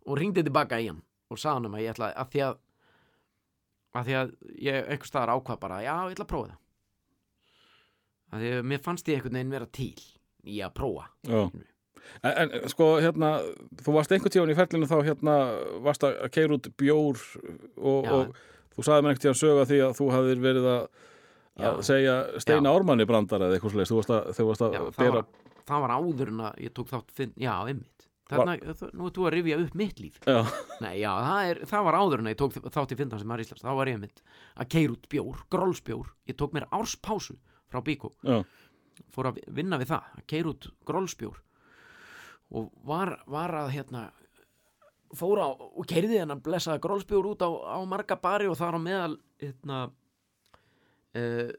B: og ringdi tilbaka í hann og sagði hann um að ég ætla að því að að því að ég einhver staðar ákvað bara já, ég ætla að prófa það. Að því að mér fannst ég einhvern veginn vera til í að prófa.
A: Já. En, en sko, hérna, þú varst einhvern tíðan í ferlinu þá, hérna, varst að keira út bjór og,
B: Já.
A: og þú sagði mér einhvern tíðan sögu að því að þú hafðir verið að, að
B: Já.
A: segja Steina Ármanni brandar eða eitthvað svolítið, þú varst að, þú varst að
B: já, það, var, það var áður en að ég tók þátt finn, já, einmitt Þarna, var... nú er þú að rifja upp mitt líf.
A: Já,
B: Nei, já, það, er, það var áður en ég tók þátt í finna sem er Íslands þá var ég mitt að keira út bjór, grólsbjór ég tók mér árspásu frá Bíkó
A: já,
B: fór að vinna við það að keira út grólsbjór og var, var að hérna fór á og keirði hennan blessaða grólsbjór út á, á marga bari og þar á meðal hérna uh,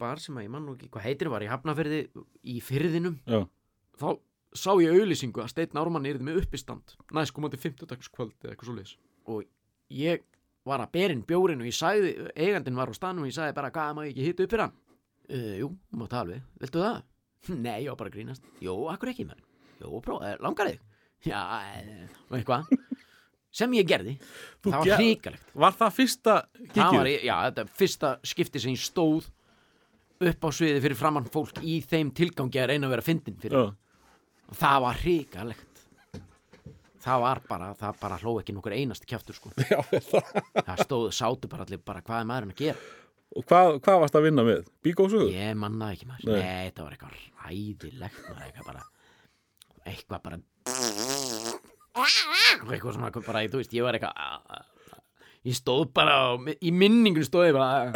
B: bar sem að ég mann nú ekki hvað heitir var í Hafnafyrði í fyrðinum
A: já,
B: þá sá ég auðlýsingu að Steinn Ármann yrði með uppistand næst komandi 50 kvöld eða eitthvað svo og ég var að berin bjórin og ég sagði, eigandinn var á stanum og ég sagði bara hvað maður ekki hitta upp fyrir hann? Uh, jú, má tala við, viltu það? nei, ég var bara að grínast, jú, akkur ekki maður? Jú, prófa, eh, langar þig? já, eh, og eitthvað. Sem ég gerði,
A: Þú
B: það var hrikalegt.
A: Var það fyrsta
B: það var,
A: kikið?
B: í- já, þetta er fyrsta skipti sem ég stóð upp á sviði fyrir framann fólk í þeim tilgangi að reyna að vera fyndin fyrir
A: Já,
B: og það var hrikalegt það var bara, það bara hló ekki nokkur einasti kjaftur sko
A: já, það.
B: stóðu, sátu bara allir bara hvað er maðurinn að gera
A: Og hvað, hvað varst að vinna með? Bíkósugur?
B: ég mannaði ekki maður,
A: Nei.
B: nei, þetta var eitthvað ræðilegt maður, eitthvað bara eitthvað bara eitthvað svona bara, þú veist, ég var eitthvað ég stóð bara í minningun stóð ég bara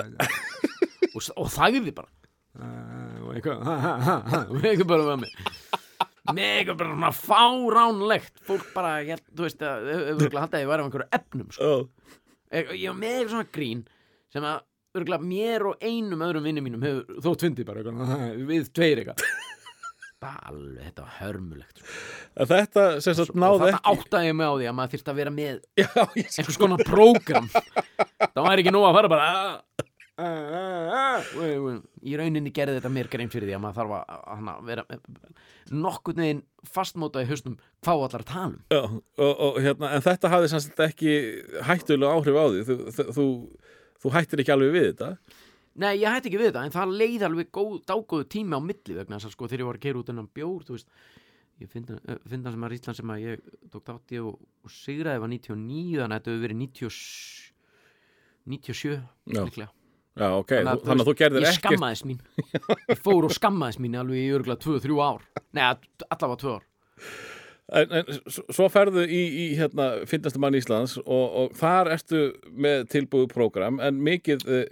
B: og, og þagði bara og eitthvað og eitthvað bara var með með eitthvað bara svona fáránlegt. Fólk bara, ég, þú veist að þau haldið að ég var af einhverju efnum sko.
A: Já,
B: ég, ég var með svona grín sem að örgulega mér og einum öðrum vinnum mínum hefur þótt fyndið bara eitthvað, við tveir eitthvað. Alveg, þetta var hörmulegt sko.
A: þetta sem sagt náði
B: þetta áttaði mig á því að maður þyrfti að vera með einhvers konar prógram. Það var ekki nóg að fara bara Ég- í rauninni gerði þetta mér grein fyrir því að maður þarf að, vera nokkurn veginn fastmóta í hausnum hvað allar að tala um
A: Já, og, og hérna, en þetta hafði sem sagt ekki hættulega áhrif á því þú, þú, þú, hættir ekki alveg við þetta
B: Nei, ég hætti ekki við þetta, en það leið alveg góð, dágóðu tími á milli vegna þess að sko þegar ég var að keira út enn bjór, þú veist, ég finn það sem að Ísland sem að ég tók þátt í og, og sigraði var 99, þannig að þetta hefur verið 97, 97
A: Já.
B: líklega.
A: Já, ok,
B: Þannig
A: þú, þannig að þú gerðir
B: ég
A: ekkert
B: skammaðist mín, ég fór og skammaðist mín alveg í örgulega 2-3 ár, nei, allavega 2 ár.
A: En, en svo ferðu í, í hérna, finnastu mann Íslands og, og þar ertu með tilbúið prógram en mikið uh,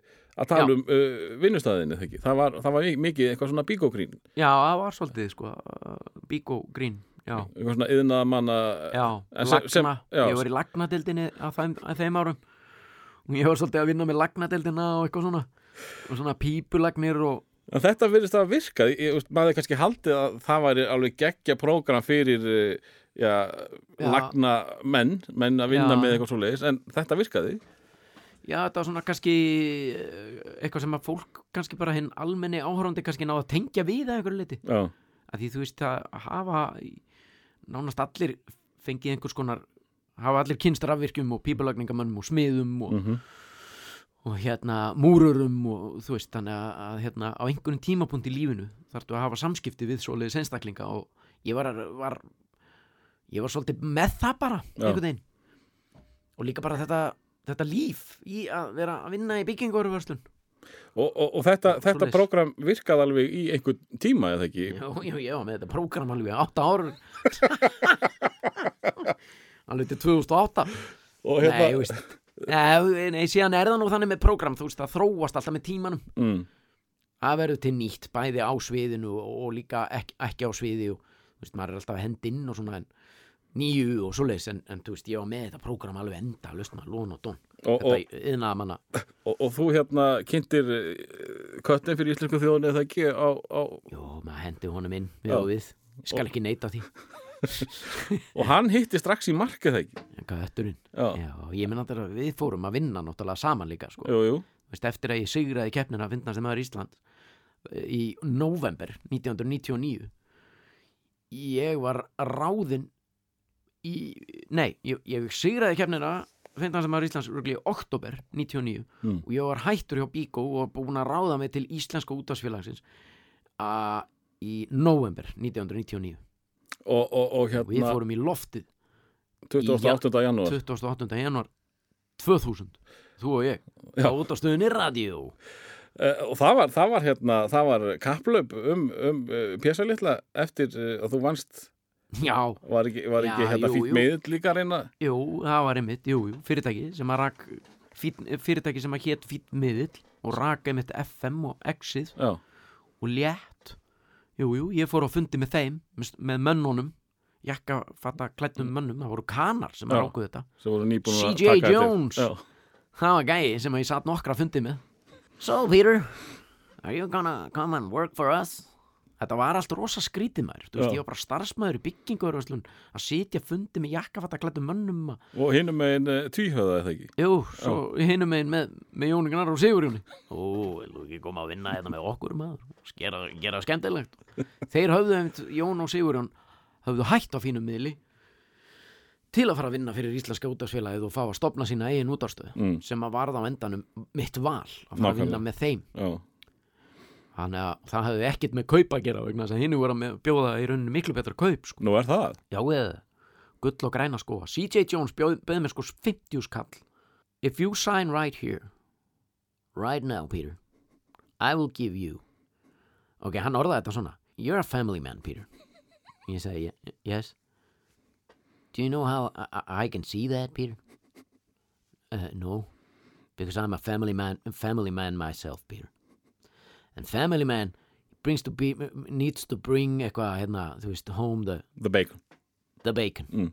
A: að tala
B: Já.
A: um uh, vinnustæðinu, ekki? Það var, það var mikið eitthvað svona bíkógrín.
B: Já, það var svolítið, sko, uh, Bíkó Grín já,
A: eitthvað svona yðnaðamanna
B: já,
A: En sem-
B: lagna
A: já.
B: ég var í lagnadeildinni á þeim, á þeim árum og ég var svolítið að vinna með lagnadeildina og eitthvað svona og svona pípulagnir og
A: En þetta virðist að virka, ég, maður kannski haldið að það væri alveg geggja prógram fyrir eh, Já. lagna menn, menn að vinna
B: Já.
A: með eitthvað svoleiðis, en þetta virkaði.
B: já, þetta var svona kannski eh, eitthvað sem að fólk kannski bara hinn almenni áhörandi kannski náða að tengja við að einhverju liti
A: Já,
B: að því þú veist að hafa nánast allir fengið einhvers konar hafa allir kynst rafvirkjum og pípulagningamönnum og smiðum og,
A: mm
B: og hérna múrurum og þú veist þannig að, að hérna á einhverjum tímapunkt í lífinu þarftu að hafa samskipti við svoleiðis einstaklinga og ég var, var ég var svolítið með það bara
A: Já.
B: einhvern veginn. Og líka bara þetta, þetta líf í að vera að vinna í bygginguverðurverslun
A: og, og, og þetta, þetta prógram virkaði alveg í einhvern tíma, eða ekki?
B: já, já, var með þetta prógram alveg átta ár alveg til 2008
A: Og
B: Nei,
A: hérna,
B: þú veist Nei, nei, síðan er það nú þannig með prógram þú veist, það þróast alltaf með tímanum.
A: Mm,
B: það verður til nýtt, bæði á sviðinu og, líka ekki, ekki á sviði og þú veist, maður er alltaf að henda inn og svona en, nýju og svoleiðis en, en þú veist, ég var með þetta prógram alveg enda löst maður, lón og dón.
A: Og, og, og, og þú hérna kynntir köttin fyrir íslensku þjóðinu eða ekki á, á,
B: Jó, maður hendi honum inn við og við. Ég skal ekki neita því,
A: og hann hitti strax í markið það ekki?
B: götturinn
A: Já,
B: ég menn að við fórum að vinna náttúrulega saman líka sko.
A: jú, jú,
B: veist, eftir að ég sigraði keppnina að finnast maður Ísland eh, í november 1999 ég var ráðinn í, nei, ég, ég sigraði keppnina finnast maður Íslands röglega í oktober 99
A: Mm.
B: og ég var hættur hjá Bíkó og búin að ráða mig til Íslenska útvarsfélagsins að í november 1999
A: og, og, og
B: og við
A: hérna
B: fórum í loftið
A: 28. janúar
B: 28. januar 2000 þú og ég,
A: Já.
B: á útastöðunni radio
A: Uh, og það var, það var hérna, það var kapplöp um, um uh, Pésa litla eftir uh, að þú vannst
B: já,
A: var ekki, var ekki
B: Já,
A: hérna fýtt meðill líka reyna
B: Jú, það var einmitt, jú, jú, fyrirtæki sem að rak fín, fyrirtæki sem að hétt fýtt miðill og rak einmitt FM og Exið
A: já,
B: og létt Jú, jú, ég fór á fundi með þeim með, mönnunum jakka fatta klættum mönnum, það voru kanar sem
A: Já.
B: rákuðu þetta CJ Jones. Það var gæi sem ég satt nokkra fundi með So Peter, are you gonna come and work for us? Þetta var allt rosa skrítið maður. Veist, ég var bara starfsmæður í byggingur að sitja fundi með jakkafatta klættum mönnum að
A: og hinum megin uh, tvíhöða eða ekki?
B: Jú, svo hinum megin með, með Jóni Gnar og Sigurjóni. Ó, vil þú ekki koma að vinna hérna með okkur maður? Gera, gera skemmtilegt. Þeir höfðu Jón og Sigurjón höfðu hætt á fínum miðli til að fara að vinna fyrir Íslenska útafsfélagið og fá að stopna sína eigin útafstöð
A: Mm.
B: sem að varða á endanum mitt val að fara að vinna
A: Nákvæmlega.
B: með þeim.
A: Já,
B: Þannig að það hefði ekkert með kaup að gera vegna þess að hinnu voru að bjóða í rauninni miklu betra kaup sko.
A: nú er það.
B: Já, eða. Gull og græna skóa CJ Jones bjóð, bjóð með sko 50 skall If you sign right here Right now, Peter I will give you. Ok, hann orðaði þetta svona. You're a family man, Peter. Ég segi, "Ye- yes. Do you know how I, I- I can see that, Peter? Uh, no. Because I'm a family man family man myself, Peter And family man brings to be, needs to bring eitthvað, hérna, þú veist, home the
A: the bacon.
B: The bacon.
A: Mm.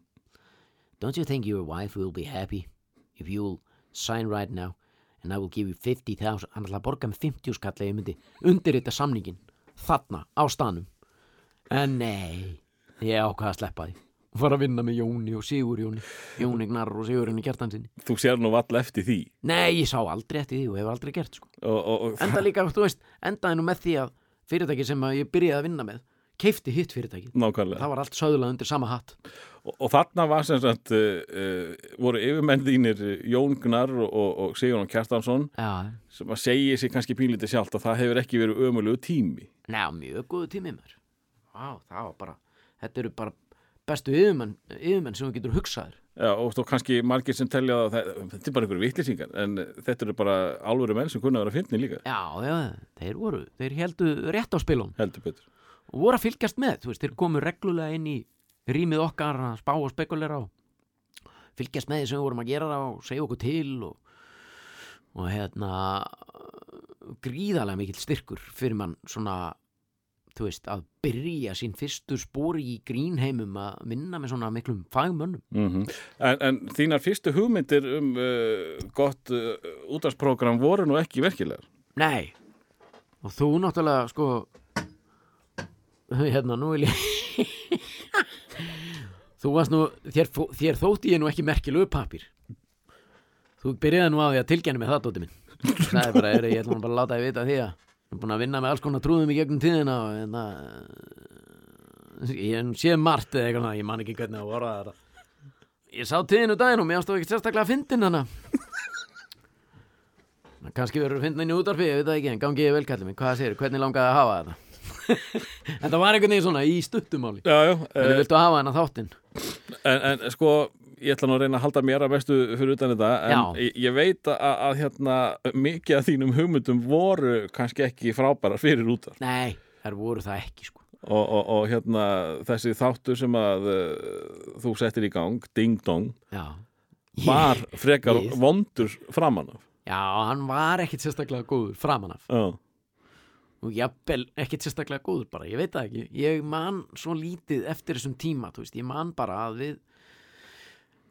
B: Don't you think your wife will be happy if you'll sign right now and I will give you 50,000 hann ætla að borga með 50 skall eða ég myndi undir þetta samningin þarna á stanum en nei. Ég ákvað að sleppa því. Fara að vinna með Jóni og Sigurjóni Jóni. Gnar og Sigurjóni Gjertansinni
A: þú sér nú vall eftir því.
B: Nei ég sá aldrei eftir því og hefur aldrei gert sko.
A: og, og, og
B: enda líka, þú veist, endaði nú með því að fyrirtæki sem ég byrjaði að vinna með keifti hitt fyrirtæki
A: nákvæmlega.
B: Það var allt söðlað undir sama hatt.
A: Og, og þarna var sem sagt uh, voru yfirmenn þínir uh, Jón Gnar og, og, Sigurðan Kjartansson
B: já,
A: sem að segja sér kannski pínlítið sjálft að það hefur ekki verið ömulegu tími.
B: Ná, mjög góðu tími mér Vá, það var bara Þetta eru bara bestu yfirmenn, yfirmenn sem þú getur hugsaðir
A: Já, og þú kannski margir sem telja að þetta er bara einhverju vitlýsingar en þetta eru bara álveru menn sem kunna að vera fyndni líka.
B: Já, já, þeir voru Þeir heldu rétt á spilun
A: heldur betur.
B: Og voru að fylgjast með, þú veist, þeir komu reglulega inn í rýmið okkar að spá og spekulera og fylgjast með því sem við vorum að gera það og segja okkur til og, og hérna gríðarlega mikill styrkur fyrir mann svona þú veist, að byrja sín fyrstu spori í grínheimum að vinna með svona miklum fagmönnum.
A: Mm en, en þínar fyrstu hugmyndir um uh, gott uh, útvarsprógram voru nú ekki verkilegar.
B: Nei. Og þú náttúrulega sko hérna nú vil ég þú varst nú þér, þér þótti ég nú ekki merkilegu papír þú byrjaði nú á því að tilgæna með það dóti minn. Það er bara, er, ég ætla nú bara að láta þið vita því að ég er búin að vinna með alls konar trúðum í gegnum tíðina og hérna ég séð margt eða eitthvað, ég man ekki hvernig að voru þetta ég sá tíðinu daginn og mér ástof ekki sérstaklega að fyndin hana kannski verður að finna inn í útarpi, ég veit það ekki, en gangi ég vel kallið mig, hvað segir, hvernig langaði að hafa þetta? þetta var einhvern veginn svona í stuttumáli.
A: Já, já.
B: Hvernig viltu að hafa hennar þáttinn?
A: En, en sko, ég ætla nú að reyna að halda mér að mestu fyrir utan þetta, en ég, ég veit að, að hérna, mikið af þínum hugmyndum voru kannski ekki frábærar fyrir útar.
B: Nei, þær voru það ekki, sko.
A: Og, og, og hérna, þessi þáttur sem að uh, þú settir í gang, Ding Dong,
B: Já.
A: var frekar
B: Við.
A: vondur framan af.
B: Já, hann var ekkit sérstaklega góður framan af.
A: Já,
B: Og jafnvel ekkit sérstaklega góður bara, ég veit það ekki. Ég man svo lítið eftir þessum tíma, þú veist, ég man bara að við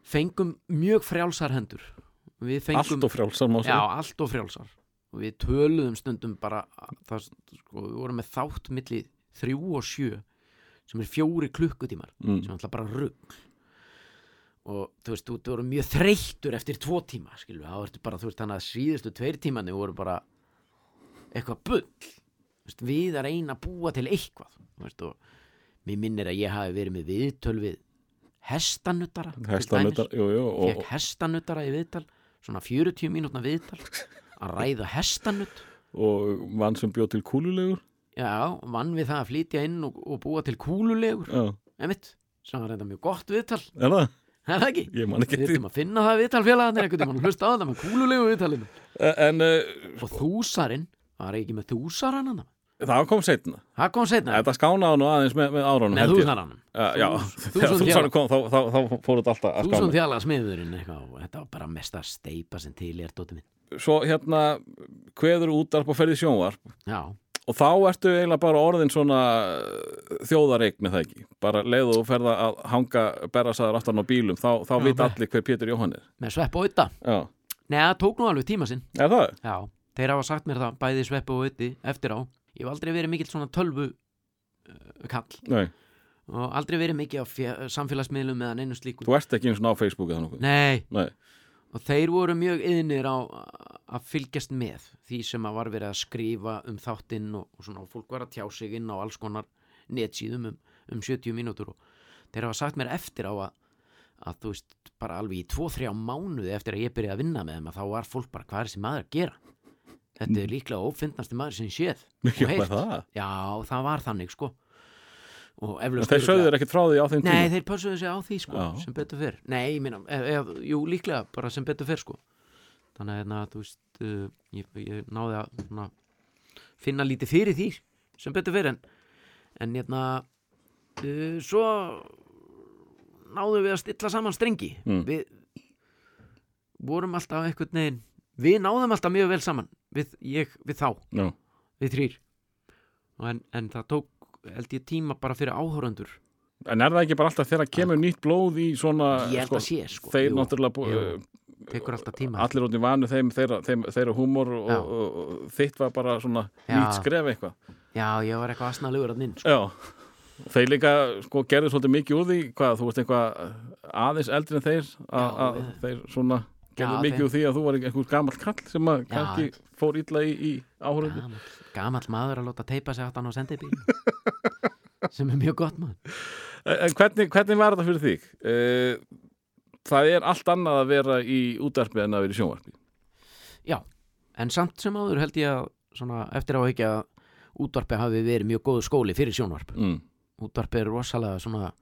B: fengum mjög frjálsar hendur. Fengum...
A: allt og frjálsar
B: Já, allt og frjálsar. Og við töluðum stundum bara það, sko, við vorum með þátt milli þrjú og sjö sem er fjóri klukkutímar
A: Mm.
B: sem alltaf bara rugg og þú veist, þú, þú voru mjög þreyttur eftir tvo tíma, skilur þá ertu bara, þú veist, þannig að síðustu tveir tímani voru bara eitthvað bull. Veist, við að reyna að búa til eitthvað veist, og mér minnir að ég hafi verið með viðtöl við hestanuttara til
A: Hestanutar,
B: dæmis
A: jú, jú, og,
B: fekk hestanuttara í viðtal svona 40 mínútna viðtal að ræða hestanutt
A: og mann sem bjóð til kúlulegur.
B: já, vann við það að flytja inn og, og búa til kúlulegur. Emitt, sem var reynda mjög gott viðtal.
A: Er það?
B: er það ekki? Við þurfum að finna það viðtal félagarnir einhvern tímann og hlusta á þetta með kúlulegu viðtalinu.
A: En uh,
B: og þúsarinn, var ekki með þúsarann hann
A: það kom setna.
B: það kom setna
A: Þetta skánaði nú aðeins með, með árunum.
B: með
A: held ég.
B: þúsarann
A: Já, þegar
B: þjála.
A: þúsarinn kom þá, þá, þá fór þetta alltaf að skána.
B: þjála smiðurinn eitthvað og þetta var bara mesta steipa sem til er dóti minn
A: Svo hérna kveður útarp og ferði sjónvarp
B: já,
A: og þá ertu eiginlega bara orðin svona þjóðareign er það ekki. Bara leiðu og ferða að hanga berrasaður aftan á bílum þá, þá
B: Já,
A: vita
B: be-
A: allir hver Pétur Jóhann er.
B: með svepp og ytta
A: Já.
B: Nei, það tók nú alveg tíma sinn
A: Er það?
B: Já, þeir hafa sagt mér það bæði sveppu og ötti eftir á Ég hef aldrei verið mikill svona tölvu uh, kall
A: Nei.
B: og aldrei verið mikið á samfélagsmiðlum eða neinu slíku
A: Þú ert ekki eins og á Facebook eða nokkuð.
B: Nei,
A: Nei.
B: og þeir voru mjög yðnir á að fylgjast með því sem að var verið að skrifa um þáttinn og, og svona og fólk var að tjá sig inn á alls konar netsíðum um, um 70 mínútur og þeir hafa sagt mér eftir á að að þú veist, bara alveg í 2-3 mánuði eftir að ég byrjaði að vinna með þeim að þá var fólk bara, hvað er þessi maður að gera? Þetta er líklega ófindnasti maður sem séð
A: Já, það.
B: Já, það var þannig sko
A: þeir sögðu þér ekkert frá því á þeim
B: Nei,
A: tíma?
B: þeir pössuðu sig á því sko,
A: Já.
B: sem betur fyrr Nei, ég minna, e, e, jú, líklega bara sem betur fyrr sko Þannig að, hérna, þú veist, uh, ég, ég náði að svona, finna lítið fyrir því sem betur fyrr en, en hérna, uh, svo náðum við að stilla saman strengi
A: Mm.
B: Við vorum alltaf einhvern veginn Við náðum alltaf mjög vel saman við, ég, við þá,
A: Já.
B: við þrýr en, en það tók, held ég, tíma bara fyrir áhorundur
A: En er það ekki bara alltaf þegar kemur nýtt blóð í svona...
B: Ég held að sé, sko
A: Þeir
B: jú.
A: náttúrulega
B: jú. tekur alltaf tíma
A: allir út í vanu þeim þeirra, þeim, þeirra húmor og, og, og, þitt var bara svona
B: Já.
A: nýtt skref eitthvað
B: já, ég var eitthvað asnalugur að inn sko.
A: Já, þeir líka sko gerðu svolítið mikið úr því hvað, þú veist eitthvað aðeins eldri en þeir að þeir svona gerðu
B: Já,
A: mikið úr því að þú var einhver gamall kall sem að kannski fór illa í, í áhörundu
B: gamall, gamall maður að láta teipa sig aftan á sendibíl sem er mjög gott maður.
A: En hvernig, hvernig var þetta fyrir þig? Eh, Það er allt annað að vera í útvarpi en að vera í sjónvarpi
B: já, en samt sem áður held ég að svona, eftir á ekki að útvarpi hafi verið mjög góð skóli fyrir sjónvarp
A: mm.
B: útvarpi er rosalega svona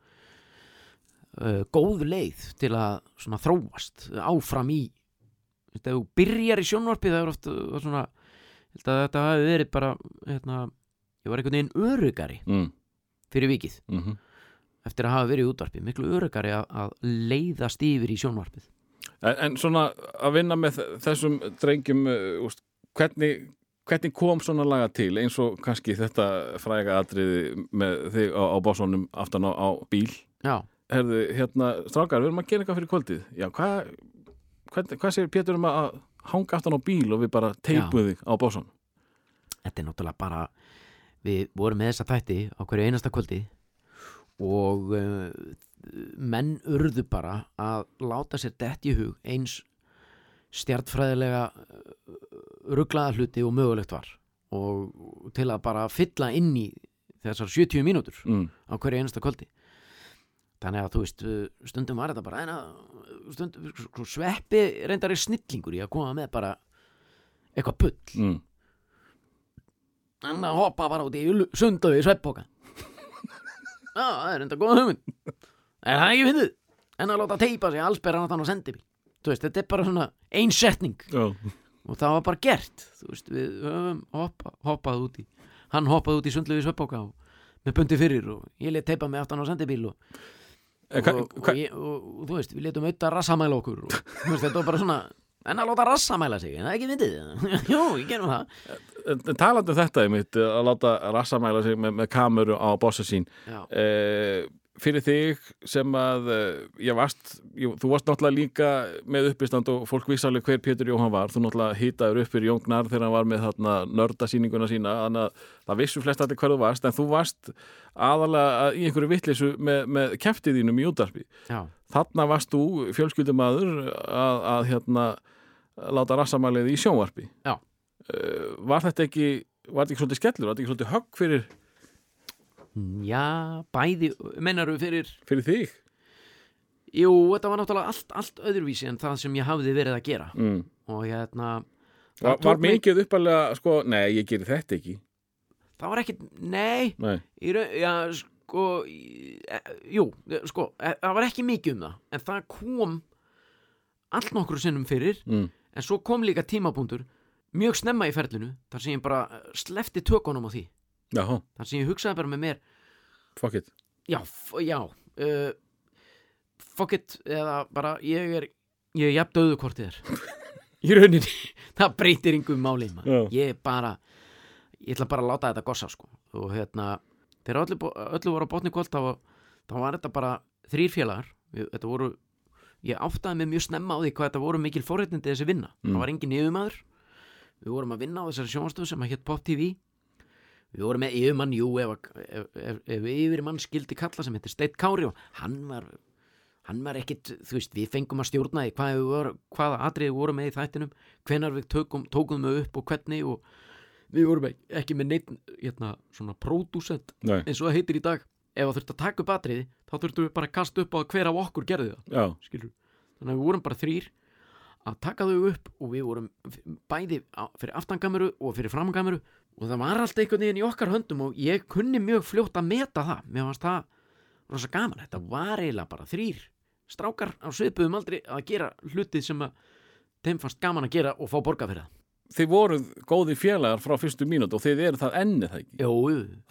B: uh, góð leið til að svona þróast áfram í ef þú byrjar í sjónvarpi það er oft uh, svona þetta hafi verið bara hérna, ég var einhvern veginn örugari
A: Mm.
B: fyrir vikið
A: Mm
B: eftir að hafa verið í útvarpi miklu örugari að, að leiðast yfir í sjónvarpið.
A: En, en svona að vinna með þessum drengjum uh, úst, hvernig, hvernig kom svona laga til? Eins og kannski þetta fræga atriði með þig á, á básónum aftan á, á bíl.
B: Já,
A: Herðu, hérna, strákar, við erum að gera eitthvað fyrir kvöldið. Já, hvað hvað, hvað segir Pétur um að hanga aftan á bíl og við bara teipuð þig á básón
B: þetta er náttúrulega bara við vorum með þessa þætti á hverju einasta kvöldi og uh, menn urðu bara að láta sér dett í hug eins stjartfræðilega rugglaða hluti og mögulegt var. Og til að bara fylla inn í þessar 70 mínútur
A: mm.
B: á hverju einasta kvöldi þannig að þú veist stundum var þetta bara en að stundum, sko, sveppi reyndar er snillingur í að koma með bara eitthvað pull.
A: Mm.
B: hann að hoppa bara út í sundu í sveppbóka já, það er enda góða hugmynd. Er það ekki fyndið en að láta teipa sig allsberðan að þann og sendi þú veist, þetta er bara svona ein setning.
A: Já,
B: og það var bara gert. Þú veist, við höfum hoppa, hoppað út í hann hoppaði út í sundlu í sveppbóka og með bundi fyrir og ég let teipa mig aftan á sendibíl og,
A: En
B: og,
A: hva-
B: og,
A: hva-
B: ég, og, og þú veist, við letum auðvitað rassamæla okkur og veist, þetta var bara svona en að láta rassamæla sig, en það er ekki myndið jú, ég gerum það.
A: Talandi um þetta einmitt, að láta rassamæla sig með, með kameru á bossa sín eh, fyrir þig sem að eh, ég varst, jú, þú varst náttúrulega líka með uppistand og fólk vissi alveg hver Pétur Jóhann var, þú náttúrulega hýtaður upp fyrir Jón Gnar þegar hann var með þarna nördasýninguna sína, þannig að það vissu flest allir hver þú varst, en þú varst aðalega í einhverju vitleysu með, með keftið þínum í útarpi
B: já,
A: þarna varst þú fjölskyldumadur að, að hérna láta rassamælið í sjónvarpi.
B: Já.
A: Eh, var þetta ekki var þetta ekki svolítið skellur, var þetta ekki svolítið högg fyrir,
B: já bæði, mennaru fyrir
A: fyrir þig?
B: Jú, þetta var náttúrulega allt, allt öðruvísi en það sem ég hafði verið að gera.
A: Mm.
B: og hérna
A: var, var mikið uppalega sko, nei, ég geri þetta ekki.
B: Það var ekkit, nei.
A: Nei,
B: raun, já, sko e, jú, e, sko e, það var ekki mikið um það, en það kom allt nokkru sinnum fyrir.
A: Mm.
B: en svo kom líka tímapunktur mjög snemma í ferlinu þar sem ég bara slefti tökunum á því
A: já,
B: þar sem ég hugsaði bara með mér
A: fuck it.
B: Já, já uh, fuck it eða bara ég er ég er jafn döðu hvort þið er. Í rauninni, það breytir yngum máli maður. Ég bara ég ætla bara að láta þetta gossa sko. Og hérna, þegar öllu, öllu voru á botni kvöld þá, þá var þetta bara þrýr félagar. Þetta voru, ég áttaði mig mjög snemma á því hvað þetta voru mikil forréttindi þessi vinna.
A: Mm.
B: það var engin yfirmaður við vorum að vinna á þessari sjónastöð sem að hétt Pop TV við vorum með yfirmann, jú ef, ef, ef, ef yfirmann skildi kalla sem heitir Steit Kári og hann var hann var ekkit, þú veist, við fengum að stjórna því hvað voru, hvaða atriði voru með í þættinum hvenar við tökum, tókum þau upp og hvernig og við vorum ek- ekki með neitt hérna, svona pródúsent
A: nei,
B: eins og það heitir í dag. Ef það þurfti að taka upp atriði þá þurftum við bara að kasta upp á hver af okkur gerði það skilur þannig að við vorum bara þrýr að taka þau upp og við vorum bæði fyrir aftangameru og fyrir framgameru og það var alltaf einhvern veginn í okkar höndum og ég kunni mjög fljótt að meta það. Mér fannst það rosa gaman. Þetta var eiginlega bara þrýr strákar á svipuðum aldrei að gera hlutið sem að þeim fannst gaman að gera og fá borga fyrir það
A: þið voruð góði félagar frá fyrstu mínútu og þið eru það enni það ekki?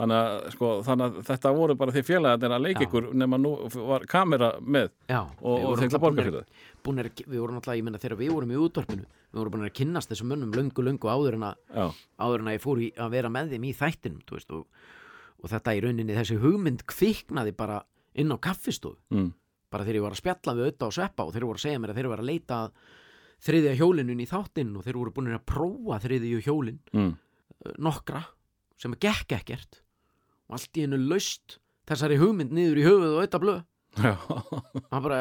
A: Þannig að, sko, þannig að þetta voru bara þið félagar að leika ykkur nema nú var kamera með
B: já
A: og, og þeir ætla að borga
B: búnir-
A: fyrir það.
B: búnir, að- við vorum alltaf, ég menna þegar við vorum í útvarpinu við vorum búin að kynnast þessum mönnum löngu, löngu áður en að áður en að ég fór í að vera með þeim í þættinum veist, og, og þetta í rauninni þessi hugmynd kviknaði bara inn á kaffistofu.
A: Mm,
B: bara þegar ég var að spjalla við auðvitað og sveppa og þeir voru að segja mér að þeir voru að leita að þriðja hjólinin í þáttinn og þeir voru búin að prófa þriðju hjólin
A: mm,
B: uh, nokkra sem að gekk ekkert og allt í hennu laust þessari hugmynd niður í höfuð og auðvitað blöð. Það bara,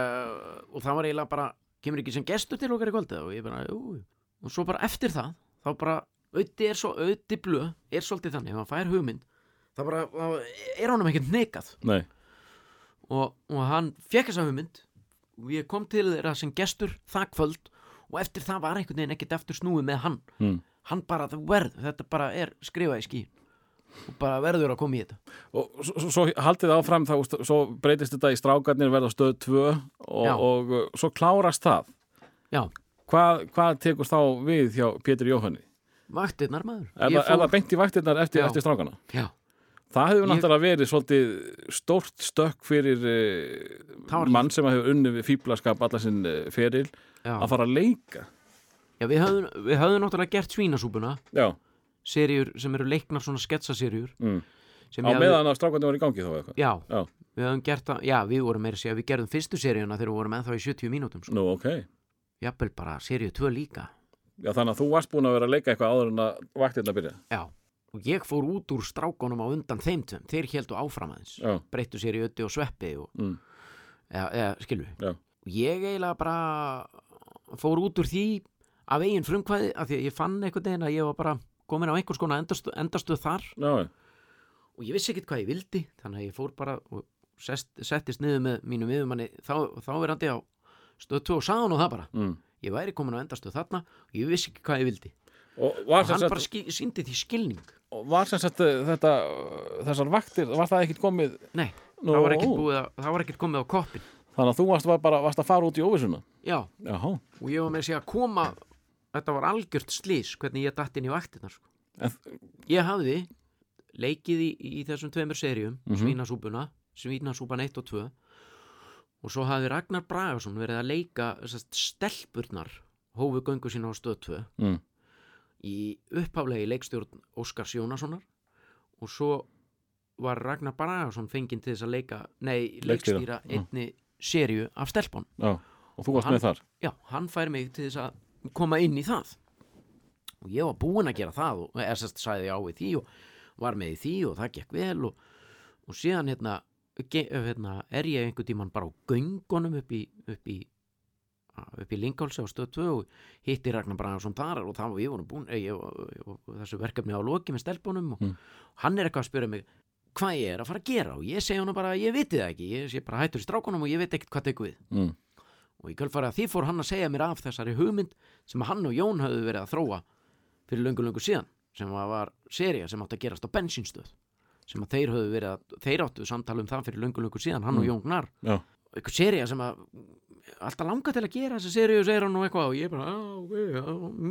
B: og það var eiginlega bara kemur ekki sem gestur til okkar í kvöldið og ég bara, jú, og svo bara eftir það þá bara, auði er svo auði blöð er svolítið þannig, hann fær hugmynd það bara, þá er honum ekkert nekað
A: nei,
B: og, og hann fekk þessa hugmynd og ég kom til þeirra sem gestur það kvöld og eftir það var einhvern veginn ekkert eftir snúið með hann.
A: Mm.
B: hann bara, þú verð, þetta bara er skrifað í skí og bara verður að koma í þetta.
A: Og svo, svo, haldið áfram þá, svo breytist þetta í strákarnir verða stöð 2
B: Já.
A: og, og uh, svo klárast það.
B: Já,
A: hvað, hvað tekur þá við hjá Pétur Jóhanni?
B: Vaktirnar maður.
A: Það, er það beint í vaktirnar eftir, eftir strákana?
B: Já,
A: það hefur
B: Ég-
A: náttúrulega verið svolítið stórt stökk fyrir uh,
B: var-
A: mann sem hefur unni við fíblaskap alla sinn uh, feril
B: já.
A: að fara að leika.
B: Já við höfðum, við höfðum náttúrulega gert svínasúpuna.
A: Já,
B: seríur sem eru leiknar svona sketsaseríur
A: mm. Á
B: ég hafði-
A: meðan að strákandi var í gangi þá eitthvað?
B: Já,
A: Já.
B: við höfum gert það, já við vorum meira að segja, við gerðum fyrstu seríuna þegar við vorum ennþá í 70 mínútum sko.
A: Nú, ok.
B: Jafnvel bara seríu 2 líka.
A: Já, þannig að þú varst búin að vera að leika eitthvað áður en að vaktirna byrja
B: Já, og ég fór út úr strákonum á undan þeim tveim, þeir heldu áfram aðeins. Breyttu sér í ötti og sveppi og,
A: mm.
B: eða, eða skilur
A: Já.
B: og ég eiginlega bara fór út úr því af eigin frumkvæði af því að ég fann einhvern veginn að ég var bara komin á einhvers konar endastu, endastuð þar.
A: Já,
B: og ég vissi ekkert hvað ég vildi þannig að ég fór bara og sest, settist niður með mínum yfirmanni þá, þá verandi á stöð 2 og hann og það bara.
A: Mm.
B: ég væri komin á endastuð þarna og ég vissi ekki hvað ég vildi
A: Og
B: og hann
A: sagt,
B: bara síndi því skilning.
A: Og var sem sagt uh, þetta, þessar vaktir, var það ekkit komið
B: nei,
A: Nú,
B: það var ekkert búið að, það var ekkert komið á koppin
A: Þannig að þú varst var bara varst að fara út í óvissuna?
B: Já,
A: Jáhá,
B: og ég var með að segja að koma þetta var algjört slís hvernig ég datt inn í vaktirnar sko. ég hafði leikið í, í þessum tveimur seríum
A: Mhm.
B: svínasúpuna, svínasúpan 1 og 2 og svo hafði Ragnar Bragason verið að leika stelpurnar hófu göngu sína á stöð 2
A: mm.
B: Í upphaflegi leikstjórn Óskars Jónassonar og svo var Ragnar Bragason fenginn til þess að leika nei,
A: Leikstýra, já.
B: einni seríu af stelpun
A: já, og þú varst
B: hann-
A: með þar?
B: Já, hann fær mig til þess að koma inn í það. Og ég var búinn að gera það og sérst sagði já við því og var með því og það gekk vel og, og síðan hérna, ge, hérna er ég einhvern tímann bara á göngunum upp í upp í, upp í Lingálsi á stöð 2 og hitti Ragnar Bragason þar og það var við vorum búin ég, ég, ég, þessu verkefni á loki með stelpunum og
A: Mm.
B: hann er eitthvað að spyrja mig hvað ég er að fara að gera og ég segi hann bara ég viti það ekki, ég sé bara hættur í strákunum og ég veit ekkert hvað tekur við
A: mm.
B: og í kjölfarið að því fór hann að segja mér af þessari hugmynd sem hann og Jón höfðu verið að þróa fyrir löngu löngu síðan sem var, seria sem átti að gerast á bensínstöð sem að þeir höfðu verið að þeir áttu samtala um það fyrir löngu löngu síðan hann og
A: Mm.
B: Jón Gnar og eitthvað seria sem að alltaf langa til að gera þessi seríu segir hann og eitthvað og ég bara, á, ok, já,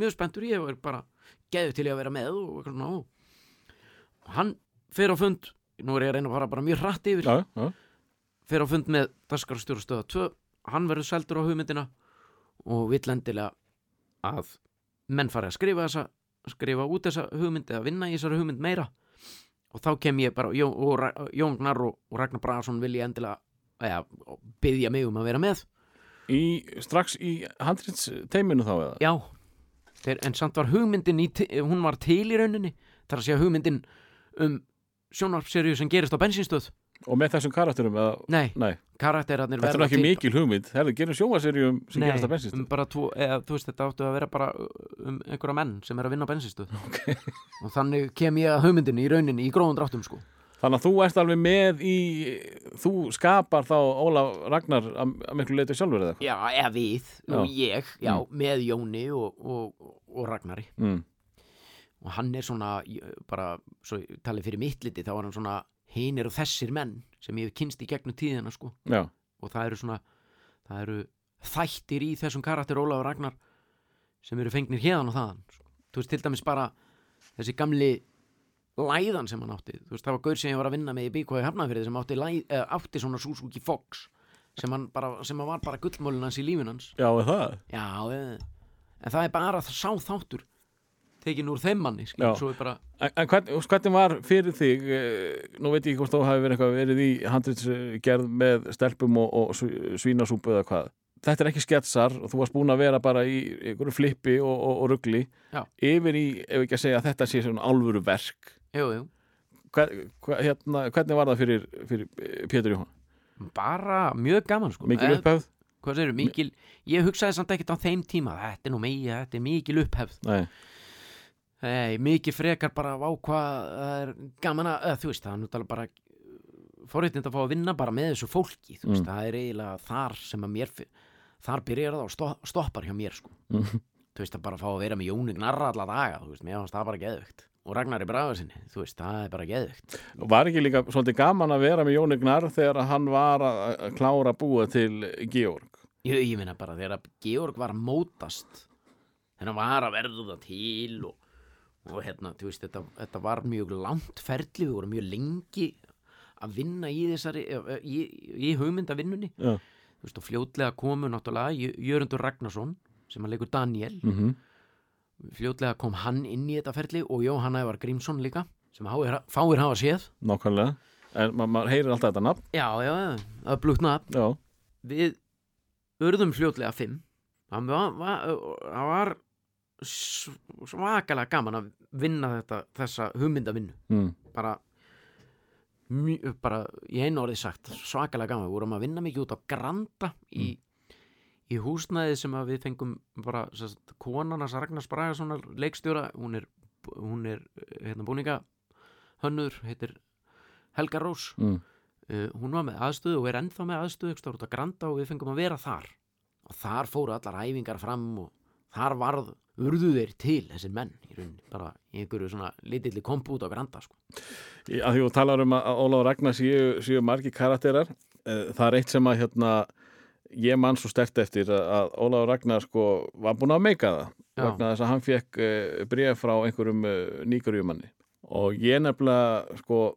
B: mjög spenntur ég var bara geðu til ég að vera með og eitthvað svona og hann fer á fund nú er ég að reyna að fara bara mjög hratt yfir.
A: Já, já,
B: fer á fund með dagskarstjóra stöða 2 hann verður seldur á hugmyndina og vill endilega að menn fari að skrifa þessa skrifa út þessa hugmynd eða vinna í þessari hugmynd meira. Og þá kem ég bara Jón, og Jón Gnar og, og Ragnar Bragason vil ég endilega eða, byggja mig um að vera með
A: í, strax í handrits teiminu þá eða?
B: Já, þeir, en samt var hugmyndin í, hún var til í rauninni þar að segja hugmyndin um sjónarpserju sem gerist á bensínstöð.
A: Og með þessum karakterum eða,
B: nei,
A: nei,
B: karakterarnir
A: þetta er ekki mikil hugmynd. Herðu, gerum sjómaserjum sem
B: Nei,
A: gerast að bensist
B: um bara tvo, eða þú veist þetta áttu að vera bara um einhverja menn sem er að vinna á bensinstöð
A: okay.
B: og þannig kem ég að hugmyndinni í rauninni í gróðum dráttum sko
A: þannig að þú ert alveg með í þú skapar þá Ólaf Ragnar að, miklu leiti sjálfur eða? Eitthvað
B: Já, eða við, og ég, já, með Jóni og, og, og Ragnari.
A: Mm.
B: og hann er svona, bara, svo ég tali fyrir mitt liti, þá er hann svona hinir og þessir menn sem ég hef kynst í gegnum tíðina sko.
A: Já,
B: og það eru svona, það eru þættir í þessum karakter Ólaf Ragnar sem eru fengnir hérðan og þaðan sko. þú veist til dæmis bara þessi gamli læðan sem hann átti þú veist það var gaur sem ég var að vinna með í Bíkói Hafnafyrði sem átti, læð, eða, átti svona Suzuki Fox sem hann bara, sem hann var bara gullmólin hans í lífin hans
A: já, er það
B: já, eð, en það er bara það sá þáttur tekin úr þeim manni
A: Já.
B: skilur, svo er bara,
A: En, en hvern, hvernig var fyrir þig, eh, nú veit ég ekki hvort þú hafi verið eitthvað verið í handritsgerð með stelpum og, og sv- svínasúpu eða hvað. Þetta er ekki sketsar og þú varst búin að vera bara í einhverju flippi og, og, og ruggli
B: Já.
A: yfir í, ef ekki að segja að þetta sé svona alvöru verk.
B: Jú, jú
A: Hver, hver, hérna, hvernig var það fyrir, fyrir eh, Pétur Jóhann?
B: bara mjög gaman sko
A: Mikil
B: Eh,
A: upphefð?
B: segirðu, mikil, ég hugsaði samt ekkert á þeim tíma þetta er nú megi, þetta er mikil upphefð
A: Nei,
B: Nei, mikið frekar bara á hvað það er gaman að, þú veist, það er náttúrulega bara forréttind að fá að vinna bara með þessu fólki, þú veist,
A: Mm.
B: það er eiginlega þar sem að mér, þar byrjar það og sto, stoppar hjá mér, sko
A: Mhm.
B: þú veist, að bara fá að vera með Jóni Gnarra alla daga, þú veist, mér fannst það bara geðvögt og Ragnari Braga sinni, þú veist, það er bara geðvögt
A: og var ekki líka svolítið gaman að vera með Jóni Gnar þegar hann var að klára að búa til Georg?
B: ég, ég minna bara þegar Georg var að mótast þegar hann var að verða til og, og hérna, þú veist, þetta, þetta var mjög langt ferli, við vorum mjög lengi að vinna í þessari í, í hugmyndavinnunni.
A: Já.
B: þú veist, og fljótlega komu náttúrulega Jö- Jörundur Ragnarsson sem að leikur Daniel
A: Mm
B: fljótlega kom hann inn í þetta ferli og Jóhann Ævar Grímsson líka sem fáir, fáir hafa séð.
A: Nákvæmlega. En ma maður heyrir alltaf þetta nafn.
B: Já, já, það blúknaði
A: já,
B: við urðum fljótlega fimm. Það var, var, var svakalega gaman að vinna þetta, þessa hugmyndavinnu.
A: Mm.
B: bara bara í einu orðið sagt svakalega gaman, við vorum að vinna mikið út á Granda í, í húsnæði sem við fengum bara sest, konanas Ragnars Bragasonar leikstjóra, hún er, hún er hérna búninga hönnur, heitir Helga Rós
A: Mm.
B: uh, hún var með aðstöðu og er ennþá með aðstöðu út á Granda og við fengum að vera þar og þar fóru allar æfingar fram og þar varð urðu þeir til þessir menn í rauninni, bara í einhverju svona litilli kompu út á Granda sko.
A: Því þú talar um að að Ólafur Ragnar séu, séu margi karakterar eh, það er eitt sem að hérna ég man svo stert eftir að- Ólafur Ragnar sko var búin að meika það
B: Já.
A: vegna þess að hann fekk uh, bréf frá einhverjum uh, nýgarjumanni og ég nefnilega sko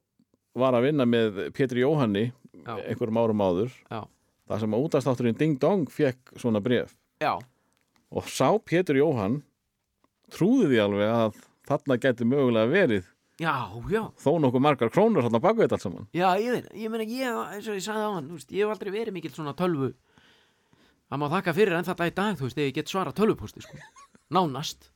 A: var að vinna með Pétur Jóhanni
B: Já.
A: einhverjum árum áður
B: Já.
A: það sem að útastátturinn Ding Dong fekk svona
B: Já,
A: og sá Pétur Jóhann trúði því alveg að þarna geti mögulega verið
B: já, já
A: þó nokkuð margar krónur þarna baku þetta allt saman
B: Já, ég veit, ég meina ég, eins og ég sagði á hann veist, ég hef aldrei verið mikill svona tölvu það má þakka fyrir en þetta í dag þú veist, ef ég get svara tölvupósti sko. nánast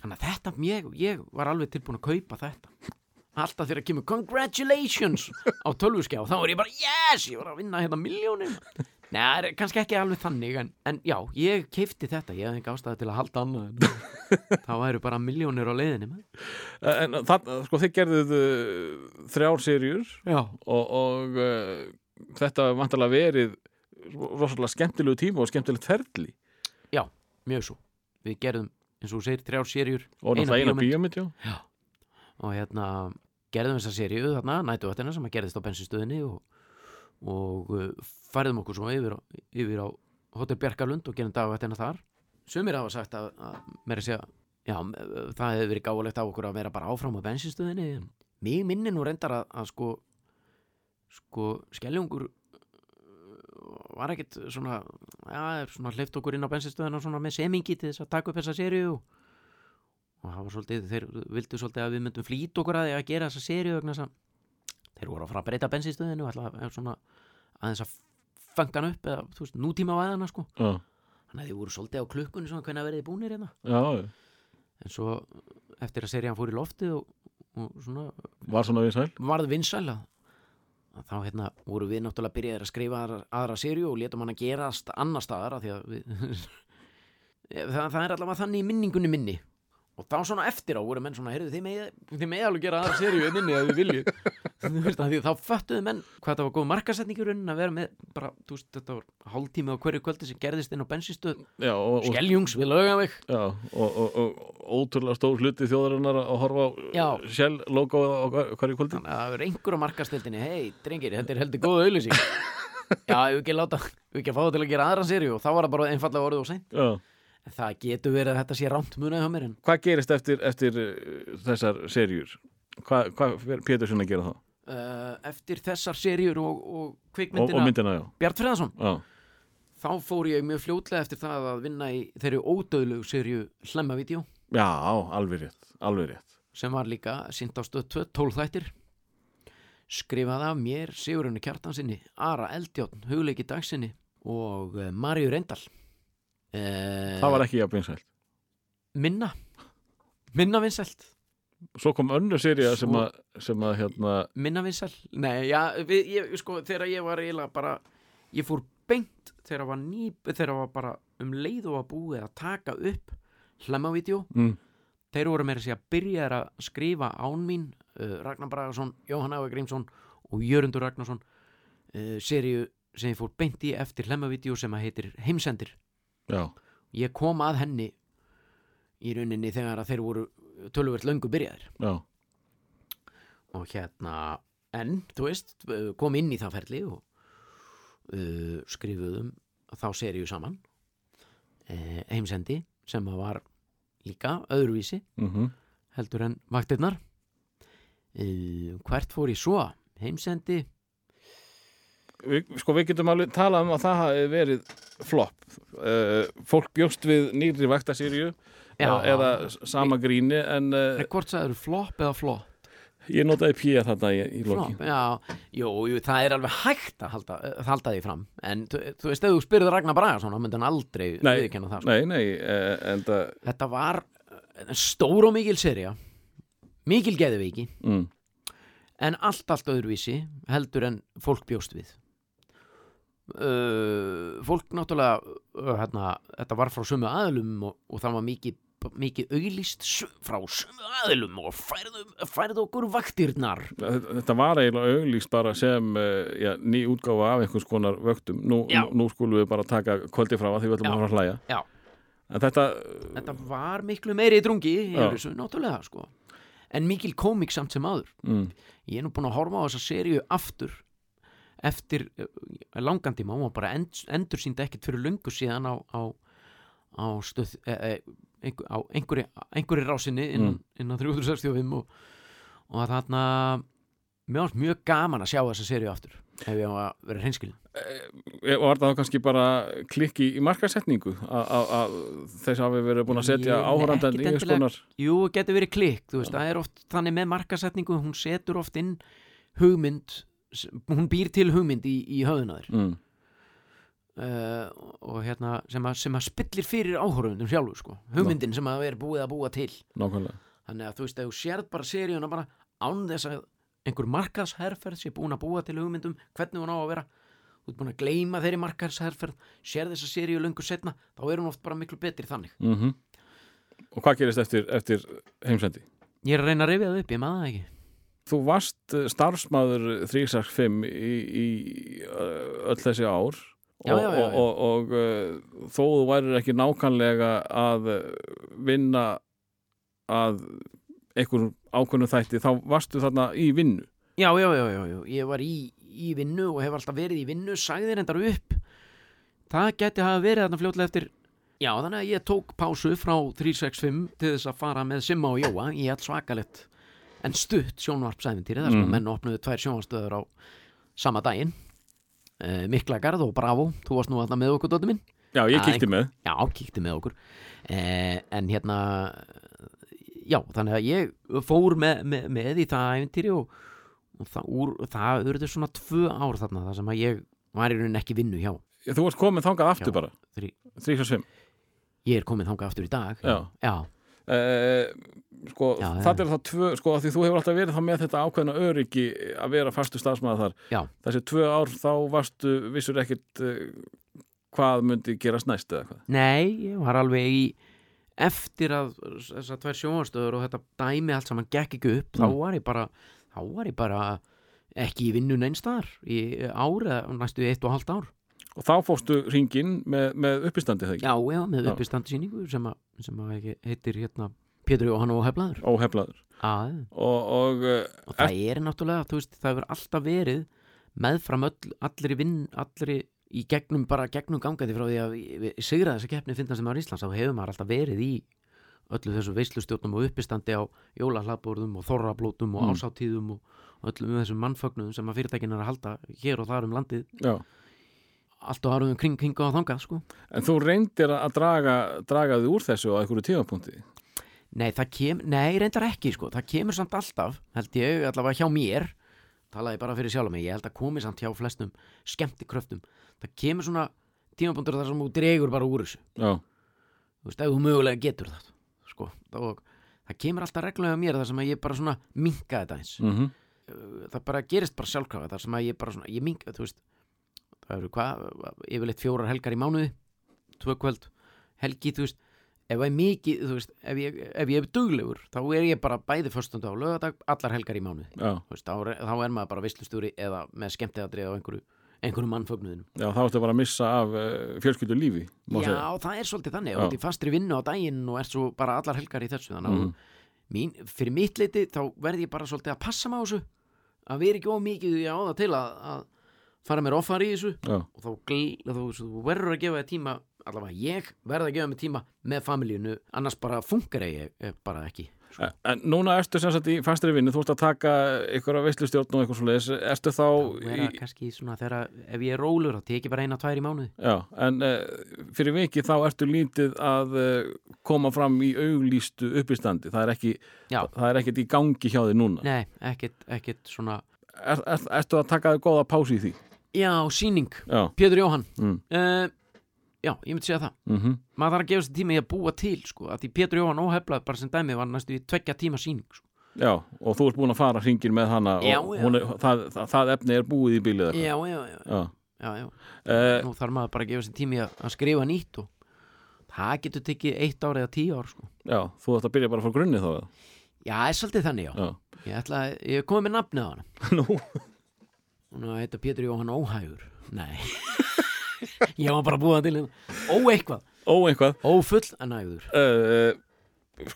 B: þannig að þetta, ég, ég var alveg tilbúin að kaupa þetta alltaf þegar kemur congratulations á tölvuskjá þá er ég bara yes, ég var að vinna hérna miljónum er kannski ekki alveg þannig en, en já, ég keifti þetta ég hef ekki ástæði til að halda annað það væru bara miljónir á leiðinni.
A: En það, sko, þið gerðuð uh, þrjár serjur
B: Já,
A: og, og uh, þetta var vantarlega verið rosalega skemmtilegu tíma og skemmtilegt ferli.
B: Já, mjög svo. Við gerðum, eins og þú segir, þrjár serjur
A: og náttúrulega eina
B: bíómynd.
A: bíómynd, já.
B: og hérna gerðum þessa seríu þarna, nætuvættina sem að gerðist á bensinstöðinni og, og uh, færðum okkur svo yfir á, yfir á Hotel Bjarkarlund og gerðum dagvættina þar. Sumir hafa sagt að, að meira að segja já, það hefði verið gáulegt af okkur að vera bara áfram á bensinstöðinni en mig minni nú reyndar að, að sko sko skelljungur var ekkit svona já, svona hleyft okkur inn á bensinstöðina svona með semingi til þess að taka upp þessa seríu og það var svolítið, þeir vildu svolítið að við myndum flýta okkur að að gera þessa seríu vegna þess að þeir voru að fara að breyta bensinstöðinu og ætla að svona aðeins að fanga hann upp eða, þú veist, nútíma væðana sko.
A: Já,
B: þannig að þeir voru svolítið á klukkunni svona hvernig verið þið búnir hérna.
A: Já,
B: en svo eftir að serían fór í loftið og, og svona
A: var svona vinsæl?
B: Varð vinsæl að að þá hérna voru við náttúrulega byrjaðir að skrifa aðra, aðra seríu og letum hann að gerast annar staðar það, það er allavega þannig í minningunni minni og þá svona eftir á voru menn svona heyrðu þið megið alveg gera aðra seríu en inni að þið af því þá föttuðu menn hvað þetta var góð markasetningur að vera með bara, veist, þetta var hálftími á hverju kvöldi sem gerðist inn á bensinstöð Skeljungs við Laugaveg.
A: Já, og, og, og ótrúlega stór hluti þjóðarinnar að horfa á sjálf logo á hver- hverju kvöldi.
B: Þannig að það verður einhver á markastildinni hei, drengir, þetta er heldur góð auðlýsing já, ef ekki láta, ef ekki að fá það til að gera aðra seríu og þá var það bara einfallega orðið og seint það getur verið að þetta sé rámt munið hjá mér en
A: Hvað gerist eftir, eftir uh, þessar serjur? Hvað hva, Pétursson að gera það?
B: uh, eftir þessar seríur og, og
A: Og, og
B: kvikmyndina
A: myndina.
B: Bjart Freðarsson, þá fór ég mjög fljótlega eftir það að vinna í þeirri ódöðlegu seríu Hlemmavídeó
A: Já, alveg rétt, alveg rétt.
B: sem var líka sýnt á stöð 2, 12 þættir skrifað af mér Sigurunni Kjartansinni, Ara Eldjárn Hugleiki Dagsinni og uh, Marju Reyndal
A: Það var ekki jafn vinsælt.
B: minna. Minna vinsælt.
A: Svo kom önnur serja sem að, sem að hérna,
B: minna vinsæl nei, já, við, ég, sko, þegar ég var eiginlega bara, ég fór beint þegar var ný, þegar var bara um leið og að búið að taka upp hlemmavídeó,
A: mm,
B: þeir voru meira að segja byrjaðir að skrifa án mín uh, Ragnar Bragason, Jóhann Áge Grímsson og Jörundur Ragnarsson uh, seríu sem ég fór beint í eftir hlemmavídeó sem að heitir Heimsendir
A: já,
B: ég kom að henni í rauninni þegar að þeir voru töluvert löngu byrjaðir.
A: Já,
B: og hérna en, þú veist, uh, kom inn í það ferli og uh, skrifuðum þá seríu saman uh, heimsendi sem var líka öðruvísi
A: mhm,
B: heldur en vaktirnar. Uh, hvert fór ég svo? Heimsendi
A: við, sko við getum alveg talað um að það hafi verið flop uh, fólk bjóst við nýri vaktasýrju
B: Já.
A: eða sama gríni en uh,
B: hvort sagður flop eða flop?
A: ég notaði pía þarna í, í loki
B: jú, jú, það er alveg hægt að halda, halda því fram. En þú, þú veist, ef þú spyrður Ragnar Bragason þá myndi hann aldrei
A: Nei,
B: viðkenna það sko.
A: nei, nei, uh, en það
B: Þetta var stór og mikil serja mikil geðveiki.
A: Mm,
B: en allt, allt öðruvísi heldur en fólk bjóst við uh, fólk náttúrulega uh, hérna, þetta var frá sömu aðlum og, og það var mikið mikið auglýst sö- frá sömu aðlum og færðu, færðu okkur vaktirnar.
A: Þetta var eiginlega auglýst bara sem uh, já, ný útgáfa af einhvers konar vöktum. Nú, nú, skulum við bara taka kvöldi frá að því við ætlum
B: Já.
A: að fara að hlæja. Þetta,
B: þetta var miklu meiri drungi í
A: Já.
B: þessu, náttúrulega sko. en mikil komik samt sem aður
A: mm,
B: ég er nú búin að horfa á þessa seríu aftur eftir uh, langan tíma hún var bara end, endur sínd ekkert fyrir löngu síðan á, á, á stöð e, e, á einhverju, einhverju rásinni innan, innan 365 og, og þarna varst mjög gaman að sjá þessa seríu aftur ef ég á að vera hreinskilin
A: Eh, var það þá kannski bara klikki í markasetningu að- að að þess hafi verið búin að setja áhórandan í
B: ekkert
A: einhvers
B: endilega.
A: konar
B: Jú, getur verið klikk, þú veist, það er oft þannig með markasetningu, hún setur oft inn hugmynd, hún býr til hugmynd í, í höfðunaður
A: mm,
B: uh, og hérna sem að, sem að spillir fyrir áhorfundum sjálfu sko. hugmyndin sem að er búið að búa til.
A: Nákvæmlega.
B: Þannig að þú veist, ef þú sérð bara seríuna bara án þess að einhver markaðsherferð sé búin að búa til hugmyndum hvernig hún á að vera þú ert búin að gleyma þeirri markaðsherferð sérð þessa seríu löngu setna þá er hún oft bara miklu betri þannig.
A: Mm og hvað gerist eftir, eftir heimsendi?
B: ég er að reyna að rifja það upp, ég maður það ekki
A: Þú varst eh, starfsmaður 365 í, í uh, öll þessi ár
B: Já,
A: og,
B: já, já,
A: og, og, og uh, þó þú værir ekki nákvæmlega að vinna að einhverjum ákveðnum þætti þá varstu þarna í vinnu?
B: Já, já, já, já, já, ég var í, í vinnu og hef alltaf verið í vinnu, sagði þér endar upp. Það geti hafa verið þarna fljótlega eftir Já, þannig að ég tók pásu frá 365 til þess að fara með Simma og Jóa. Í allt svakalett en stutt sjónvarpsæfintýri þar sem
A: Mhm.
B: mm. menn opnuðu tvær sjónvarstöður á sama daginn uh, Miklagarð og Bravo, þú varst nú þarna með okkur dóttir minn
A: Já, ég
B: Já,
A: kíkti með
B: Já, kíkti með okkur eh, En hérna Já, þannig að ég fór með, með, með í það æfintýri og, og það, úr, það urðu svona tvö ár þarna þar sem að ég var í rauninni ekki vinnu hjá
A: Þú varst komin þangað aftur
B: Já.
A: bara 365
B: Ég er komin þangað aftur í dag
A: Já.
B: já,
A: Uh, sko,
B: Já,
A: það er það tvö sko, því þú hefur alltaf verið þá með þetta ákveðna öryggi að vera fastu stafsmæða þar.
B: Já.
A: þessi tvö ár þá varstu vissur ekkit uh, hvað myndi gerast næst eða hvað?
B: Nei, ég var alveg í eftir að þessar tvær sjónvarstöður og þetta dæmi allt saman gekk ekki upp þá
A: Mm.
B: var ég bara þá var ég bara ekki í vinnu neinstaðar í ár eða næstu eitt og halvt ár.
A: Og þá fórstu ringin með, með uppistandi þegar
B: Já, já, með uppistandi síningu sem, að, sem að ekki heitir hérna Pétur Jóhann
A: óheflaður
B: Já,
A: og, og uh,
B: og það er náttúrulega, þú veist, það hefur alltaf verið meðfram öll, allir í vinn allir í, gegnum, bara gegnum gangandi frá því að við sigra þessa keppni finnast sem ára Íslands, þá hefur maður alltaf verið í öllu þessu veislustjórnum og uppistandi á jólahlaðbúrðum og þorrablótum og
A: Mm.
B: ásáttíðum og öllum þessum mannfögnum sem að fyrirtækin er að halda hér og þar um landið.
A: Já.
B: Allt og áruðum kring, kring og þangað, sko.
A: En þú reyndir að draga, draga þig úr þessu á einhverju tímapunkti
B: Nei, það kem, nei, reyndar ekki sko. það kemur samt alltaf, held ég allavega hjá mér, talaði bara fyrir sjálf mig, ég held að komi samt hjá flestum skemmtikröftum, það kemur svona tímapunktur þar sem þú dregur bara úr þessu.
A: Já,
B: þú veist, ef þú mögulega getur það sko, og það kemur alltaf reglulega mér þar sem að ég bara svona minka þetta eins
A: mm
B: það bara gerist bara sjálfkrafa þar sem að ég bara svona, ég minka, þú veist það eru hvað, yfirleitt fjórar helgar í mánuði tvö kvöld helgi, þú veist, ef ég mikið þú veist, ef ég, ef ég er duglegur þá er ég bara bæði förstundu á lögadag allar helgar í þú veist, þá, er- þá er maður bara veislustúri eða með skemmtiðadrið á einhverju einhverju mannfögnuðinum.
A: Já, þá ertu bara að missa af uh, fjölskyldu lífi
B: Já,
A: segja.
B: það er svolítið þannig, og þetta er fastri vinnu á daginn og ert svo bara allar helgar í þessu þannig að
A: Mhm.
B: mín, fyrir mitt leiti þá verð ég bara svolítið að passa mig á þessu. Að vera ekki of mikið í á það til að, að fara mér offar í þessu.
A: Já,
B: og þá, þú, þú verður að gefa tíma allavega ég verð að gefa mér tíma með familíunu annars bara funkar ég, bara ekki sko.
A: En núna ertu sem sagt í fastri vinnu, þú ert að taka ykkur að veislustjórn og eitthvað svo leiðis, ertu þá
B: vera kannski svona þegar ef ég er rólur þá teki bara eina, tvær í mánuði.
A: Já, en uh, fyrir viki þá ertu lítið að uh, koma fram í auglýstu uppistandi, það er ekki það er ekkert í gangi hjá þig núna.
B: Nei, ekkert, ekkert svona
A: er, er, Ertu að taka þig góða pási í því?
B: Já, síning,
A: Já,
B: Pétur Jóhann.
A: Mm.
B: uh, Já, ég myndi segja það
A: Mm
B: maður þarf að gefa sér tíma í að búa til sko, að því Pétur Jóhann óheflað bara sem dæmið var næstu í tveggja tíma síning sko.
A: Já, og þú ert búin að fara hringin með hana
B: Já,
A: og Er, það, það, það efni er búið í bílið eitthvað.
B: Já, já, já,
A: Já.
B: já, já.
A: Uh,
B: Nú þarf maður bara að gefa sér tíma í að, að skrifa nýtt og það getur tekið eitt ár eða tíu ár sko.
A: já, þú ætti að byrja bara frá grunni þá eða?
B: Já, er svolítið þannig, já, Ég ætla ég komið með nafnið á hana
A: nú
B: Hún heita Pétur Jóhann Óhægur Nei Ég var bara búið til hérna. Óeikvað,
A: Ó, einhvað
B: ófullnægður
A: uh,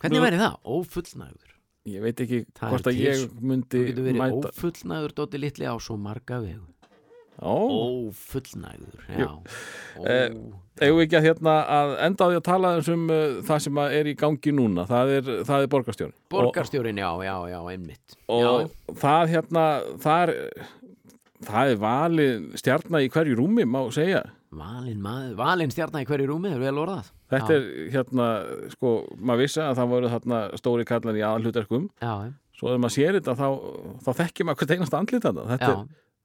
B: Hvernig væri það? Ófullnægður
A: Ég veit ekki
B: Það
A: hvort að ég myndi
B: Þú getur verið
A: mæta.
B: ófullnægður Dóti litli á svo marga vegu. Ófullnægður, já. Ó,
A: Eh, ekki að hérna að enda á því að tala um uh, það sem að er í gangi núna? Það er, það er borgarstjórn.
B: Borgarstjórin, já, já, já, einmitt.
A: Og,
B: Já,
A: og það hérna það er, það er valið stjarnar í hverju rúmi má segja.
B: Valin, valin stjarnar í hverju rúmi er vel orðað.
A: Þetta er hérna sko, maður vissi að það voru þarna stóri kallan í aðalhutverkum
B: Já,
A: svo ef maður sér þetta þá, þá þekkir maður hvert einast andlit þetta þetta, er,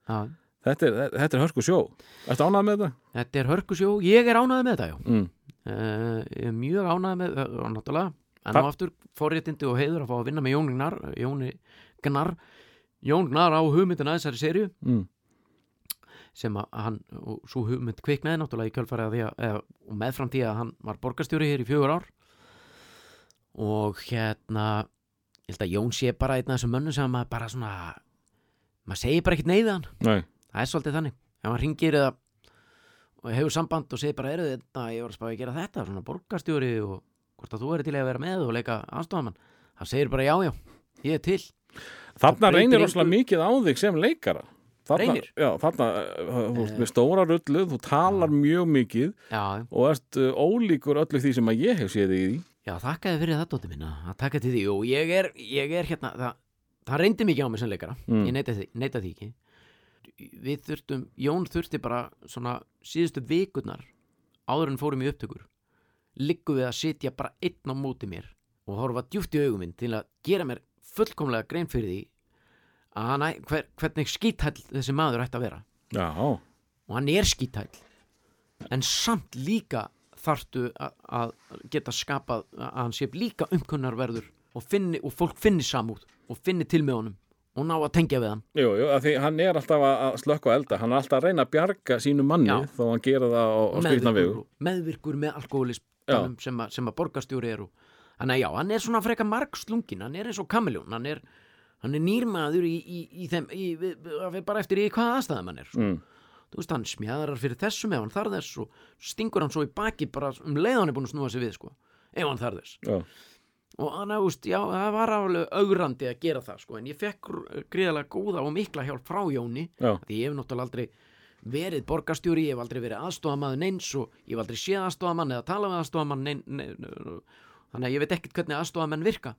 B: já.
A: þetta, er, þetta er hörsku sjó. Ertu ánægð með þetta?
B: Þetta er hörkusjó, ég er ánægð með þetta, já.
A: Mm.
B: uh, Ég er mjög ánægð með uh, náttúrulega, en á aftur fórréttindi og heiður að fá að vinna með Jón Gnar Jóni Gnar Jón Gnar á hugmyndina þessari serju
A: Mm.
B: sem að hann, og svo hugmynd kviknaði náttúrulega í kjölfæri að því að, eða, og meðfram því að hann var borgarstjóri hér í fjögur ár. Og hérna ég held að Jón sé bara einn af þessum mönnum sem maður bara svona maður segir bara ekkert neyðið hann.
A: Nei,
B: það er svolítið þannig. Ef hann ringir eða og hefur samband og segir bara eru þetta ég var að spá að gera þetta svona borgarstjóri og hvort að þú eru til að vera með og leika aðstofamann hann segir bara já já, ég er til
A: Þarna reynir rosalega mikið á þig sem leikara. Þarna? Já, þarna, uh, þú ert með stóra rullu, þú talar mjög mikið
B: já,
A: og ert uh, ólíkur öllu því sem að ég hef séð þig í.
B: Já þakkaði fyrir það dóttir minna að taka til því. Og ég er, ég er hérna það, það reyndi mikið á mig sem leikara.
A: Mm.
B: ég neita því, neita því ekki. Við þurftum, Jón þurfti bara svona síðustu vikurnar áður en fórum í upptökur liggum við að sitja bara einn á móti mér og horfa djúpt í augum minn til að gera mér fullkomlega grein fyrir því að hann, hver, hvernig skítæll þessi maður ætti að vera.
A: Já,
B: og hann er skítæll en samt líka þarftu að, geta skapað að hann sé líka umkunnarverður og, finni, og fólk finni samúð og finni til með honum og ná að tengja við hann.
A: Jú, jú, af því hann er alltaf að slökka og elda, hann er alltaf að reyna að bjarga sínu manni
B: Já.
A: þó hann gera það á, á vegu.
B: og- meðvirkur með alkoholism sem, sem að borgarstjóri er og þannig að já, hann er svona freka margslungin hann er eins og kamiljón hann er, er nýrmaður í, í, í þeim bara eftir í hvaða aðstæðum hann er sko.
A: mm.
B: þú veist, hann smjaðrar fyrir þessum ef hann þarf þess og stingur hann svo í baki bara um leið hann er búin að snúa sig við sko, ef hann þarf þess
A: Já,
B: og hann, þú veist, já, það var alveg augrandi að gera það, sko, en ég fekk gríðalega góða og mikla hjálp frá Jóni
A: já,
B: því ég hef náttúrulega aldrei verið borgarstjóri, ég hef aldrei verið aðstofamaður neins og ég hef aldrei séð aðstofamann eða talað með aðstofamann þannig að ég veit ekkert hvernig aðstofamenn virka.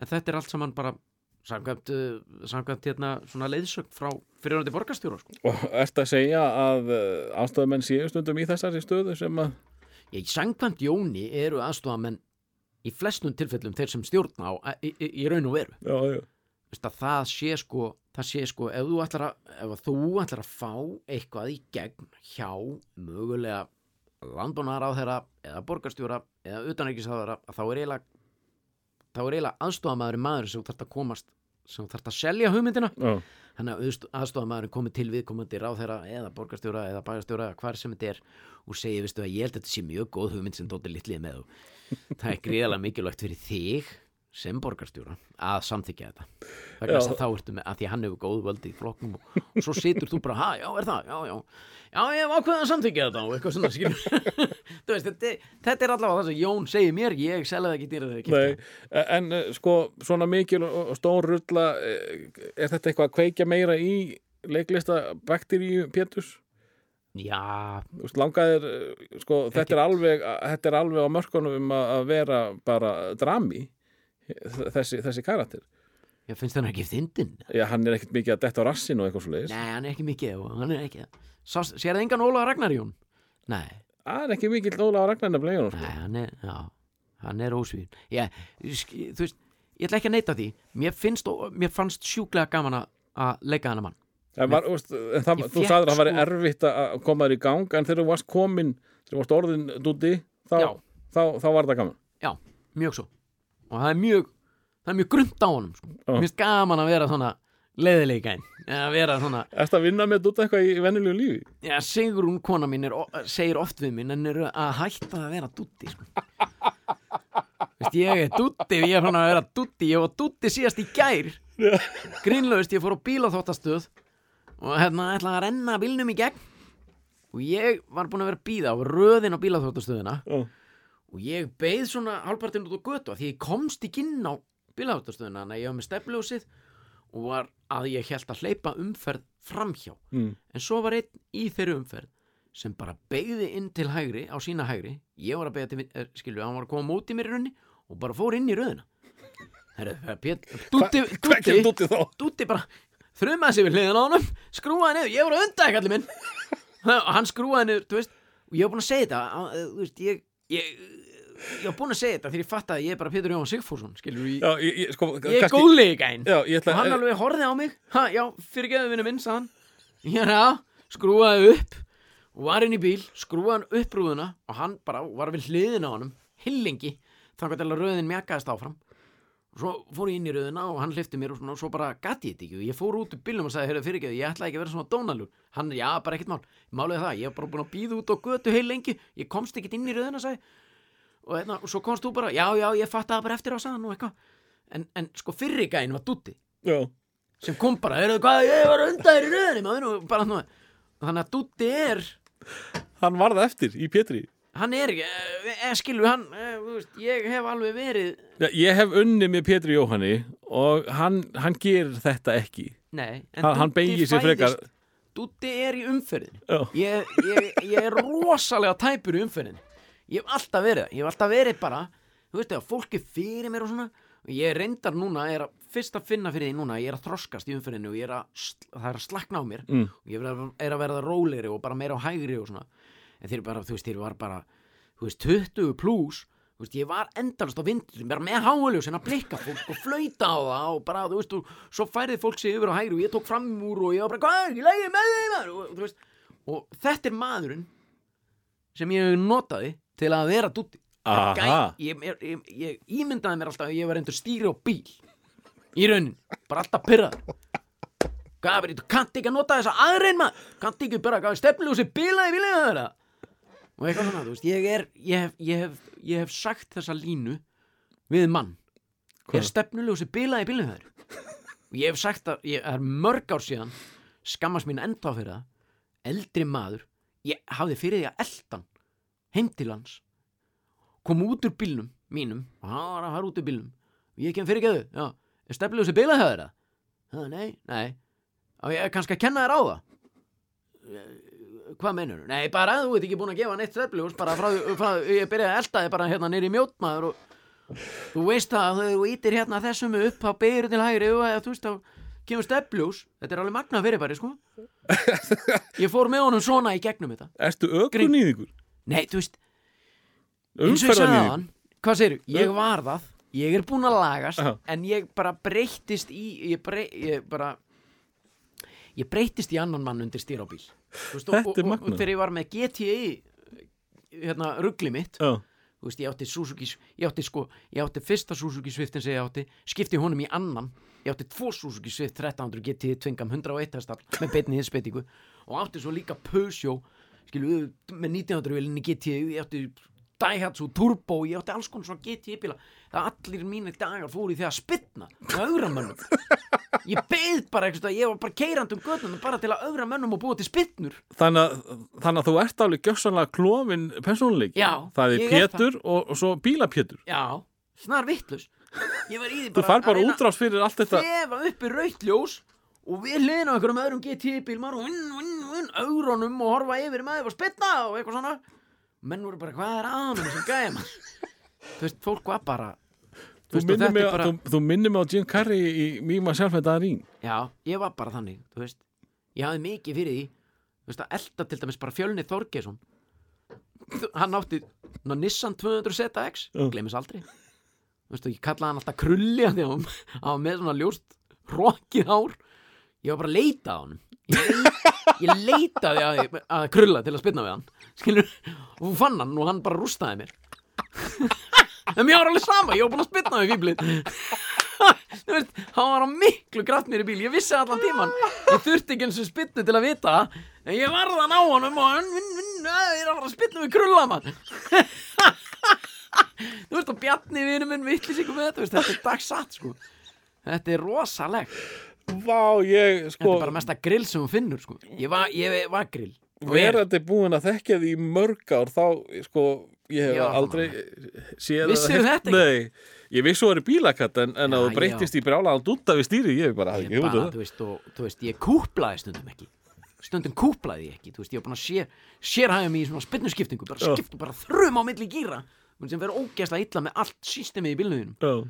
B: En þetta er allt saman bara samkvæmt, uh, samkvæmt hérna svona leiðsögn frá fyrirhandi borgarstjóra sko.
A: og ert að segja að uh, aðstofamenn séu stundum í þessari stöðu sem að
B: ég samkvæmt Jóni eru aðstofamenn í flestum tilfellum þeir sem stjórna á í, í, í raun og veru.
A: Já, já,
B: Veist að það sé sko það sé sko ef þú ætlar að, ef þú ætlar að fá eitthvað í gegn hjá mögulega landbúnaðar á þeirra eða borgarstjóra eða utanækisáðara þá er eiginlega aðstofamaðurinn maður sem þú þarft að komast sem þú þarft að selja hugmyndina.
A: Já,
B: þannig að aðstofamaðurinn komið til viðkomandi ráðherra eða borgarstjóra eða bæjarstjóra eða hvar sem þetta er og segir, veistu að ég held að þetta sé mjög góð hugmynd sem Dóttir Litlið er með og það er gríðalega mikilvægt fyrir þig sem borgarstjóra að samþykja þetta. Vegna þess að þá ertu með að því hann hefur góð völdi í flokknum og, og svo situr þú bara, ha, já, er það, já, já. Já, ég hef ákveðið að samþykja þetta. Og eitthvað svona veist, þetta, þetta er allavega það sem Jón segir mér, ég selði það ekki dýra þegar ég kipta
A: en uh, sko, svona mikil og stór rulla eh, er þetta eitthvað að kveikja meira í leiklista bakteríu Péturs?
B: já,
A: veist, langaðir, eh, sko, þetta er alveg þetta er alveg á mörkunum um að vera bara drami þessi, þessi karakter.
B: Ég finnst hann ekki fyndin
A: Já, hann er ekkert mikið að detta á rassin og eitthvað svo leiðis
B: nei, hann er ekki mikið og hann er ekki sér það engan Óla Ragnar Jón nei,
A: Það er ekki mikið Óla Ragnar nefnilega í honum,
B: nei,
A: sko.
B: hann er já, hann er ósvín. Ég, þú veist, ég ætla ekki að neita því. Mér finnst, mér fannst sjúklega gaman að- að leika hana mann.
A: En, var, veist, en það, þú
B: fékk
A: sagðir að það væri
B: sko-
A: erfitt að koma þér í gang en þegar þú varst komin, þegar þú varst orðin dúti, þá,
B: Já.
A: þá, þá var það gaman.
B: Já, mjög svo og það er mjög, það er mjög grunnt á honum sko.
A: Já.
B: mér finnst gaman að vera svona leiðileikain að vera svona
A: Ertu að vinna með dúta eitthvað í venjulegu lífi?
B: Já, Sigrún kona mín er, segir oft við minn en er að hætta að vera dutti sko. Veist, ég er dutti ég er fann að vera dutti ég var dutti síðast í gær grínlaust, ég fór á bílaþóttastöð og hérna ætlaði að renna bílnum í gegn og ég var búin að vera að býða á röðin á bílaþóttastöðina
A: Já.
B: Og ég beið svona hálfpartinn út á götu af því ég komst ekki inn á bílaþóttastöðina þannig að ég var með stefljósið og var að ég held að hleypa umferð framhjá.
A: Mm.
B: en svo var einn í þeirri umferð sem bara beigði inn til hægri á sína hægri, ég var að beigða til vin- eh, skilju, hann var að koma móti mér í rauninni og bara fór inn í dúti
A: þá?
B: Dúti bara þrumaði sig við hliðin á honum, skrúaði niður. Ég var að unda ekki allir minn. Hann skrúaði niður, þú veist og ég var búin að segja þetta eh, þú veist, ég, ég, ég var búin að segja þetta þegar ég fattaði að ég er bara Pétur Jóhann Sigfússon skilju, ég,
A: Já, ég, ég, sko,
B: ég er
A: kannski-
B: góðleika einn
A: Já, ég ætla
B: og hann alveg horfði á mig. Ha, já, fyrirgeðu vinnu minn, hann. Er að, skrúaði upp og var inn í bíl, skrúaði hann upp rúðuna og hann bara var við hliðina á honum hillingi, þannig að röðin mjakaðist áfram svo fór ég inn í röðina og hann hlifti mér og, svona, og svo bara gati ég þetta ekki og ég fór út úr bílnum og sagði, heyrðu fyrirgeðu, ég ætla ekki að vera svona dónalur. Hann, já, bara ekkert mál, málið er það ég hef bara búin að býða út á götu heil lengi. Ég komst ekkert inn í röðina, sagði. Og, hérna, og svo komst þú bara, já, já, ég fatt það bara eftir á sagðan og eitthvað. En, en sko fyrri gæinn var dúti
A: Já,
B: sem kom bara, heyrðu hvað, ég var undan þér í og bara nú þannig að Dúti er,
A: hann varð eftir í Pétri
B: hann er eh, eh, skilur hann, eh, þú veist, ég hef alveg verið
A: Já, Ég hef unni með Pétri Jóhanni og hann, hann gerir þetta ekki.
B: Nei, en
A: Hann, hann
B: Dúddi
A: beigir sér frekar.
B: Fæðist- Dúti er í umferðin
A: Já.
B: ég, ég, ég er rosalega tæpur í umferðin ég hef alltaf verið það, ég hef alltaf verið bara þú veist, ef fólk er fyrir mér og svona og ég reyndar núna, er að fyrst að finna fyrir því núna, ég er að þroskast í umferðinu og ég er að, sl- það er að slakna á mér.
A: Mm.
B: og ég er að, er að verða rólegri og bara meira á hægri og svona en þeir bara, þú veist, þeir var bara þú veist, 20 pluss þú veist, ég var endalast á vindur bara með háuljus en að blikka fólk og flauta á það og bara, þú veist, og svo færið fólk sig yfir á hægri og ég tók fram úr og ég var bara, hvað er ekki lægið með þeim maður?" og, veist, og þetta er maðurinn sem ég notaði til að vera. Gæ, ég, ég, ég, ímyndaði mér alltaf að ég var endur stýri á bíl í raunin, bara alltaf pyrraður Gabri, þú kannt ekki að nota þessa aðrein maður kannt ekki bara að stefnu og sé bíla í bílinu þeirra og eitthvað svona, þú veist, ég er ég hef, ég hef, ég hef sagt þessa línu við mann. Er stefnuljósi í bílinu þeir og ég hef sagt að, ég það er mörg ár síðan skammast mín enda fyrir það eldri maður ég hafði fyrir því að eldan heim til hans kom út úr bílnum mínum og hann var að fara út úr bílnum. Og ég kem fyrir geðu, já, er stefnuljósi hjá þeirra? Já, nei, nei. Og ég er kannski að kenna þér á það hvað mennur? Nei, bara þú ert ekki búin að gefa neitt stefnljós bara frá, frá ég byrjaði að elda þig bara hérna nýri mjótmaður og þú veist það að þú ítir hérna þessum upp þá byrjur til hægri og eða, þú veist þá kemur stefnljós þetta er alveg magna fyrirbæri sko ég fór með honum svona í gegnum þetta
A: Ertu ökunýðingur?
B: nei, þú veist, eins og ég sagði hann hvað segir, ég var það ég er búin að lagast
A: Já.
B: en ég bara breyttist í ég, brey, ég bara ég breyttist í annan mann undir stýr á bíl. Þú veist, og, og, og, þegar ég var með GTI hérna ruggli mitt þú veist, ég átti Suzuki ég átti sko, ég átti fyrsta Suzuki Swiftin sem ég átti, skipti honum í annan ég átti tvo Suzuki Swift 1300 GT tvingam 101 hestar með beinni hinsbyttingu og átti svo líka Peugeot skilu, með 1900 velinni GT ég átti Daihatsu Turbo ég átti alls konar svona GT bíla. Það allir mínir dagar fóru í því að spytna með augra mönnum. Ég beið bara eitthvað, ég var bara keirandi um göttunum bara til að augra mönnum og búa til spytnur
A: þannig þannig að þú ert alveg gjössanlega klofin persónuleik
B: Já,
A: Það er Pétur og, og svo bílapétur.
B: Já, snar vittlus ég var í því
A: Þú fær bara útrás fyrir allt þetta.
B: þefa uppi rautt ljós og við hliðin á einhverjum öðrum GT-bíl maður og vinn, vinn, vinn, augrónum og horfa yfir maður og spytna og eitthvað svona menn voru bara, hvað er að hann sem gæði maður? Þú veist, fólk var bara
A: Þú
B: og
A: minnir
B: þetta
A: mig, bara... þú, þú minnir mig á Jim Carrey í Míma sjálfænda að rín
B: Já, ég var bara þannig, þú veist. Ég hafði mikið fyrir því Þú veist að elda til dæmis bara fjölni Þorgesson Hann átti ná, Nissan 200 ZX
A: Já.
B: Gleimis aldrei. Þú veist og ég kallaði hann alltaf krulli af Því að hann var með svona ljóst Rokkið hár. Ég var bara að leita á hann Ég, ég leitaði að, að krulla til að spynna við hann Skilur Og hún fann hann og hann bara rústaði mér. En mér var alveg sama, ég var búin að spynna við fýblið Þú veist, hann var á miklu kraft mér í bíl, ég vissi allan tíman Ég þurfti ekki eins og spynnu til að vita En ég varðan á og hann vinn, vinn, ég er að fara að spynna við krulla mann Þú veist, og Bjarni vinur minn vittlis ykkur með þetta, þetta er dagsatt sko. Þetta er rosalegt
A: Vá, ég
B: Þetta
A: sko
B: er bara mesta grill sem hún finnur sko. Ég var, ég var grill. Er-
A: verandi búin að þekkja því mörg ár þá, sko, ég hef
B: Já,
A: aldrei séð
B: Vissirðu
A: eða
B: þetta
A: heyrt- Nei, ég vissi þú verið bílakatt en, en
B: Já,
A: að þú breytist í brjálaðan dúta við stýri, ég hef bara
B: ég
A: ekki
B: bara, þú veist, og, þú veist, ég kúplaði stundum ekki. Stundum kúplaði ég ekki, þú veist, ég var búin að sér sérhæfa mig í svona spynnuskiptingu bara
A: Já.
B: skiptu bara þrum á milli gýra sem verður ógeðslega illa með allt systemið í bílnuðinum
A: það.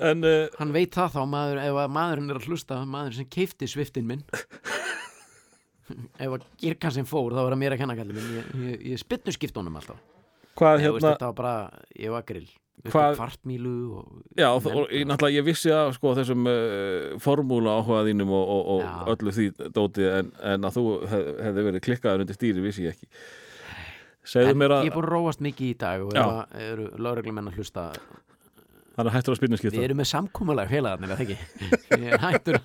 A: En uh,
B: hann veit það þá maður, ef að maðurinn er að hlusta maður sem keifti sviftin minn. Ef að gírkassin fór þá var það mér að kenna kallið minn. Ég, ég, ég spynnuskipt honum alltaf.
A: Hvað
B: þú veist,
A: hérna
B: þetta var bara, ég var grill.
A: Hvað-
B: kvartmílu og
A: Já, og, og ég, náttúrulega ég vissi að sko þessum uh, formúla áhuga þínum og, og, og öllu því dóti en, en að þú hef, hefði verið klikkaður undir stýri vissi ég ekki. Segðu
B: en
A: mér að
B: ég er búin að róast mikið í dag og eru lögreglumenn að hlusta
A: hann er hættur að spynna skipta
B: Við erum með samkúmulega félagarnir, eða ekki? Ég er hættur.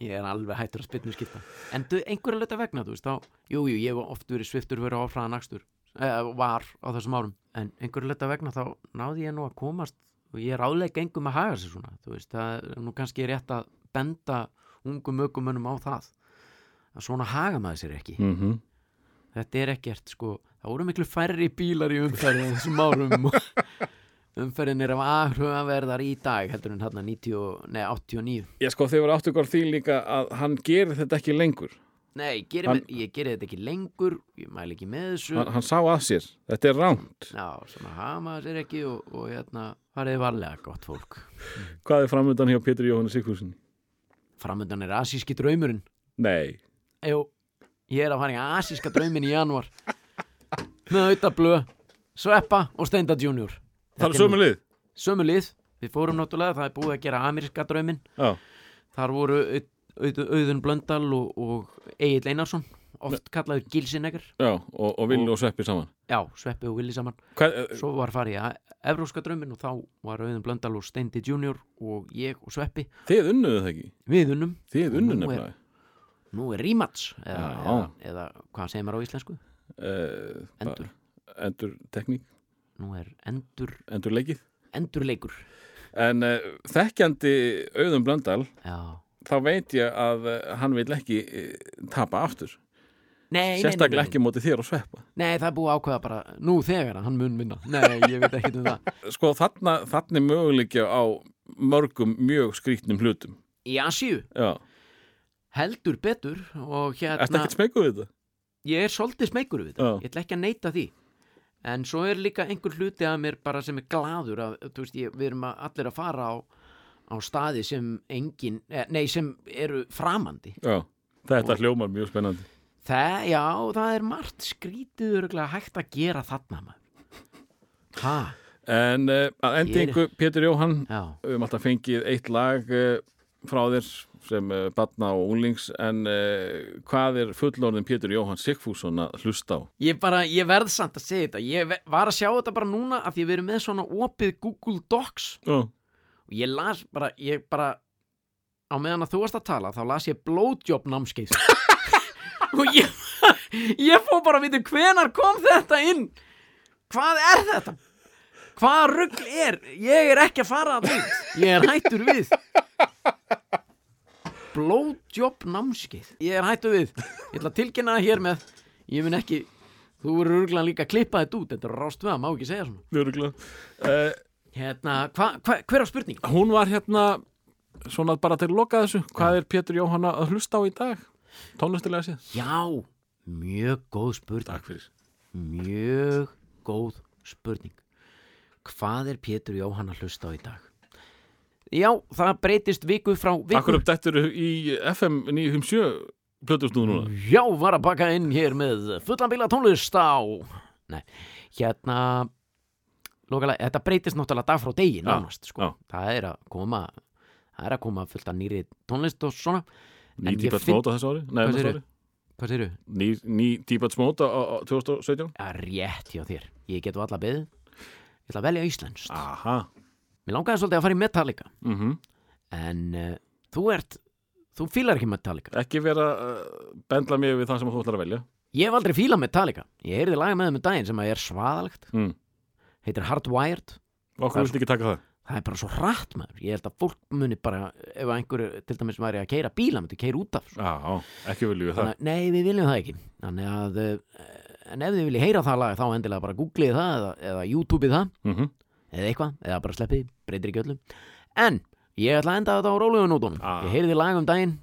B: Ég er alveg hættur að spynnu skipta En einhverja löta vegna, þú veist þá Jú, jú, ég hef oft verið sviftur verið áfraðan akstur eh, Var á þessum árum. En einhverja löta vegna þá náði ég nú að komast Og ég er áleika engum að haga sér svona Þú veist, það er nú kannski rétt að benda ungum ökumönnum á það Að svona haga maður sér ekki.
A: Mm
B: Þetta er ekkert, sko Það voru miklu færri bílar í umferði á þessum árum og umferðin er af aðhrugaverðar í dag heldur en 90, og- nei, 89
A: Ég sko þegar áttu ykkur því líka að hann gerir þetta ekki lengur.
B: Nei, geri
A: Hann-
B: hann, ég geri þetta ekki lengur ég mæli ekki með þessu.
A: Hann, hann sá að sér, þetta er ránt
B: Já, svona hama sér ekki og, og hérna, farið varlega gott fólk.
A: Hvað er framöndan hjá Pétur Jóhannes Sigfúsin?
B: Framöndan er asíski draumurinn.
A: Nei,
B: Jú, ég er að fara í asíska drauminn í janúar. Með auðablöð Sveppa og Steinda Junior
A: það er sömu lið.
B: Sömu lið, við fórum náttúrulega það er búið að gera ameríska drauminn.
A: Já,
B: Þar voru Au- Au- Auðun Blöndal og, og Egil Einarsson oft kallaður Gilsinegger
A: já og, og Villi og Sveppi saman.
B: Já, Sveppi og Willi saman.
A: Hvað, eh,
B: Svo var farið í Evróska drauminn og þá var Auðun Blöndal og Steindi Junior og ég og Sveppi.
A: Þið unnuðu það ekki?
B: Við unnum.
A: Þið unnuðu nefnilega.
B: Nú er rematch eða, eða, eða hvað segir maður á íslensku?
A: uh,
B: Endur.
A: Endur tekník,
B: Nú er endur,
A: endur leikið
B: endurleikur.
A: En uh, þekkjandi auðum blöndal
B: Já.
A: þá veit ég að uh, hann vil ekki uh, tapa aftur.
B: Nei,
A: Sérstaklega
B: nei, nei,
A: ekki móti þér og sveppa.
B: Nei, það er búið ákveða bara Nú þegar hann mun vinna. Nei, ég veit ekki um það.
A: Sko þarna, þarna er möguleikja á mörgum mjög skrýtnum hlutum.
B: Í Asíu,
A: Já,
B: heldur betur og hérna
A: ekkert smekuð við þetta?
B: ég er svolítið smeykur við þetta.
A: Já.
B: ég ætla ekki að neita því en svo er líka einhver hluti að mér bara sem er gladur að þú veist, ég, við erum að, allir að fara á, á staði sem engin, eh, nei sem eru framandi.
A: Já, þetta hljómar mjög spennandi.
B: Það, já, það er margt skrítið hægt að gera þarna maður. Ha,
A: En uh, að endingu, Pétur Jóhann
B: já,
A: við höfum alltaf fengið eitt lag uh, frá þér sem uh, batna og unglings en uh, hvað er fullorðin Pétur Jóhann Sigfússon að hlusta á?
B: ég bara, ég verð samt að segja þetta. Ég var að sjá þetta bara núna af því við erum með svona opið Google Docs.
A: Já,
B: og ég las bara, ég bara á meðan að þú varst að tala þá las ég blowjob námskeið. Og ég ég fór bara að vita hvenar kom þetta inn. Hvað er þetta? Hvaða rugl er? Ég er ekki að fara að út ég er hættur við blowjob námskeið ég er hættur við ég ætla að tilkynna það hér með ég mun ekki þú verður ruglan líka að klippa þetta út þetta er rást við að má ekki segja svona
A: Öruglega. Uh,
B: hérna, hva, hva, hver á spurning?
A: hún var hérna svona bara til að loka þessu hvað er Pétur Jóhann að hlusta á í dag? Tónlistilega séð?
B: Já, mjög góð spurning Mjög góð spurning Hvað er Pétur Jóhann að hlusta á í dag? Já, það breytist viku frá viku.
A: Akkur upp dettur í FM 957 plötustúðu núna?
B: Já, var að baka inn hér með fullan bíla tónlist á Nei, hérna Lókalega, þetta breytist náttúrulega dag frá degi nánast, sko.
A: já.
B: Það er að koma það er að koma fullt af nýri tónlist og svona.
A: Ný Mode á þessu ári? Nei, þessu ári.
B: Hvað segirðu?
A: Ný, ný Deepest Mode á, á 2017
B: Ja, rétt hjá þér, ég get alla beðið. Ég ætla að velja íslenskt.
A: Aha
B: Mér langaði svolítið að fara í Metallica.
A: Mm
B: En uh, þú ert Þú fílar ekki Metallica.
A: Ekki vera uh, bendla mér við það sem þú ætlar að velja.
B: Ég hef aldrei fílað Metallica. Ég heyrði laga með þeim um daginn sem að er svaðalegt.
A: Mm.
B: Heitir Hardwired.
A: Okkur viltu ekki taka það?
B: Það er bara svo hratt maður. Ég held að fólk muni bara Ef einhverju til dæmis væri að keira bíla Myndi keira út af.
A: Já, ekki viljum við það.
B: Að- Nei, við viljum það ekki. Að uh, En ef þið viljið heyra það lag Þá endilega bara googlið það Eða, eða YouTubeið það.
A: Mm
B: Eða eitthvað Eða bara sleppið Breytir ekki öllu En Ég ætla að enda þetta á rólegun nótunum
A: Ah.
B: Ég heyrði lag um daginn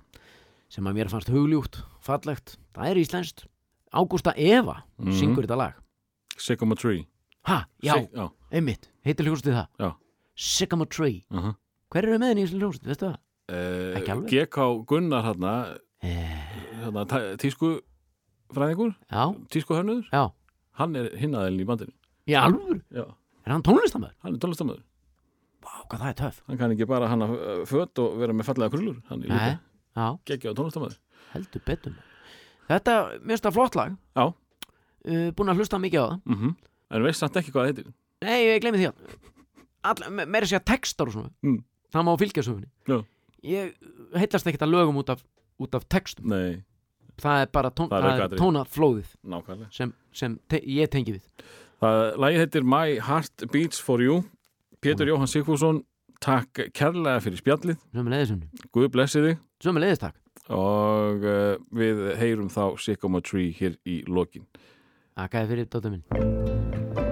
B: Sem að mér fannst hugljúkt Fallegt. Það er íslenskt. Ágústa Eva
A: Mhm.
B: Syngur þetta lag.
A: Sycamore Tree.
B: Ha, já,
A: Sig- já,
B: einmitt. Heitir hljómsið það. Sycamore Tree.
A: Uh -huh.
B: Hver eru með henni í hljómsið, veistu það?
A: Uh,
B: alveg.
A: GK Gunnar hérna,
B: Eh,
A: hérna tæ- tísku fræðingur,
B: já,
A: tísku hörnuður
B: já.
A: Hann er hinnaðilin í bandinu. Já,
B: er hann tónlistamöður?
A: hann er tónlistamöður
B: hvað það er töff.
A: Hann kann ekki bara hann að fött og vera með fallega krullur hann er líka geggja á tónlistamöður
B: heldur betur. Þetta, mér finnst það flott lag.
A: Já.
B: uh, Búin að hlusta mikið á það.
A: Mm en veist samt ekki hvað það heitir.
B: Nei, ég gleymi því að me- Meira sér textar og svona.
A: Mm.
B: Það má fylgja sögunni.
A: Já.
B: Ég heitlast ekkert að lögum út af, út af textum.
A: Nei,
B: Það er bara tón,
A: Það er
B: er tónaflóðið
A: nákvæmlega.
B: sem, sem te ég tengi við.
A: Það, lagið heitir My Heart Beats For You Pétur. Jóhann Sigfússon takk kærlega fyrir spjallið. Guð blessi þig.
B: Sömu leiðis takk.
A: Og uh, við heyrum þá Sycamore Tree hér í lokin.
B: Akkaði fyrir dóttur minn